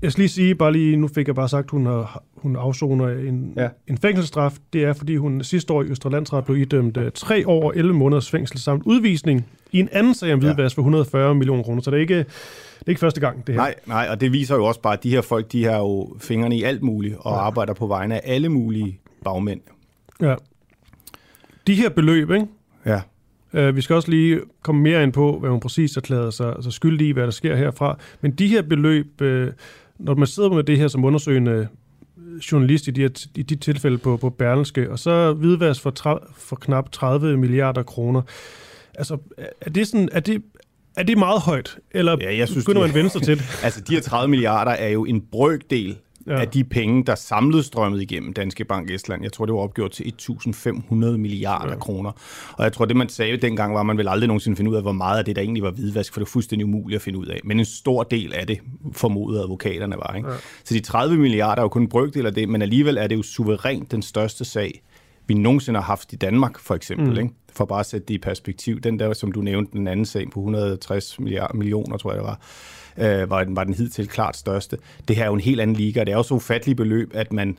jeg skal lige sige, bare lige, nu fik jeg bare sagt, hun har hun afsoner en, ja. en fængselsstraf. Det er, fordi hun sidste år i Østre Landsret blev idømt uh, tre år og 11 måneders fængsel samt udvisning i en anden sag om hvidvask ja. for 140 millioner kroner. Så det er ikke, det er ikke første gang, det her. Nej, nej, og det viser jo også bare, at de her folk, de har jo fingrene i alt muligt og ja. arbejder på vegne af alle mulige bagmænd. Ja. De her beløb, ikke? Ja. Uh, vi skal også lige komme mere ind på, hvad hun præcis erklærede sig, sig skyldig i, hvad der sker herfra. Men de her beløb, uh, når man sidder med det her som undersøgende journalist i de, her, i de tilfælde på, på Berlingske, og så hvidvask for, tra, for knap 30 milliarder kroner. Altså, er det, sådan, er det, er det meget højt, eller ja, jeg synes, begynder man venstre til det? altså, de her 30 milliarder er jo en brøkdel ja. af de penge, der samlet strømmet igennem Danske Bank Estland. Jeg tror, det var opgjort til 1.500 milliarder ja. kroner. Og jeg tror, det man sagde dengang var, at man vil aldrig nogensinde finde ud af, hvor meget af det, der egentlig var hvidvask, for det var fuldstændig umuligt at finde ud af. Men en stor del af det formodede advokaterne var. Ikke? Ja. Så de 30 milliarder er jo kun en brøkdel af det, men alligevel er det jo suverænt den største sag, vi nogensinde har haft i Danmark, for eksempel. Mm. Ikke? For bare at sætte det i perspektiv. Den der, som du nævnte, den anden sag på 160 milliarder, millioner, tror jeg det var øh, var, den, var den hidtil klart største. Det her er jo en helt anden liga, det er jo så ufatteligt beløb, at man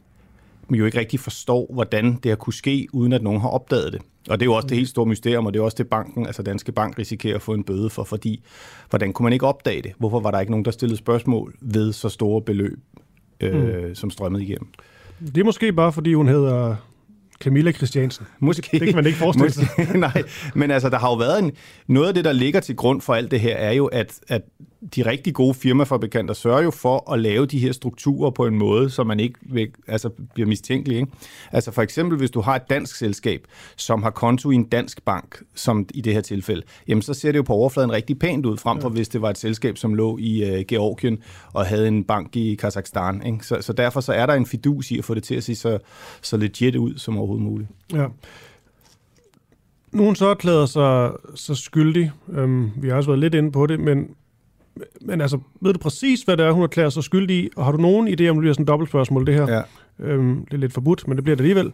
jo ikke rigtig forstår, hvordan det har kunne ske, uden at nogen har opdaget det. Og det er jo også det helt store mysterium, og det er også det banken, altså Danske Bank, risikerer at få en bøde for, fordi hvordan kunne man ikke opdage det? Hvorfor var der ikke nogen, der stillede spørgsmål ved så store beløb, øh, mm. som strømmede igennem? Det er måske bare, fordi hun hedder Camilla Christiansen. Måske. Det kan man ikke forestille sig. Nej, men altså, der har jo været en... Noget af det, der ligger til grund for alt det her, er jo, at, at de rigtig gode firmafabrikanter sørger jo for at lave de her strukturer på en måde, så man ikke vil, altså, bliver mistænkelig. Ikke? Altså for eksempel, hvis du har et dansk selskab, som har konto i en dansk bank, som i det her tilfælde, jamen så ser det jo på overfladen rigtig pænt ud, frem for ja. hvis det var et selskab, som lå i uh, Georgien og havde en bank i Kazakhstan. Ikke? Så, så derfor så er der en fidus i at få det til at se så, så legit ud som overhovedet muligt. Ja. Nogen så erklæder sig så skyldig. Øhm, vi har også været lidt inde på det, men men altså, ved du præcis, hvad det er, hun erklærer sig skyldig i? Og har du nogen idé om, det bliver sådan et dobbeltspørgsmål, det her? Ja. Øhm, det er lidt forbudt, men det bliver det alligevel.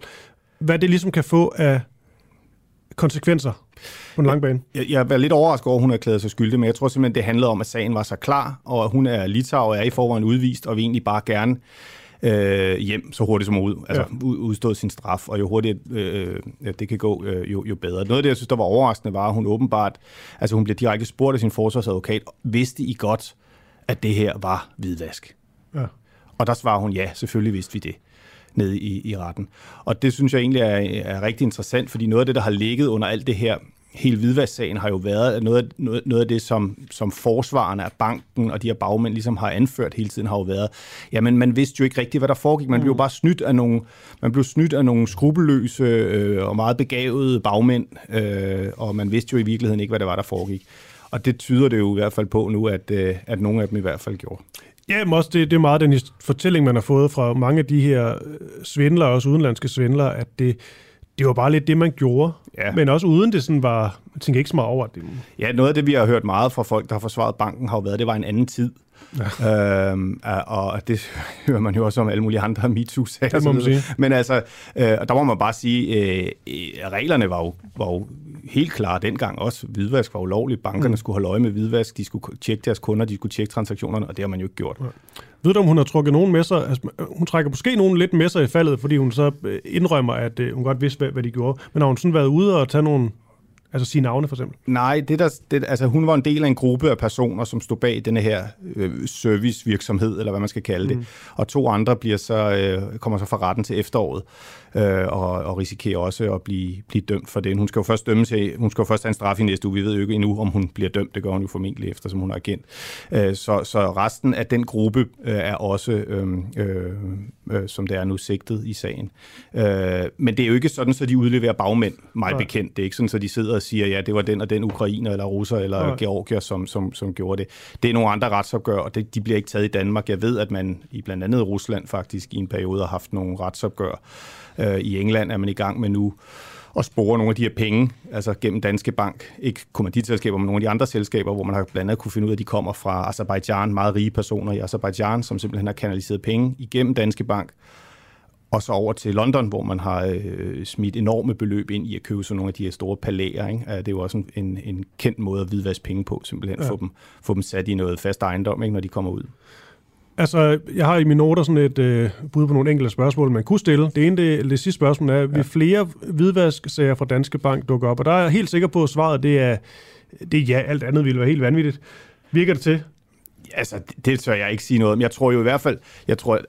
Hvad det ligesom kan få af konsekvenser på en lang bane? Jeg, jeg er lidt overrasket over, at hun er erklæret sig skyldig, men jeg tror simpelthen, det handlede om, at sagen var så klar, og at hun er Litau og er i forvejen udvist, og vi egentlig bare gerne øh, hjem så hurtigt som ud, altså ja. udstået sin straf, og jo hurtigt øh, det kan gå, øh, jo, jo bedre. Noget af det, jeg synes, der var overraskende, var, at hun åbenbart, altså hun bliver direkte spurgt af sin forsvarsadvokat, vidste I godt, at det her var hvidvask? Ja. Og der svarer hun, ja, selvfølgelig vidste vi det nede i, i retten. Og det synes jeg egentlig er, er rigtig interessant, fordi noget af det, der har ligget under alt det her hele hvidvasksagen har jo været noget, noget, noget af det, som, som forsvarerne af banken og de her bagmænd ligesom har anført hele tiden, har jo været, jamen man vidste jo ikke rigtigt, hvad der foregik. Man mm. blev bare snydt af nogle, man blev snydt af nogle skrupelløse øh, og meget begavede bagmænd, øh, og man vidste jo i virkeligheden ikke, hvad det var, der foregik. Og det tyder det jo i hvert fald på nu, at, øh, at nogle af dem i hvert fald gjorde. Ja, men også det, det er meget den fortælling, man har fået fra mange af de her svindlere, også udenlandske svindlere, at det, det var bare lidt det, man gjorde. Ja. Men også uden det sådan var, jeg tænker ikke så meget over det. Ja, noget af det, vi har hørt meget fra folk, der har forsvaret banken, har jo været, det var en anden tid. Ja. Øhm, og det hører man jo også om alle mulige andre MeToo-sager. Det må man sige. Men altså, øh, der må man bare sige, øh, reglerne var jo, var jo helt klare dengang også. Hvidvask var ulovligt. Bankerne mm. skulle holde øje med hvidvask. De skulle tjekke deres kunder, de skulle tjekke transaktionerne, og det har man jo ikke gjort. Ja. Ved du, om hun har trukket nogen med sig? Altså, hun trækker måske nogen lidt med sig i faldet, fordi hun så øh, indrømmer, at øh, hun godt vidste, hvad, hvad de gjorde. Men har hun sådan været ude og tage nogle Altså sige navne for eksempel? Nej, det der, det, altså, hun var en del af en gruppe af personer, som stod bag denne her øh, servicevirksomhed, eller hvad man skal kalde det. Mm. Og to andre bliver så, øh, kommer så fra retten til efteråret øh, og, og risikerer også at blive, blive dømt for det. Hun skal jo først dømme til, hun skal jo først have en straf i næste uge. Vi ved jo ikke endnu, om hun bliver dømt. Det gør hun jo formentlig efter, som hun er agent. Øh, så, så resten af den gruppe øh, er også, øh, øh, øh, som det er nu, sigtet i sagen. Øh, men det er jo ikke sådan, så de udleverer bagmænd, mig bekendt. Det er ikke sådan, så de sidder og siger, ja, det var den og den ukrainer, eller russer, eller Nej. georgier, som, som, som gjorde det. Det er nogle andre retsopgør, og det, de bliver ikke taget i Danmark. Jeg ved, at man i blandt andet Rusland faktisk i en periode har haft nogle retsopgør. Øh, I England er man i gang med nu at spore nogle af de her penge, altså gennem Danske Bank, ikke kommanditselskaber, men nogle af de andre selskaber, hvor man har blandt andet kunne finde ud af, at de kommer fra Azerbaijan, meget rige personer i Azerbaijan, som simpelthen har kanaliseret penge igennem Danske Bank, og så over til London, hvor man har øh, smidt enorme beløb ind i at købe sådan nogle af de her store palæer. Ikke? Det er jo også en, en, en kendt måde at hvidvaske penge på, simpelthen ja. få, dem, få dem sat i noget fast ejendom, ikke? når de kommer ud. Altså, jeg har i mine noter sådan et øh, bud på nogle enkelte spørgsmål, man kunne stille. Det ene, det, det sidste spørgsmål er, ja. vil flere hvidvasksager fra Danske Bank dukke op? Og der er jeg helt sikker på, at svaret det er, det er ja, alt andet ville være helt vanvittigt. Virker det til? Altså, det, det tør jeg ikke sige noget om. Jeg tror jo i hvert fald, jeg tror,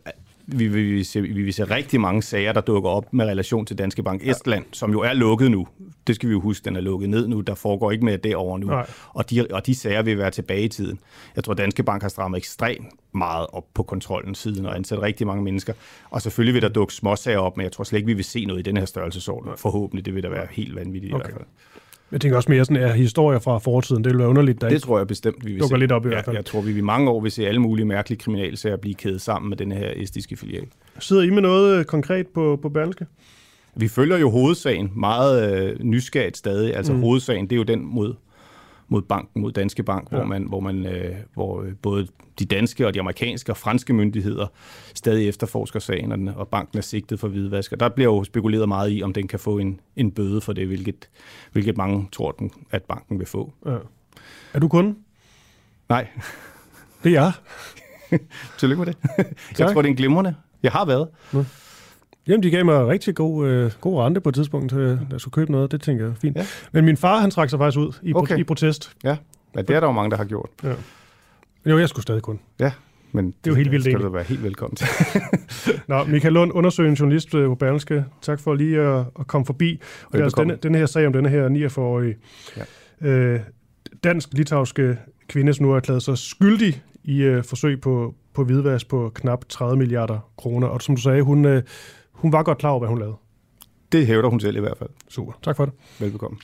vi vil, vi, vil se, vi vil se rigtig mange sager, der dukker op med relation til Danske Bank Estland, som jo er lukket nu. Det skal vi jo huske, den er lukket ned nu. Der foregår ikke mere derovre nu. Nej. Og de, og de sager vil være tilbage i tiden. Jeg tror, Danske Bank har strammet ekstremt meget op på kontrollen siden og ansat rigtig mange mennesker. Og selvfølgelig vil der dukke småsager op, men jeg tror slet ikke, vi vil se noget i den her størrelsesorden. Forhåbentlig, det vil da være helt vanvittigt Okay. i hvert fald. Jeg tænker også mere sådan, at historier fra fortiden, det vil være underligt, der Det tror jeg bestemt, vi vil se. lidt op i ja, hvert fald. Jeg tror, vi i mange år vil se alle mulige mærkelige kriminalsager blive kædet sammen med den her estiske filial. Sidder I med noget øh, konkret på, på Berlingske? Vi følger jo hovedsagen meget øh, nysgerrigt stadig. Altså mm. hovedsagen, det er jo den mod, mod banken, mod Danske Bank, Ja. ja. hvor, man, hvor, man, øh, hvor øh, både de danske og de amerikanske og franske myndigheder stadig efterforsker sagen, og, den, og banken er sigtet for hvidvask. Og der bliver jo spekuleret meget i, om den kan få en, en bøde for det, hvilket, hvilket mange tror, den, at banken vil få. Ja. Er du kunde? Nej. Det er jeg. Tillykke med det. Tak. Jeg tror, det er en glimrende. Jeg har været. Jamen, de gav mig rigtig god, øh, god rente på et tidspunkt, øh, da jeg skulle købe noget. Det tænker jeg fint. Ja. Men min far, han trak sig faktisk ud i, okay. I protest. Ja. ja, det er der jo mange, der har gjort. Ja. Jo, jeg skulle stadig kun. Ja, men Det er jo helt vildt skal du være helt velkommen til. Nå, Michael Lund, undersøgende journalist øh, på Berlingske. Tak for lige at, at komme forbi. Og det er altså denne, denne her sag om denne her 49-årige ja. øh, dansk-litauiske kvinde, som nu er erklæret sig skyldig i øh, forsøg på, på hvidvask på knap 30 milliarder kroner. Og som du sagde, hun, øh, hun var godt klar over, hvad hun lavede. Det hævder hun selv i hvert fald. Super. Tak for det. Velbekomme.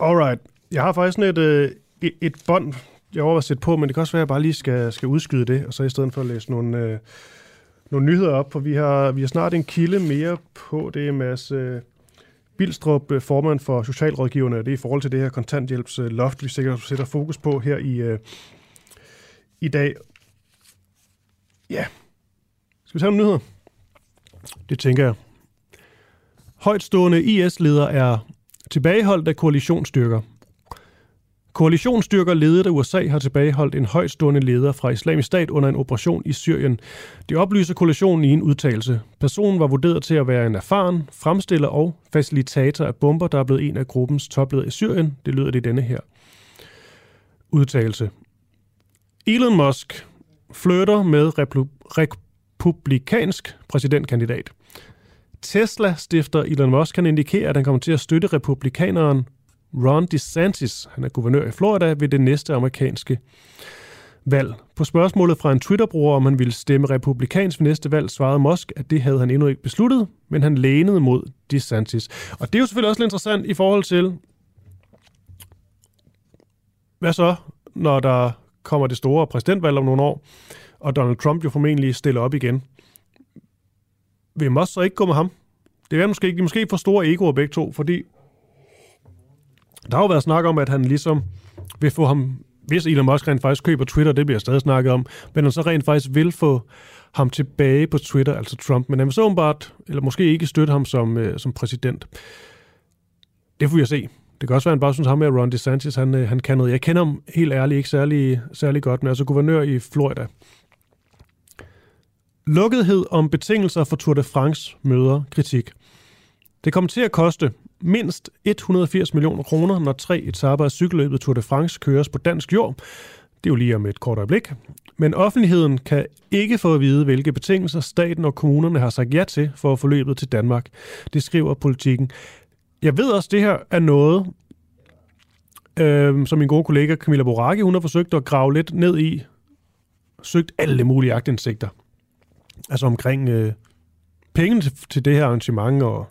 Alright. Jeg har faktisk sådan et, øh, et, et bånd, jeg overvejer at sætte på, men det kan også være, at jeg bare lige skal, skal udskyde det, og så i stedet for at læse nogle, øh, nogle nyheder op, for vi har, vi har snart en kilde mere på. Det er Mads øh, Bilstrup, øh, formand for Socialrådgiverne. Det er i forhold til det her kontanthjælpsloft, vi sikkert sætter fokus på her i, øh, i dag. Ja. Skal vi tage nogle nyheder? Det tænker jeg. Højtstående IS-leder er tilbageholdt af koalitionsstyrker. Koalitionsstyrker ledet af USA har tilbageholdt en højtstående leder fra Islamisk Stat under en operation i Syrien. Det oplyser koalitionen i en udtalelse. Personen var vurderet til at være en erfaren fremstiller og facilitator af bomber, der er blevet en af gruppens topledere i Syrien. Det lyder det i denne her udtalelse. Elon Musk flytter med replu- republikansk præsidentkandidat. Tesla stifter Elon Musk kan indikere, at han kommer til at støtte republikaneren Ron DeSantis, han er guvernør i Florida, ved det næste amerikanske valg. På spørgsmålet fra en Twitter-bruger, om han ville stemme republikansk ved næste valg, svarede Musk, at det havde han endnu ikke besluttet, men han lænede mod DeSantis. Og det er jo selvfølgelig også lidt interessant i forhold til, hvad så, når der kommer det store præsidentvalg om nogle år, og Donald Trump jo formentlig stiller op igen. Vil Musk så ikke gå med ham? Det er måske ikke, de måske for store egoer begge to, fordi der har jo været snak om, at han ligesom vil få ham, hvis Elon Musk rent faktisk køber Twitter, det bliver stadig snakket om, men han så rent faktisk vil få ham tilbage på Twitter, altså Trump, men han vil så åbenbart, eller måske ikke støtte ham som, øh, som præsident. Det får vi at se. Det kan også være, at han bare synes, at ham med Ron DeSantis, han, øh, han kan noget. Jeg kender ham helt ærligt ikke særlig, særlig godt, men altså guvernør i Florida. Lukkethed om betingelser for Tour de France møder kritik. Det kommer til at koste mindst 180 millioner kroner, når tre etaper af cykelløbet Tour de France køres på dansk jord. Det er jo lige om et kort øjeblik. Men offentligheden kan ikke få at vide, hvilke betingelser staten og kommunerne har sagt ja til for at få løbet til Danmark. Det skriver politikken. Jeg ved også, at det her er noget, øh, som min gode kollega Camilla Boracchi, hun har forsøgt at grave lidt ned i. Søgt alle mulige agtindsigter. Altså omkring øh, pengene til, til det her arrangement, og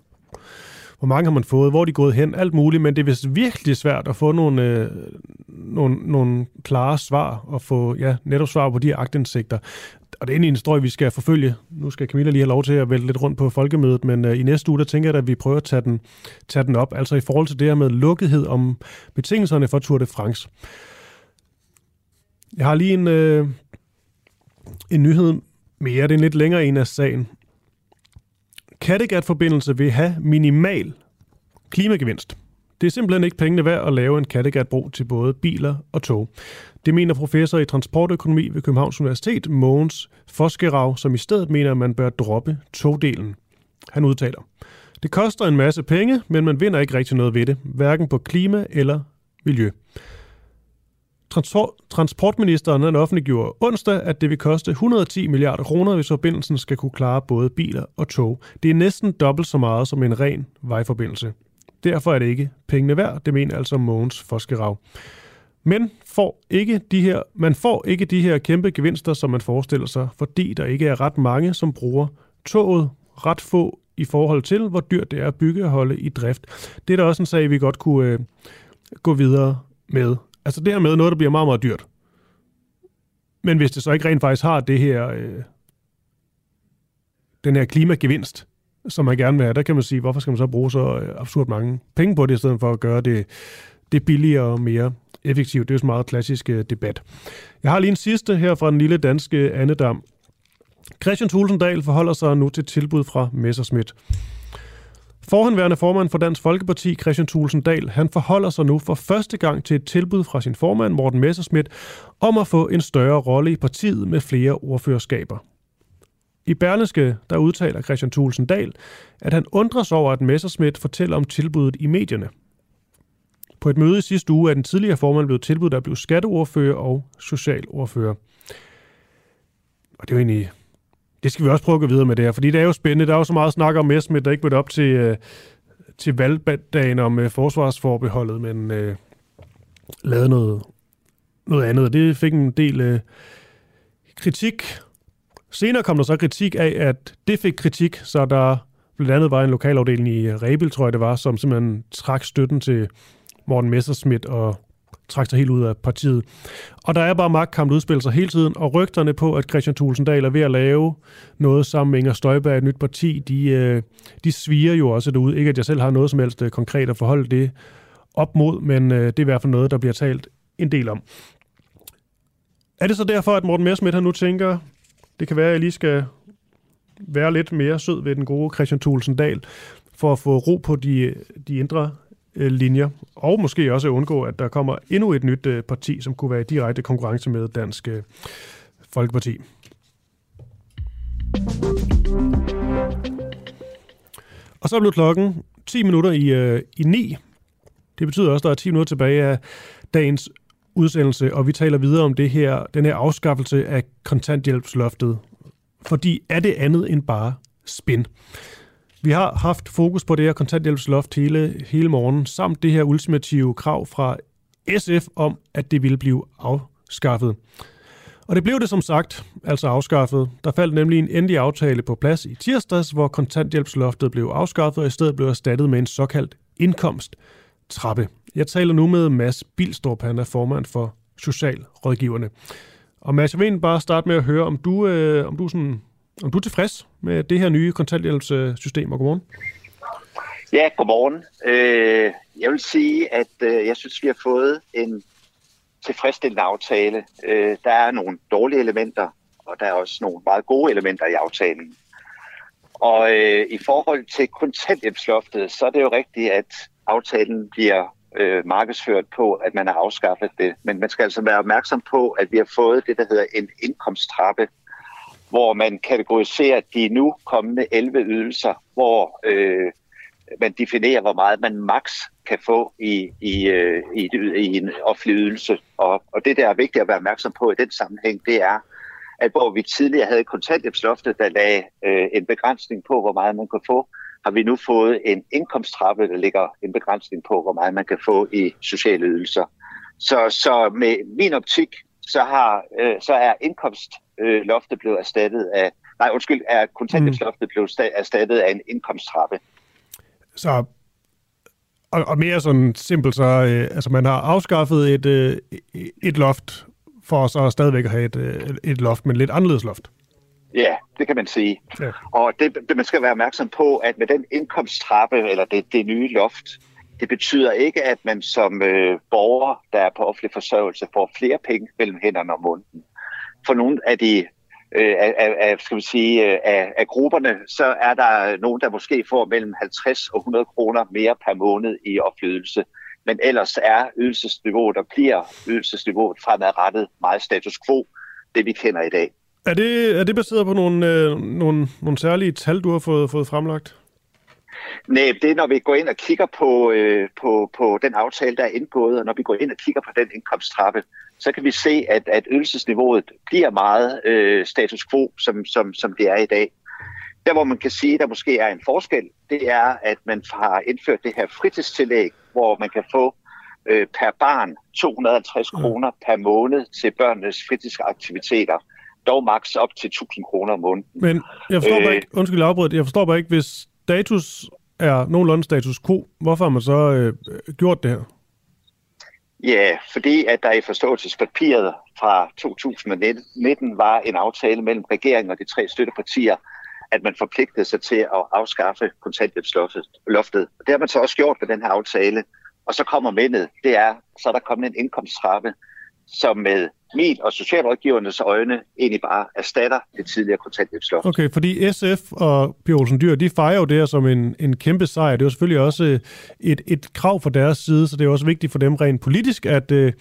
hvor mange har man fået, hvor er de gået hen, alt muligt, men det er vist virkelig svært at få nogle, øh, nogle, nogle klare svar, og få ja, netop svar på de her agtindsigter. Og det er en historie, vi skal forfølge. Nu skal Camilla lige have lov til at vælge lidt rundt på folkemødet, men øh, i næste uge, der tænker jeg, at vi prøver at tage den, tage den op, altså i forhold til det her med lukkethed om betingelserne for Tour de France. Jeg har lige en, øh, en nyhed mere. Det er en lidt længere en af sagen. Kattegat-forbindelse vil have minimal klimagevinst. Det er simpelthen ikke pengene værd at lave en Kattegat-bro til både biler og tog. Det mener professor i transportøkonomi ved Københavns Universitet, Mogens Foskerav, som i stedet mener, at man bør droppe togdelen. Han udtaler, det koster en masse penge, men man vinder ikke rigtig noget ved det, hverken på klima eller miljø. Transportministeren han offentliggjorde onsdag, at det vil koste 110 milliarder kroner, hvis forbindelsen skal kunne klare både biler og tog. Det er næsten dobbelt så meget som en ren vejforbindelse. Derfor er det ikke pengene værd, det mener altså Mogens Foskerav. Men får ikke de her, man får ikke de her kæmpe gevinster, som man forestiller sig, fordi der ikke er ret mange, som bruger toget ret få i forhold til, hvor dyrt det er at bygge og holde i drift. Det er da også en sag, vi godt kunne øh, gå videre med. Altså det her med noget, der bliver meget, meget dyrt. Men hvis det så ikke rent faktisk har det her, øh, den her klimagevinst, som man gerne vil have, der kan man sige, hvorfor skal man så bruge så øh, absurd mange penge på det, i stedet for at gøre det, det billigere og mere effektivt. Det er jo sådan en meget klassisk øh, debat. Jeg har lige en sidste her fra den lille danske Annedam. Christian Tulsendal forholder sig nu til tilbud fra Messerschmidt. Forhenværende formand for Dansk Folkeparti, Christian Thulsen Dahl, han forholder sig nu for første gang til et tilbud fra sin formand, Morten Messerschmidt, om at få en større rolle i partiet med flere ordførerskaber. I Berlingske, der udtaler Christian Thulsen Dahl, at han undres over, at Messerschmidt fortæller om tilbuddet i medierne. På et møde i sidste uge er den tidligere formand blevet tilbudt at blive skatteordfører og socialordfører. Og det er jo egentlig det skal vi også prøve at gå videre med det her, fordi det er jo spændende. Der er jo så meget snak om Messerschmidt, der ikke blev op til, øh, til valgdagen om øh, forsvarsforbeholdet, men øh, lavede noget, noget andet, og det fik en del øh, kritik. Senere kom der så kritik af, at det fik kritik, så der blandt andet var en lokalafdeling i øh, Rebel, tror jeg det var, som simpelthen trak støtten til Morten Messerschmidt og trak sig helt ud af partiet. Og der er bare magtkamp udspiller sig hele tiden, og rygterne på, at Christian Tulsendal er ved at lave noget sammen med Inger Støjberg, et nyt parti, de, øh, de sviger jo også derude. Ikke at jeg selv har noget som helst øh, konkret at forholde det op mod, men det er i hvert fald noget, der bliver talt en del om. Er det så derfor, at Morten Mersmith nu tænker, det kan være, at jeg lige skal være lidt mere sød ved den gode Christian Thulsen Dahl, for at få ro på de, de indre øh, linjer, og måske også undgå, at der kommer endnu et nyt øh, parti, som kunne være i direkte konkurrence med Dansk øh, Folkeparti. Og så blev klokken 10 minutter i, øh, i 9. Det betyder også, at der er 10 minutter tilbage af dagens udsendelse, og vi taler videre om det her, den her afskaffelse af kontanthjælpsloftet. Fordi er det andet end bare spin? Vi har haft fokus på det her kontanthjælpsloft hele, hele morgen, samt det her ultimative krav fra SF om, at det ville blive afskaffet. Og det blev det som sagt altså afskaffet. Der faldt nemlig en endelig aftale på plads i tirsdags, hvor kontanthjælpsloftet blev afskaffet og i stedet blev erstattet med en såkaldt indkomsttrappe. Jeg taler nu med Mads Bilstrup, han er formand for Socialrådgiverne. Og Mads, jeg vil bare starte med at høre, om du, øh, om du sådan om du er tilfreds med det her nye kontanthjælpssystem, og godmorgen. Ja, godmorgen. Øh, jeg vil sige, at øh, jeg synes, vi har fået en tilfredsstillende aftale. Øh, der er nogle dårlige elementer, og der er også nogle meget gode elementer i aftalen. Og øh, i forhold til kontanthjælpsloftet, så er det jo rigtigt, at aftalen bliver øh, markedsført på, at man har afskaffet det. Men man skal altså være opmærksom på, at vi har fået det, der hedder en indkomsttrappe, hvor man kategoriserer de nu kommende 11 ydelser, hvor øh, man definerer, hvor meget man maks kan få i, i, øh, i, i en offentlig ydelse. Og, og det, der er vigtigt at være opmærksom på i den sammenhæng, det er, at hvor vi tidligere havde kontanthjælpsloftet, der lagde øh, en begrænsning på, hvor meget man kunne få, har vi nu fået en indkomsttrappe, der ligger en begrænsning på, hvor meget man kan få i sociale ydelser. Så, så med min optik, så, har, øh, så er indkomst øh, loftet blev erstattet af, nej undskyld, er kontanthjælpsloftet blev sta- erstattet af en indkomsttrappe. Så, og, og mere sådan simpelt, så øh, altså man har afskaffet et, øh, et loft for så stadigvæk at have et, øh, et loft, men lidt anderledes loft. Ja, det kan man sige. Ja. Og det, man skal være opmærksom på, at med den indkomsttrappe, eller det, det nye loft, det betyder ikke, at man som øh, borger, der er på offentlig forsørgelse, får flere penge mellem hænderne om måneden. For nogle af de øh, af, af, skal vi sige, øh, af, af grupperne, så er der nogen, der måske får mellem 50 og 100 kroner mere per måned i opflydelse. Men ellers er ydelsesniveauet og bliver ydelsesniveauet fremadrettet meget status quo, det vi kender i dag. Er det, er det baseret på nogle, øh, nogle, nogle særlige tal, du har fået, fået fremlagt? Nej, det er, når vi går ind og kigger på, øh, på, på den aftale, der er indgået, og når vi går ind og kigger på den indkomsttrappe, så kan vi se, at, at ydelsesniveauet bliver meget øh, status quo, som, som, som det er i dag. Der, hvor man kan sige, at der måske er en forskel, det er, at man har indført det her fritidstillæg, hvor man kan få øh, per barn 250 kroner per måned til børnenes fritidsaktiviteter. Dog maks op til 1000 kroner om måneden. Men jeg forstår bare ikke, undskyld afbrydet, jeg forstår bare ikke, hvis status er nogenlunde status quo, hvorfor har man så øh, gjort det her? Ja, fordi at der i forståelsespapiret fra 2019 var en aftale mellem regeringen og de tre støttepartier, at man forpligtede sig til at afskaffe kontanthjælpsloftet. Det har man så også gjort med den her aftale. Og så kommer mindet, det er, så er der kommet en indkomsttrappe, som med min og socialrådgivernes øjne egentlig bare erstatter det tidligere kontanthjælpsloft. Okay, fordi SF og Pia Olsen Dyr, de fejrer jo det her som en, en kæmpe sejr. Det er jo selvfølgelig også et, et krav fra deres side, så det er også vigtigt for dem rent politisk, at, øh,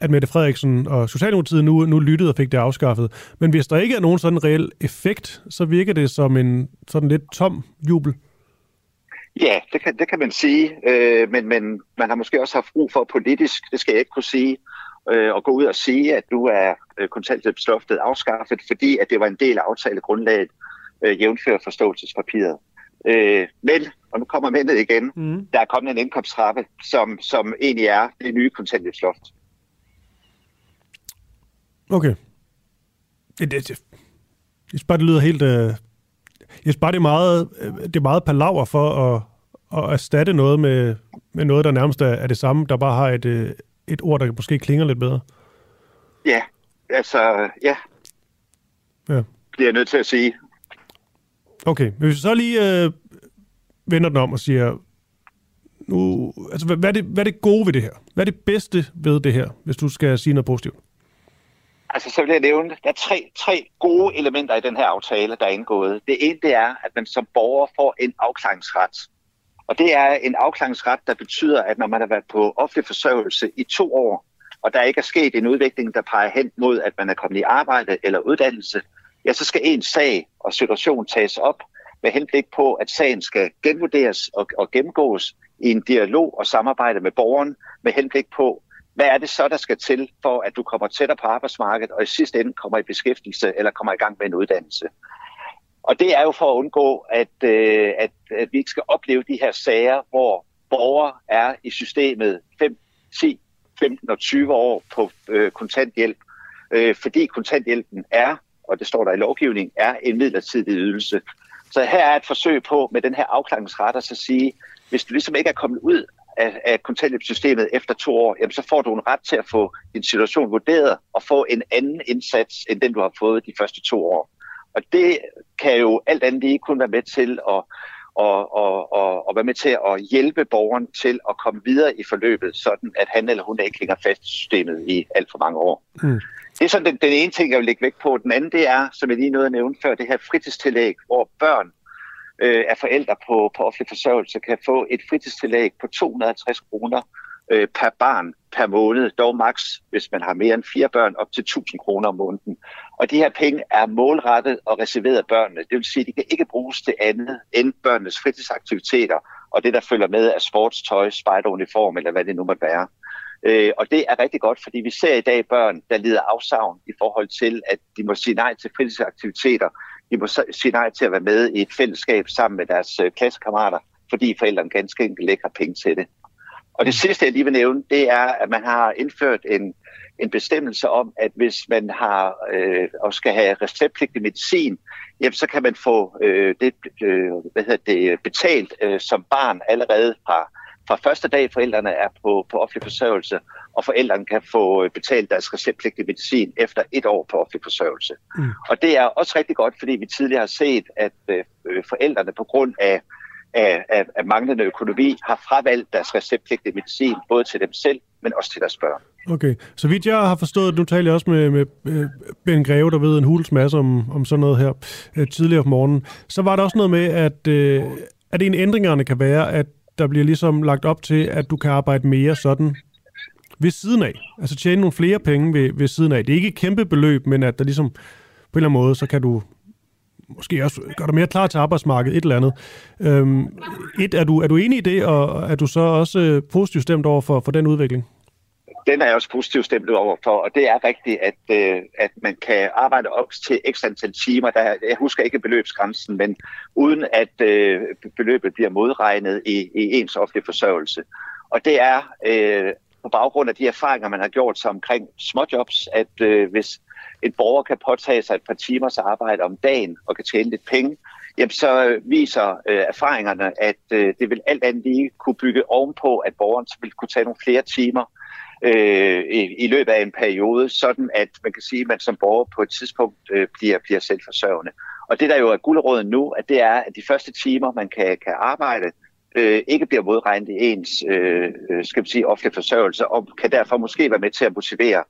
at Mette Frederiksen og Socialdemokratiet nu, nu lyttede og fik det afskaffet. Men hvis der ikke er nogen sådan reel effekt, så virker det som en sådan lidt tom jubel. Ja, det kan, det kan man sige, øh, men, men man har måske også haft brug for politisk, det skal jeg ikke kunne sige, øh, at gå ud og sige, at nu er øh, kontanthjælpsloftet afskaffet, fordi at det var en del af aftalegrundlaget, øh, jævnfører forståelsespapiret. Øh, men, og nu kommer mændet igen, mm. der er kommet en indkomsttrappe, som, som egentlig er det nye kontanthjælpsloft. Okay. Det, det, det, jeg synes bare, det lyder helt... Øh, jeg synes bare, det er meget, øh, det er meget palaver for at, at erstatte noget med, med noget, der nærmest er, er det samme, der bare har et, øh, et ord, der måske klinger lidt bedre. Ja, altså, ja. Ja. Bliver jeg nødt til at sige. Okay, men hvis vi så lige øh, vender den om og siger, nu, altså, hvad, hvad, er det, hvad er det gode ved det her? Hvad er det bedste ved det her, hvis du skal sige noget positivt? Altså, så vil jeg nævne, der er tre, tre gode elementer i den her aftale, der er indgået. Det ene, det er, at man som borger får en afklaringsret. Og det er en afklaringsret, der betyder, at når man har været på offentlig forsørgelse i to år, og der ikke er sket en udvikling, der peger hen mod, at man er kommet i arbejde eller uddannelse, ja, så skal en sag og situation tages op med henblik på, at sagen skal genvurderes og, og gennemgås i en dialog og samarbejde med borgeren med henblik på, hvad er det så, der skal til for, at du kommer tættere på arbejdsmarkedet og i sidste ende kommer i beskæftigelse eller kommer i gang med en uddannelse. Og det er jo for at undgå, at, øh, at, at vi ikke skal opleve de her sager, hvor borgere er i systemet 5, 10, 15 og 20 år på øh, kontanthjælp, øh, fordi kontanthjælpen er, og det står der i lovgivningen, er en midlertidig ydelse. Så her er et forsøg på med den her afklaringsret at så sige, hvis du ligesom ikke er kommet ud af, af kontanthjælpssystemet efter to år, jamen så får du en ret til at få din situation vurderet og få en anden indsats, end den du har fået de første to år. Og det kan jo alt andet lige kun være med til at, og, og, og, og være med til at hjælpe borgeren til at komme videre i forløbet, sådan at han eller hun ikke hænger fast i systemet i alt for mange år. Mm. Det er sådan den, den ene ting, jeg vil lægge vægt på. Den anden, det er, som jeg lige nåede at nævne før, det her fritidstillæg, hvor børn øh, af forældre på, på offentlig forsørgelse kan få et fritidstillæg på 250 kroner øh, per barn per måned, dog maks, hvis man har mere end fire børn, op til 1000 kroner om måneden. Og de her penge er målrettet og reserveret af børnene. Det vil sige, at de kan ikke bruges til andet end børnenes fritidsaktiviteter og det, der følger med af sportstøj, spejderuniform eller hvad det nu måtte være. Øh, og det er rigtig godt, fordi vi ser i dag børn, der lider afsavn i forhold til, at de må sige nej til fritidsaktiviteter. De må sige nej til at være med i et fællesskab sammen med deres øh, klassekammerater, fordi forældrene ganske enkelt ikke har penge til det. Og det sidste, jeg lige vil nævne, det er, at man har indført en, en bestemmelse om, at hvis man har øh, og skal have receptpligtig medicin, jamen, så kan man få øh, det, øh, hvad hedder det betalt øh, som barn allerede fra, fra første dag, forældrene er på, på offentlig forsørgelse, og forældrene kan få øh, betalt deres receptpligtige medicin efter et år på offentlig forsørgelse. Mm. Og det er også rigtig godt, fordi vi tidligere har set, at øh, forældrene på grund af af, af, af manglende økonomi har fravalgt deres receptpligtige medicin, både til dem selv, men også til deres børn. Okay, så vidt jeg har forstået, nu taler jeg også med, med øh, Ben Greve, der ved en huls masse om, om sådan noget her øh, tidligere om morgenen, så var der også noget med, at, øh, at en af ændringerne kan være, at der bliver ligesom lagt op til, at du kan arbejde mere sådan ved siden af. Altså tjene nogle flere penge ved, ved siden af. Det er ikke et kæmpe beløb, men at der ligesom på en eller anden måde, så kan du måske også gør dig mere klar til arbejdsmarkedet, et eller andet. Øhm, et, er, du, er du enig i det, og er du så også øh, positivt stemt over for, for den udvikling? Den er jeg også positivt stemt over for, og det er rigtigt, at, øh, at man kan arbejde op til ekstra antal timer. Der, jeg husker ikke beløbsgrænsen, men uden at øh, beløbet bliver modregnet i, i ens offentlige forsørgelse. Og det er øh, på baggrund af de erfaringer, man har gjort sig omkring småjobs, at øh, hvis en borger kan påtage sig et par timers arbejde om dagen og kan tjene lidt penge, jamen så øh, viser øh, erfaringerne, at øh, det vil alt andet lige kunne bygge ovenpå, at borgeren så vil kunne tage nogle flere timer øh, i, i løbet af en periode, sådan at man kan sige, at man som borger på et tidspunkt øh, bliver, bliver selvforsørgende. Og det der jo er guldrådet nu, at det er, at de første timer, man kan, kan arbejde, øh, ikke bliver modregnet i ens øh, øh skal man sige, offentlige forsørgelse, og kan derfor måske være med til at motivere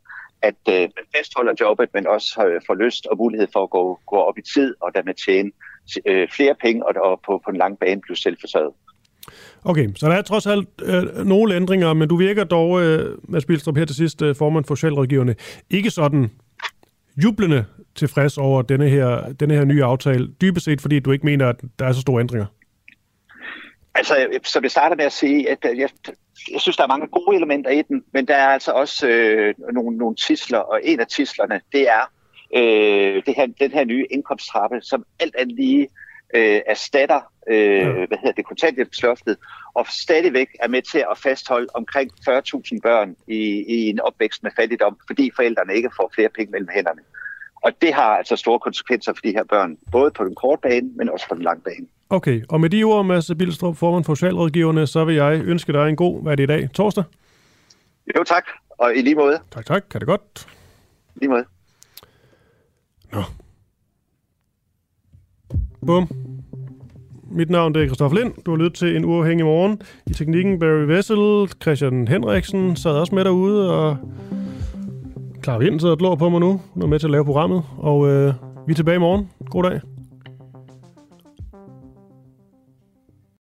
at øh, man fastholder jobbet, men også øh, får lyst og mulighed for at gå, gå op i tid og dermed tjene øh, flere penge og, og på, på en lang bane blive selvforsørget. Okay, så der er trods alt øh, nogle ændringer, men du virker dog, øh, Mads Bilstrup, her til sidst, øh, formand for socialrådgiverne, ikke sådan jublende tilfreds over denne her, denne her nye aftale, dybest set fordi du ikke mener, at der er så store ændringer? Altså, som jeg starter med at sige, at jeg, jeg synes, der er mange gode elementer i den, men der er altså også øh, nogle, nogle tisler, og en af tislerne, det er øh, det her, den her nye indkomsttrappe, som alt andet lige øh, erstatter øh, hvad hedder det, kontanthjælpsloftet, og stadigvæk er med til at fastholde omkring 40.000 børn i, i en opvækst med fattigdom, fordi forældrene ikke får flere penge mellem hænderne. Og det har altså store konsekvenser for de her børn, både på den korte bane, men også på den lange bane. Okay, og med de ord, Mads Bilstrup, formand for Socialrådgiverne, så vil jeg ønske dig en god, hvad er det i dag, torsdag? Jo, tak, og i lige måde. Tak, tak, kan det godt. I lige måde. Nå. Bum. Mit navn det er Christoffer Lind. Du har lyttet til en uafhængig morgen. I teknikken Barry Vessel, Christian Henriksen sad også med derude, og Clara Vind sidder og glor på mig nu. Hun er med til at lave programmet, og øh, vi er tilbage i morgen. God dag.